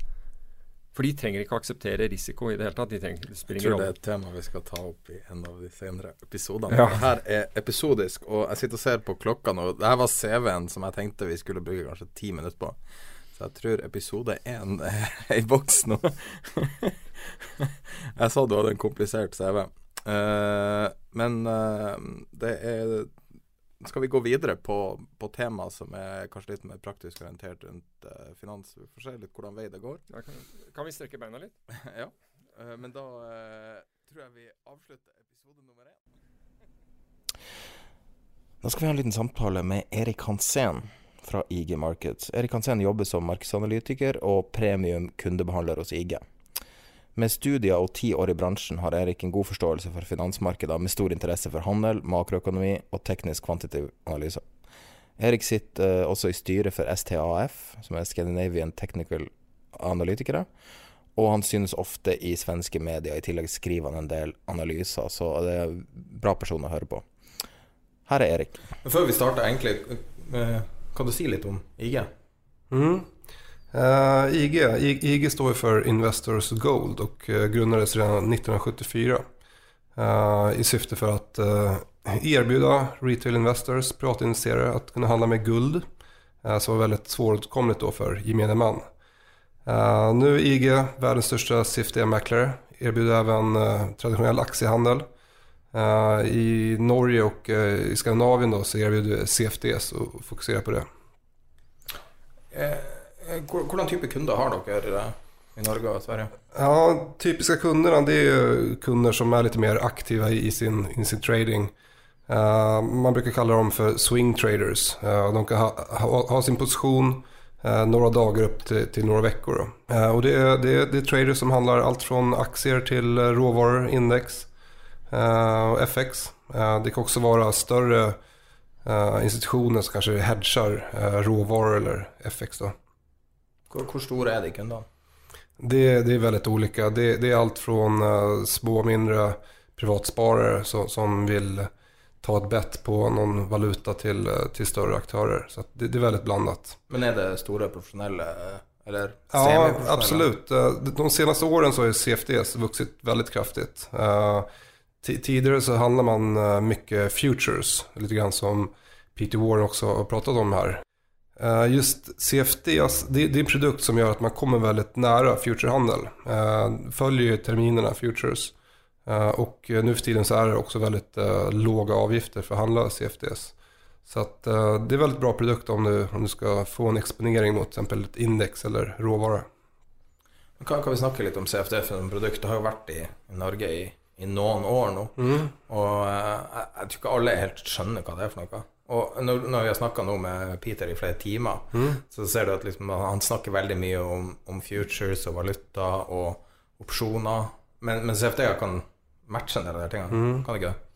Speaker 2: For de trenger ikke å akseptere risiko i det hele tatt. De trenger, det
Speaker 1: Jeg tror det er et tema vi skal ta opp i en av de senere episodene. Ja. Her er episodisk, og jeg sitter og ser på klokka nå. Dette var CV-en som jeg tenkte vi skulle bruke kanskje ti minutter på. Så jeg tror episode én er i boks nå. jeg sa du hadde en komplisert CV. Uh, eh, men uh, det er skal vi gå videre på, på tema som er kanskje litt mer praktisk orientert rundt uh, finans? Vi får se litt hvordan vei det går.
Speaker 2: Ja, kan, kan, vi strekke beina litt?
Speaker 1: ja. Uh, men da uh, tror jeg vi avslutter episode nummer én. Da skal vi ha en liten samtale med Erik Hansen fra IG Markets. Erik Hansen jobber som markedsanalytiker og premium kundebehandler hos IG. Med studier og ti år i bransjen har Erik en god forståelse for finansmarkeder, med stor interesse for handel, makroøkonomi og teknisk kvantitativ analyse. Erik sitter uh, også i styret for STAF, som er Scandinavian Technical Analytikere. Og han synes ofte i svenske medier. I tillegg skriver han en del analyser, så det er en bra person å høre på. Her er Erik. Før vi starter, egentlig, uh, kan du si litt om IG?
Speaker 3: Mm. Uh, eh, IG, IG står för Investors Gold och uh, grundades redan 1974 uh, i syfte för att erbjuda retail investors, privatinvesterare, att kunna handla med guld som var väldigt svåråtkomligt då för gemene man. nu är IG världens största CFD-mäklare, erbjuder även traditionell aktiehandel. I Norge och i Skandinavien då så erbjuder CFDs och fokuserar på det.
Speaker 1: Eh, hvordan type kunder har dere eh, i Norge og Sverige?
Speaker 3: Ja, Typiske kunder det är kunder som er litt mer aktive i sin, i sin trading. Uh, man bruker kalla dem for swing traders. Uh, de kan ha, ha, ha sin position uh, noen dager opp til, til noen uker. och det det, det er traders som handler alt fra aktier til råvaror, index og FX. det kan også være større institusjoner som kanskje hedger råvaror eller FX. Då.
Speaker 1: Hvor, store er de kundene?
Speaker 3: Det, det, är väldigt olika. Det, det är allt från uh, små mindre privatsparare som, som vill ta ett bett på någon valuta till, uh, till större aktörer. Så det, det, är väldigt blandat.
Speaker 1: Men är det stora professionella eller
Speaker 3: Ja, absolut. De senaste åren så har CFDs vuxit väldigt kraftigt. Tidigare så handlar man mycket futures, lite grann som Peter Warren också har pratat om här. Eh, just CFD, det är en produkt som gör att man kommer väldigt nära futurehandel. Eh, följer terminerna futures. Eh, och nu för tiden så är det också väldigt låga avgifter för att handla CFDs. Så att det är väldigt bra produkt om du, om du ska få en exponering mot till exempel ett index eller råvara.
Speaker 1: Kan, kan vi snakke litt om CFD som produkt? Det har jo vært i, i Norge i, i, noen år nå. Mm. Og jeg, jeg tror ikke alle helt skjønner hva det er for noe. Og når, når vi har snakka nå med Peter i flere timer, mm. så ser du at liksom, han snakker veldig mye om, om, futures og valuta og opsjoner. Men, men CFD kan matche en del av de tingene, mm. kan det ikke det?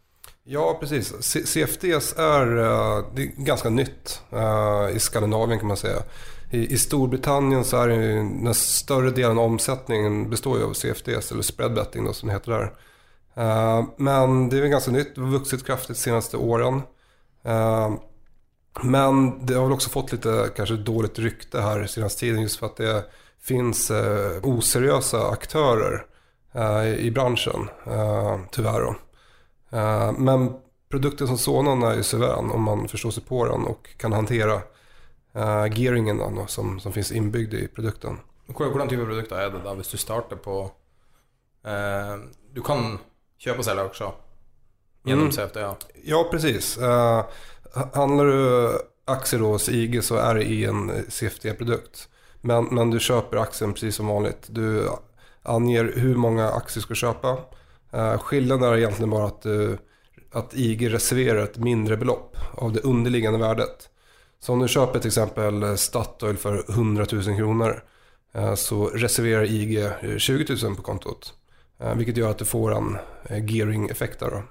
Speaker 3: Ja, precis. CFDs är, uh, det är ganska nytt uh, i Skandinavien kan man säga. I, I, Storbritannien så är den större delen av omsättningen består ju av CFDs eller spread betting då, som det heter där. Uh, men det är ganska nytt, det har vuxit kraftigt de senaste åren. Eh, men det har väl också fått lite kanske dåligt rykte här senaste tiden just för att det finns eh, oseriösa aktörer eh, i branschen, tyvärr. Då. Men produkten som sådan är ju suverän om man förstår sig på den och kan hantera gearingen då, som, som finns inbyggd i produkten.
Speaker 1: Hvordan type produkter er det da, hvis du starter på eh, Du kan kjøpe og selge aksjer gjennom
Speaker 3: Mm.
Speaker 1: CFDA.
Speaker 3: Ja, precis. Uh, handlar du aktier då hos IG så är det i en CFD-produkt. Men, men du köper aktien precis som vanligt. Du anger hur många aktier du ska köpa. Uh, skillnaden är egentligen bara att, du, att IG reserverar ett mindre belopp av det underliggande värdet. Så om du köper till exempel Statoil för 100 000 kronor eh, så reserverar IG eh, 20 000 på kontot. Vilket gör att du får en gearing-effekt där då.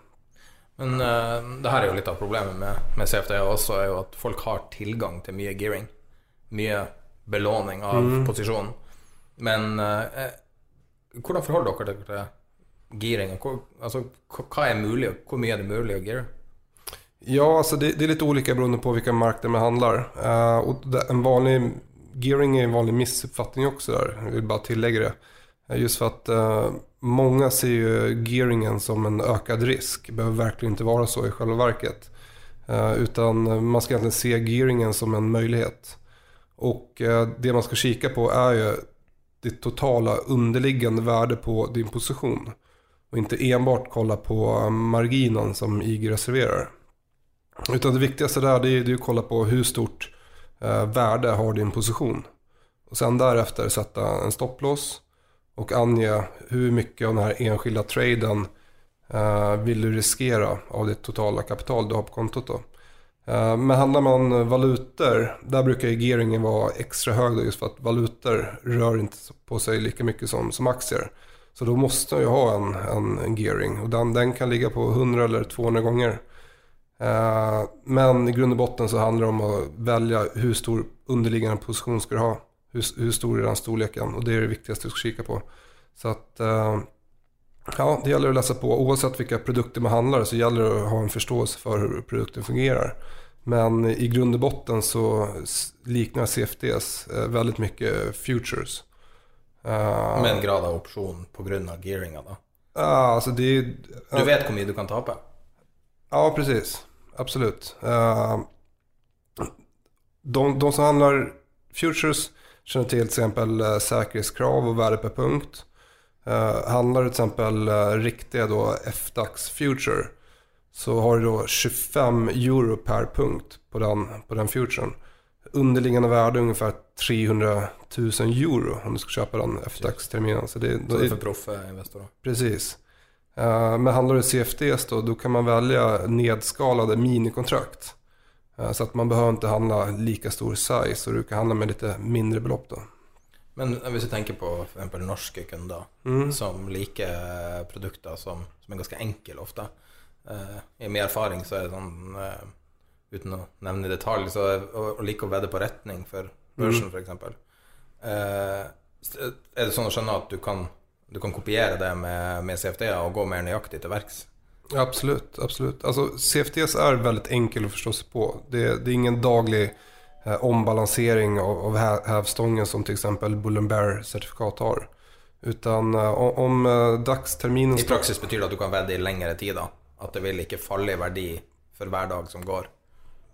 Speaker 1: Men uh, det her er jo litt av problemet med, med CFDA også, er jo at folk har tilgang til mye gearing. Mye belåning av
Speaker 3: Mm.
Speaker 1: posisjonen. Men uh, hvordan forholder dere dere til gearing? Hvor, altså, hva er mulig, hvor mye er det mulig å geare?
Speaker 3: Ja, altså det, det er litt ulike beroende på hvilken marked man handler. Uh, och det, en vanlig gearing er en vanlig missuppfattning også. Der. Jeg vil bare tillegge det. Eh, just för att uh, många ser ju gearingen som en ökad risk. Det behöver verkligen inte vara så i själva verket. Uh, utan man ska egentligen se gearingen som en möjlighet. Och uh, det man ska kika på är ju det totala underliggande värde på din position. Och inte enbart kolla på marginen som IG reserverar. Utan det viktigaste där det är det är kolla på hur stort eh, värde har din position. Och sen därefter sätta en stopplås och ange hur mycket av den här enskilda traden eh, vill du riskera av det totala kapital du har på kontot. Då. Eh, men handlar man valutor, där brukar ju gearingen vara extra hög då, just för att valutor rör inte på sig lika mycket som, som aktier. Så då måste man ju ha en, en, en gearing och den, den kan ligga på 100 eller 200 gånger. Eh, Men i grund och botten så handlar det om att välja hur stor underliggande position ska du ha. Hur, hur stor är den storleken? Och det är det viktigaste du ska kika på. Så att, eh, ja, det gäller att läsa på. Oavsett vilka produkter man handlar så gäller det att ha en förståelse för hur produkten fungerar. Men i grund och botten så liknar CFDs eh, väldigt mycket futures. Eh,
Speaker 1: Med en grad av opsjon pga. gearinga, da.
Speaker 3: ja, alltså det är,
Speaker 1: Du vet hvor mye du kan tape.
Speaker 3: Ja, precis. Absolut. De, de som handlar futures känner til f.eks. exempel sikkerhetskrav og och värde per punkt. Uh, handlar du till exempel eh, riktiga då FDAX future så har du då 25 euro per punkt på den, på den futuren. Underliggande värde ungefär 300 000 euro om du ska köpa den FDAX-terminen. Så det,
Speaker 1: Så det for proffe investorer.
Speaker 3: Precis. Uh, Men handlar det CFDs då, då kan man välja nedskalade minikontrakt. Eh, Så att man behöver inte handla lika stor size och du kan handla med lite mindre belopp då.
Speaker 1: Men hvis vi tenker på eksempel norske kunder
Speaker 3: Mm.
Speaker 1: som liker produkter som, som er ganske enkle ofte uh, I min erfaring så er det sånn, uh, uten å nevne i detalj, så å, å like å vedde på retning for børsen
Speaker 3: Mm.
Speaker 1: f.eks. Uh, er det sånn å skjønne at du kan, du kan kopiere det med, med CFD og gå mer nøyaktig til verks?
Speaker 3: Absolut, absolut. Altså, CFDs er veldig enkel å forstå seg på. Det, det er ingen daglig eh, ombalansering av, av hevstangen som f.eks. exempel Bull and Bear-certifikat har. Utan eh, om, eh, dagsterminen...
Speaker 1: I praksis betyr det at du kan vedde i lengre tid, da. At det vil ikke falle i verdi for hver dag som går.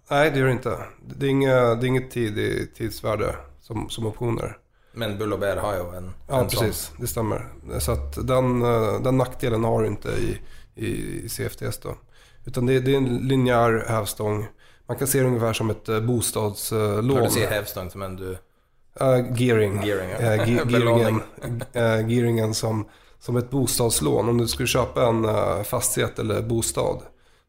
Speaker 3: Nei, det gjør det ikke. Det er, inget, det er inget tid i tidsvärde som, som optioner.
Speaker 1: Men Bull og Bear har jo en,
Speaker 3: Ja,
Speaker 1: en sånn.
Speaker 3: precis. Det stemmer. Så den, eh, den nackdelen har du ikke i, i, CFDs då. Utan det, det är en linjär hävstång. Man kan se det ungefär som ett eh, bostadslån.
Speaker 1: Når du sier hävstång som en du
Speaker 3: Uh, gearing.
Speaker 1: Gearing, ja.
Speaker 3: uh, ge- gearingen uh, gearingen som, som ett bostadslån. Om du skulle köpa en uh, fastighet eller bostad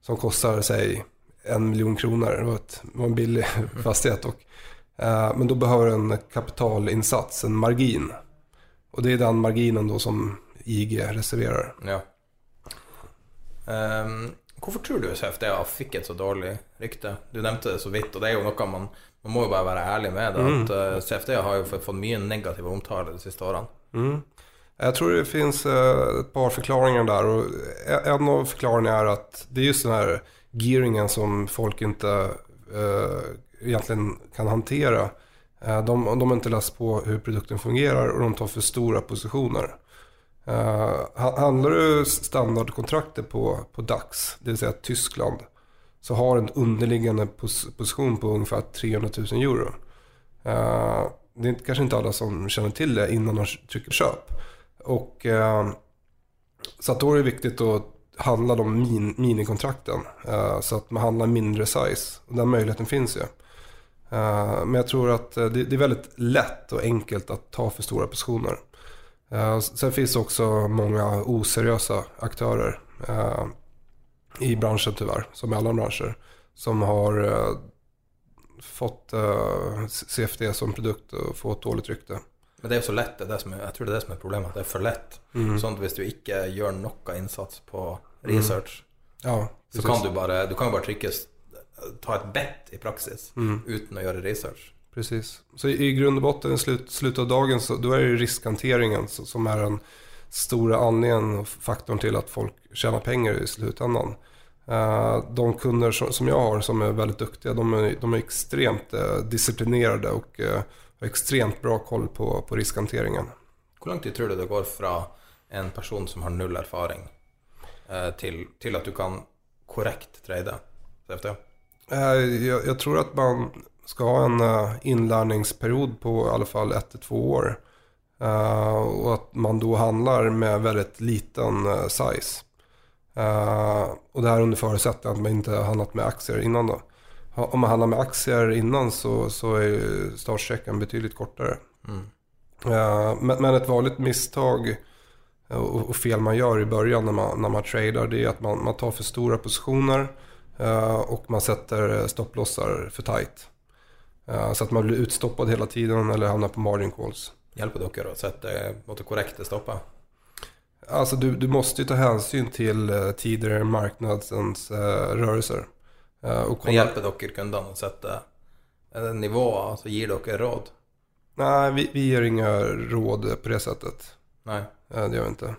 Speaker 3: som kostar, säg, en miljon kronor. Det var, ett, det var en billig fastighet. Och, men då behöver en kapitalinsats, en margin. Och det är den marginen då som IG reserverar.
Speaker 1: Ja. Ehm, hvorfor tror du CFDA fikk et så dårlig rykte? Du nevnte det så vidt, og det er jo noe man Man må jo bare være ærlig med det. At eh, CFDA har jo fått mye negativ omtale de siste årene.
Speaker 3: Mm. Jeg tror det finnes et ett par forklaringer der. og en av forklaringene er at det er just den her gearingen som folk ikke uh, egentlig kan håndtere. Eh, de, de har ikke lest på hvordan produkten fungerer, og de tar for store positioner. Eh, handlar du standardkontraktet på, på DAX, det vill säga Tyskland, så har en underliggande pos position på ungefär 300 000 euro. Uh, det är kanske inte alla som känner till det innan de trycker köp. Och, uh, så da är det viktigt att handla de min, minikontrakten. Uh, så att man handlar mindre size. Och den möjligheten finns ju. men jag tror att det, det, är väldigt lätt och enkelt att ta för stora positioner. Sen finns det också många oseriösa aktörer i branschen tyvärr, som i alla branscher, som har uh, fått eh, CFD som produkt och fått dårlig rykte.
Speaker 1: Men det er jo så lett, det er det som er, jeg tror det er det som er problemet, det er for lett. Mm. Sånn at hvis du ikke gjør noe innsats på research, mm. ja, så kan du bare du kan bare trykke ta et bet i praksis mm. uten å gjøre research.
Speaker 3: Precis. Så i, grund och botten i slut, slutet av dagen så då är det riskhanteringen som är den stora anledningen och faktorn till att folk tjänar pengar i slutändan. Eh, de kunder som jag har som är väldigt duktiga, de är, de är extremt eh, disciplinerade och eh, har extremt bra koll på, på riskhanteringen.
Speaker 1: Hur lång tid tror du det går från en person som har noll erfaring till, till att du kan korrekt trade CFD?
Speaker 3: Jag, jag tror att man ska ha en inlärningsperiod på i alla fall ett till två år. Och att man då handlar med väldigt liten size. Uh, och det här under förutsättning att man inte har handlat med aktier innan då. Om man handlar med aktier innan så, så är startsträckan betydligt kortare. Mm. Uh, men, men, ett vanligt misstag och, och, fel man gör i början när man, när man tradar det är att man, man tar för stora positioner uh, och man sätter stopplossar för tight. Så att man blir utstoppad hela tiden eller hamnar på margin calls.
Speaker 1: Hjälper dere å sette måtte korrekte stopper?
Speaker 3: Alltså du, du måste ju ta hänsyn till uh, tidigare marknadens uh, rörelser.
Speaker 1: Uh, och Men hjälper dere kundene å sette nivå? Alltså ger dere råd?
Speaker 3: Nej, vi, vi ger inga råd på det sättet.
Speaker 1: Nej.
Speaker 3: det gör vi inte.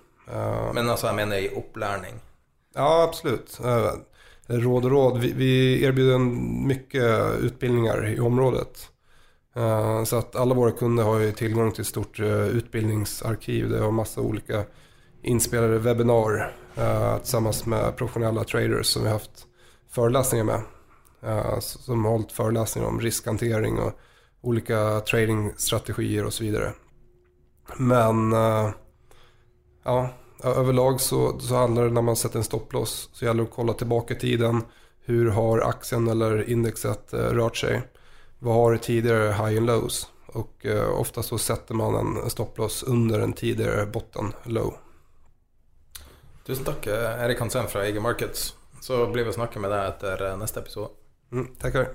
Speaker 1: Men alltså jag menar i upplärning?
Speaker 3: Ja, absolut. Råd och råd. Vi, vi erbjuder mycket utbildningar i området. Så att alla våra kunder har ju tillgång till ett stort utbildningsarkiv. Det har massa olika inspelade webbinar uh, tillsammans med professionella traders som vi har haft föreläsningar med. Som har hållit föreläsningar om riskhantering och olika tradingstrategier och så vidare. Men ja, överlag så, så handlar det när man sätter en stopploss så gäller det att kolla tillbaka i tiden. Hur har aktien eller indexet rört sig? Vad har det tidigare high and lows? Och eh, ofta så sätter man en stopploss under en tidigare botten low.
Speaker 1: Tusen takk, Erik Hansen fra IG Markets. Så blir vi å snakke med deg etter neste episode.
Speaker 3: Mm, tackar.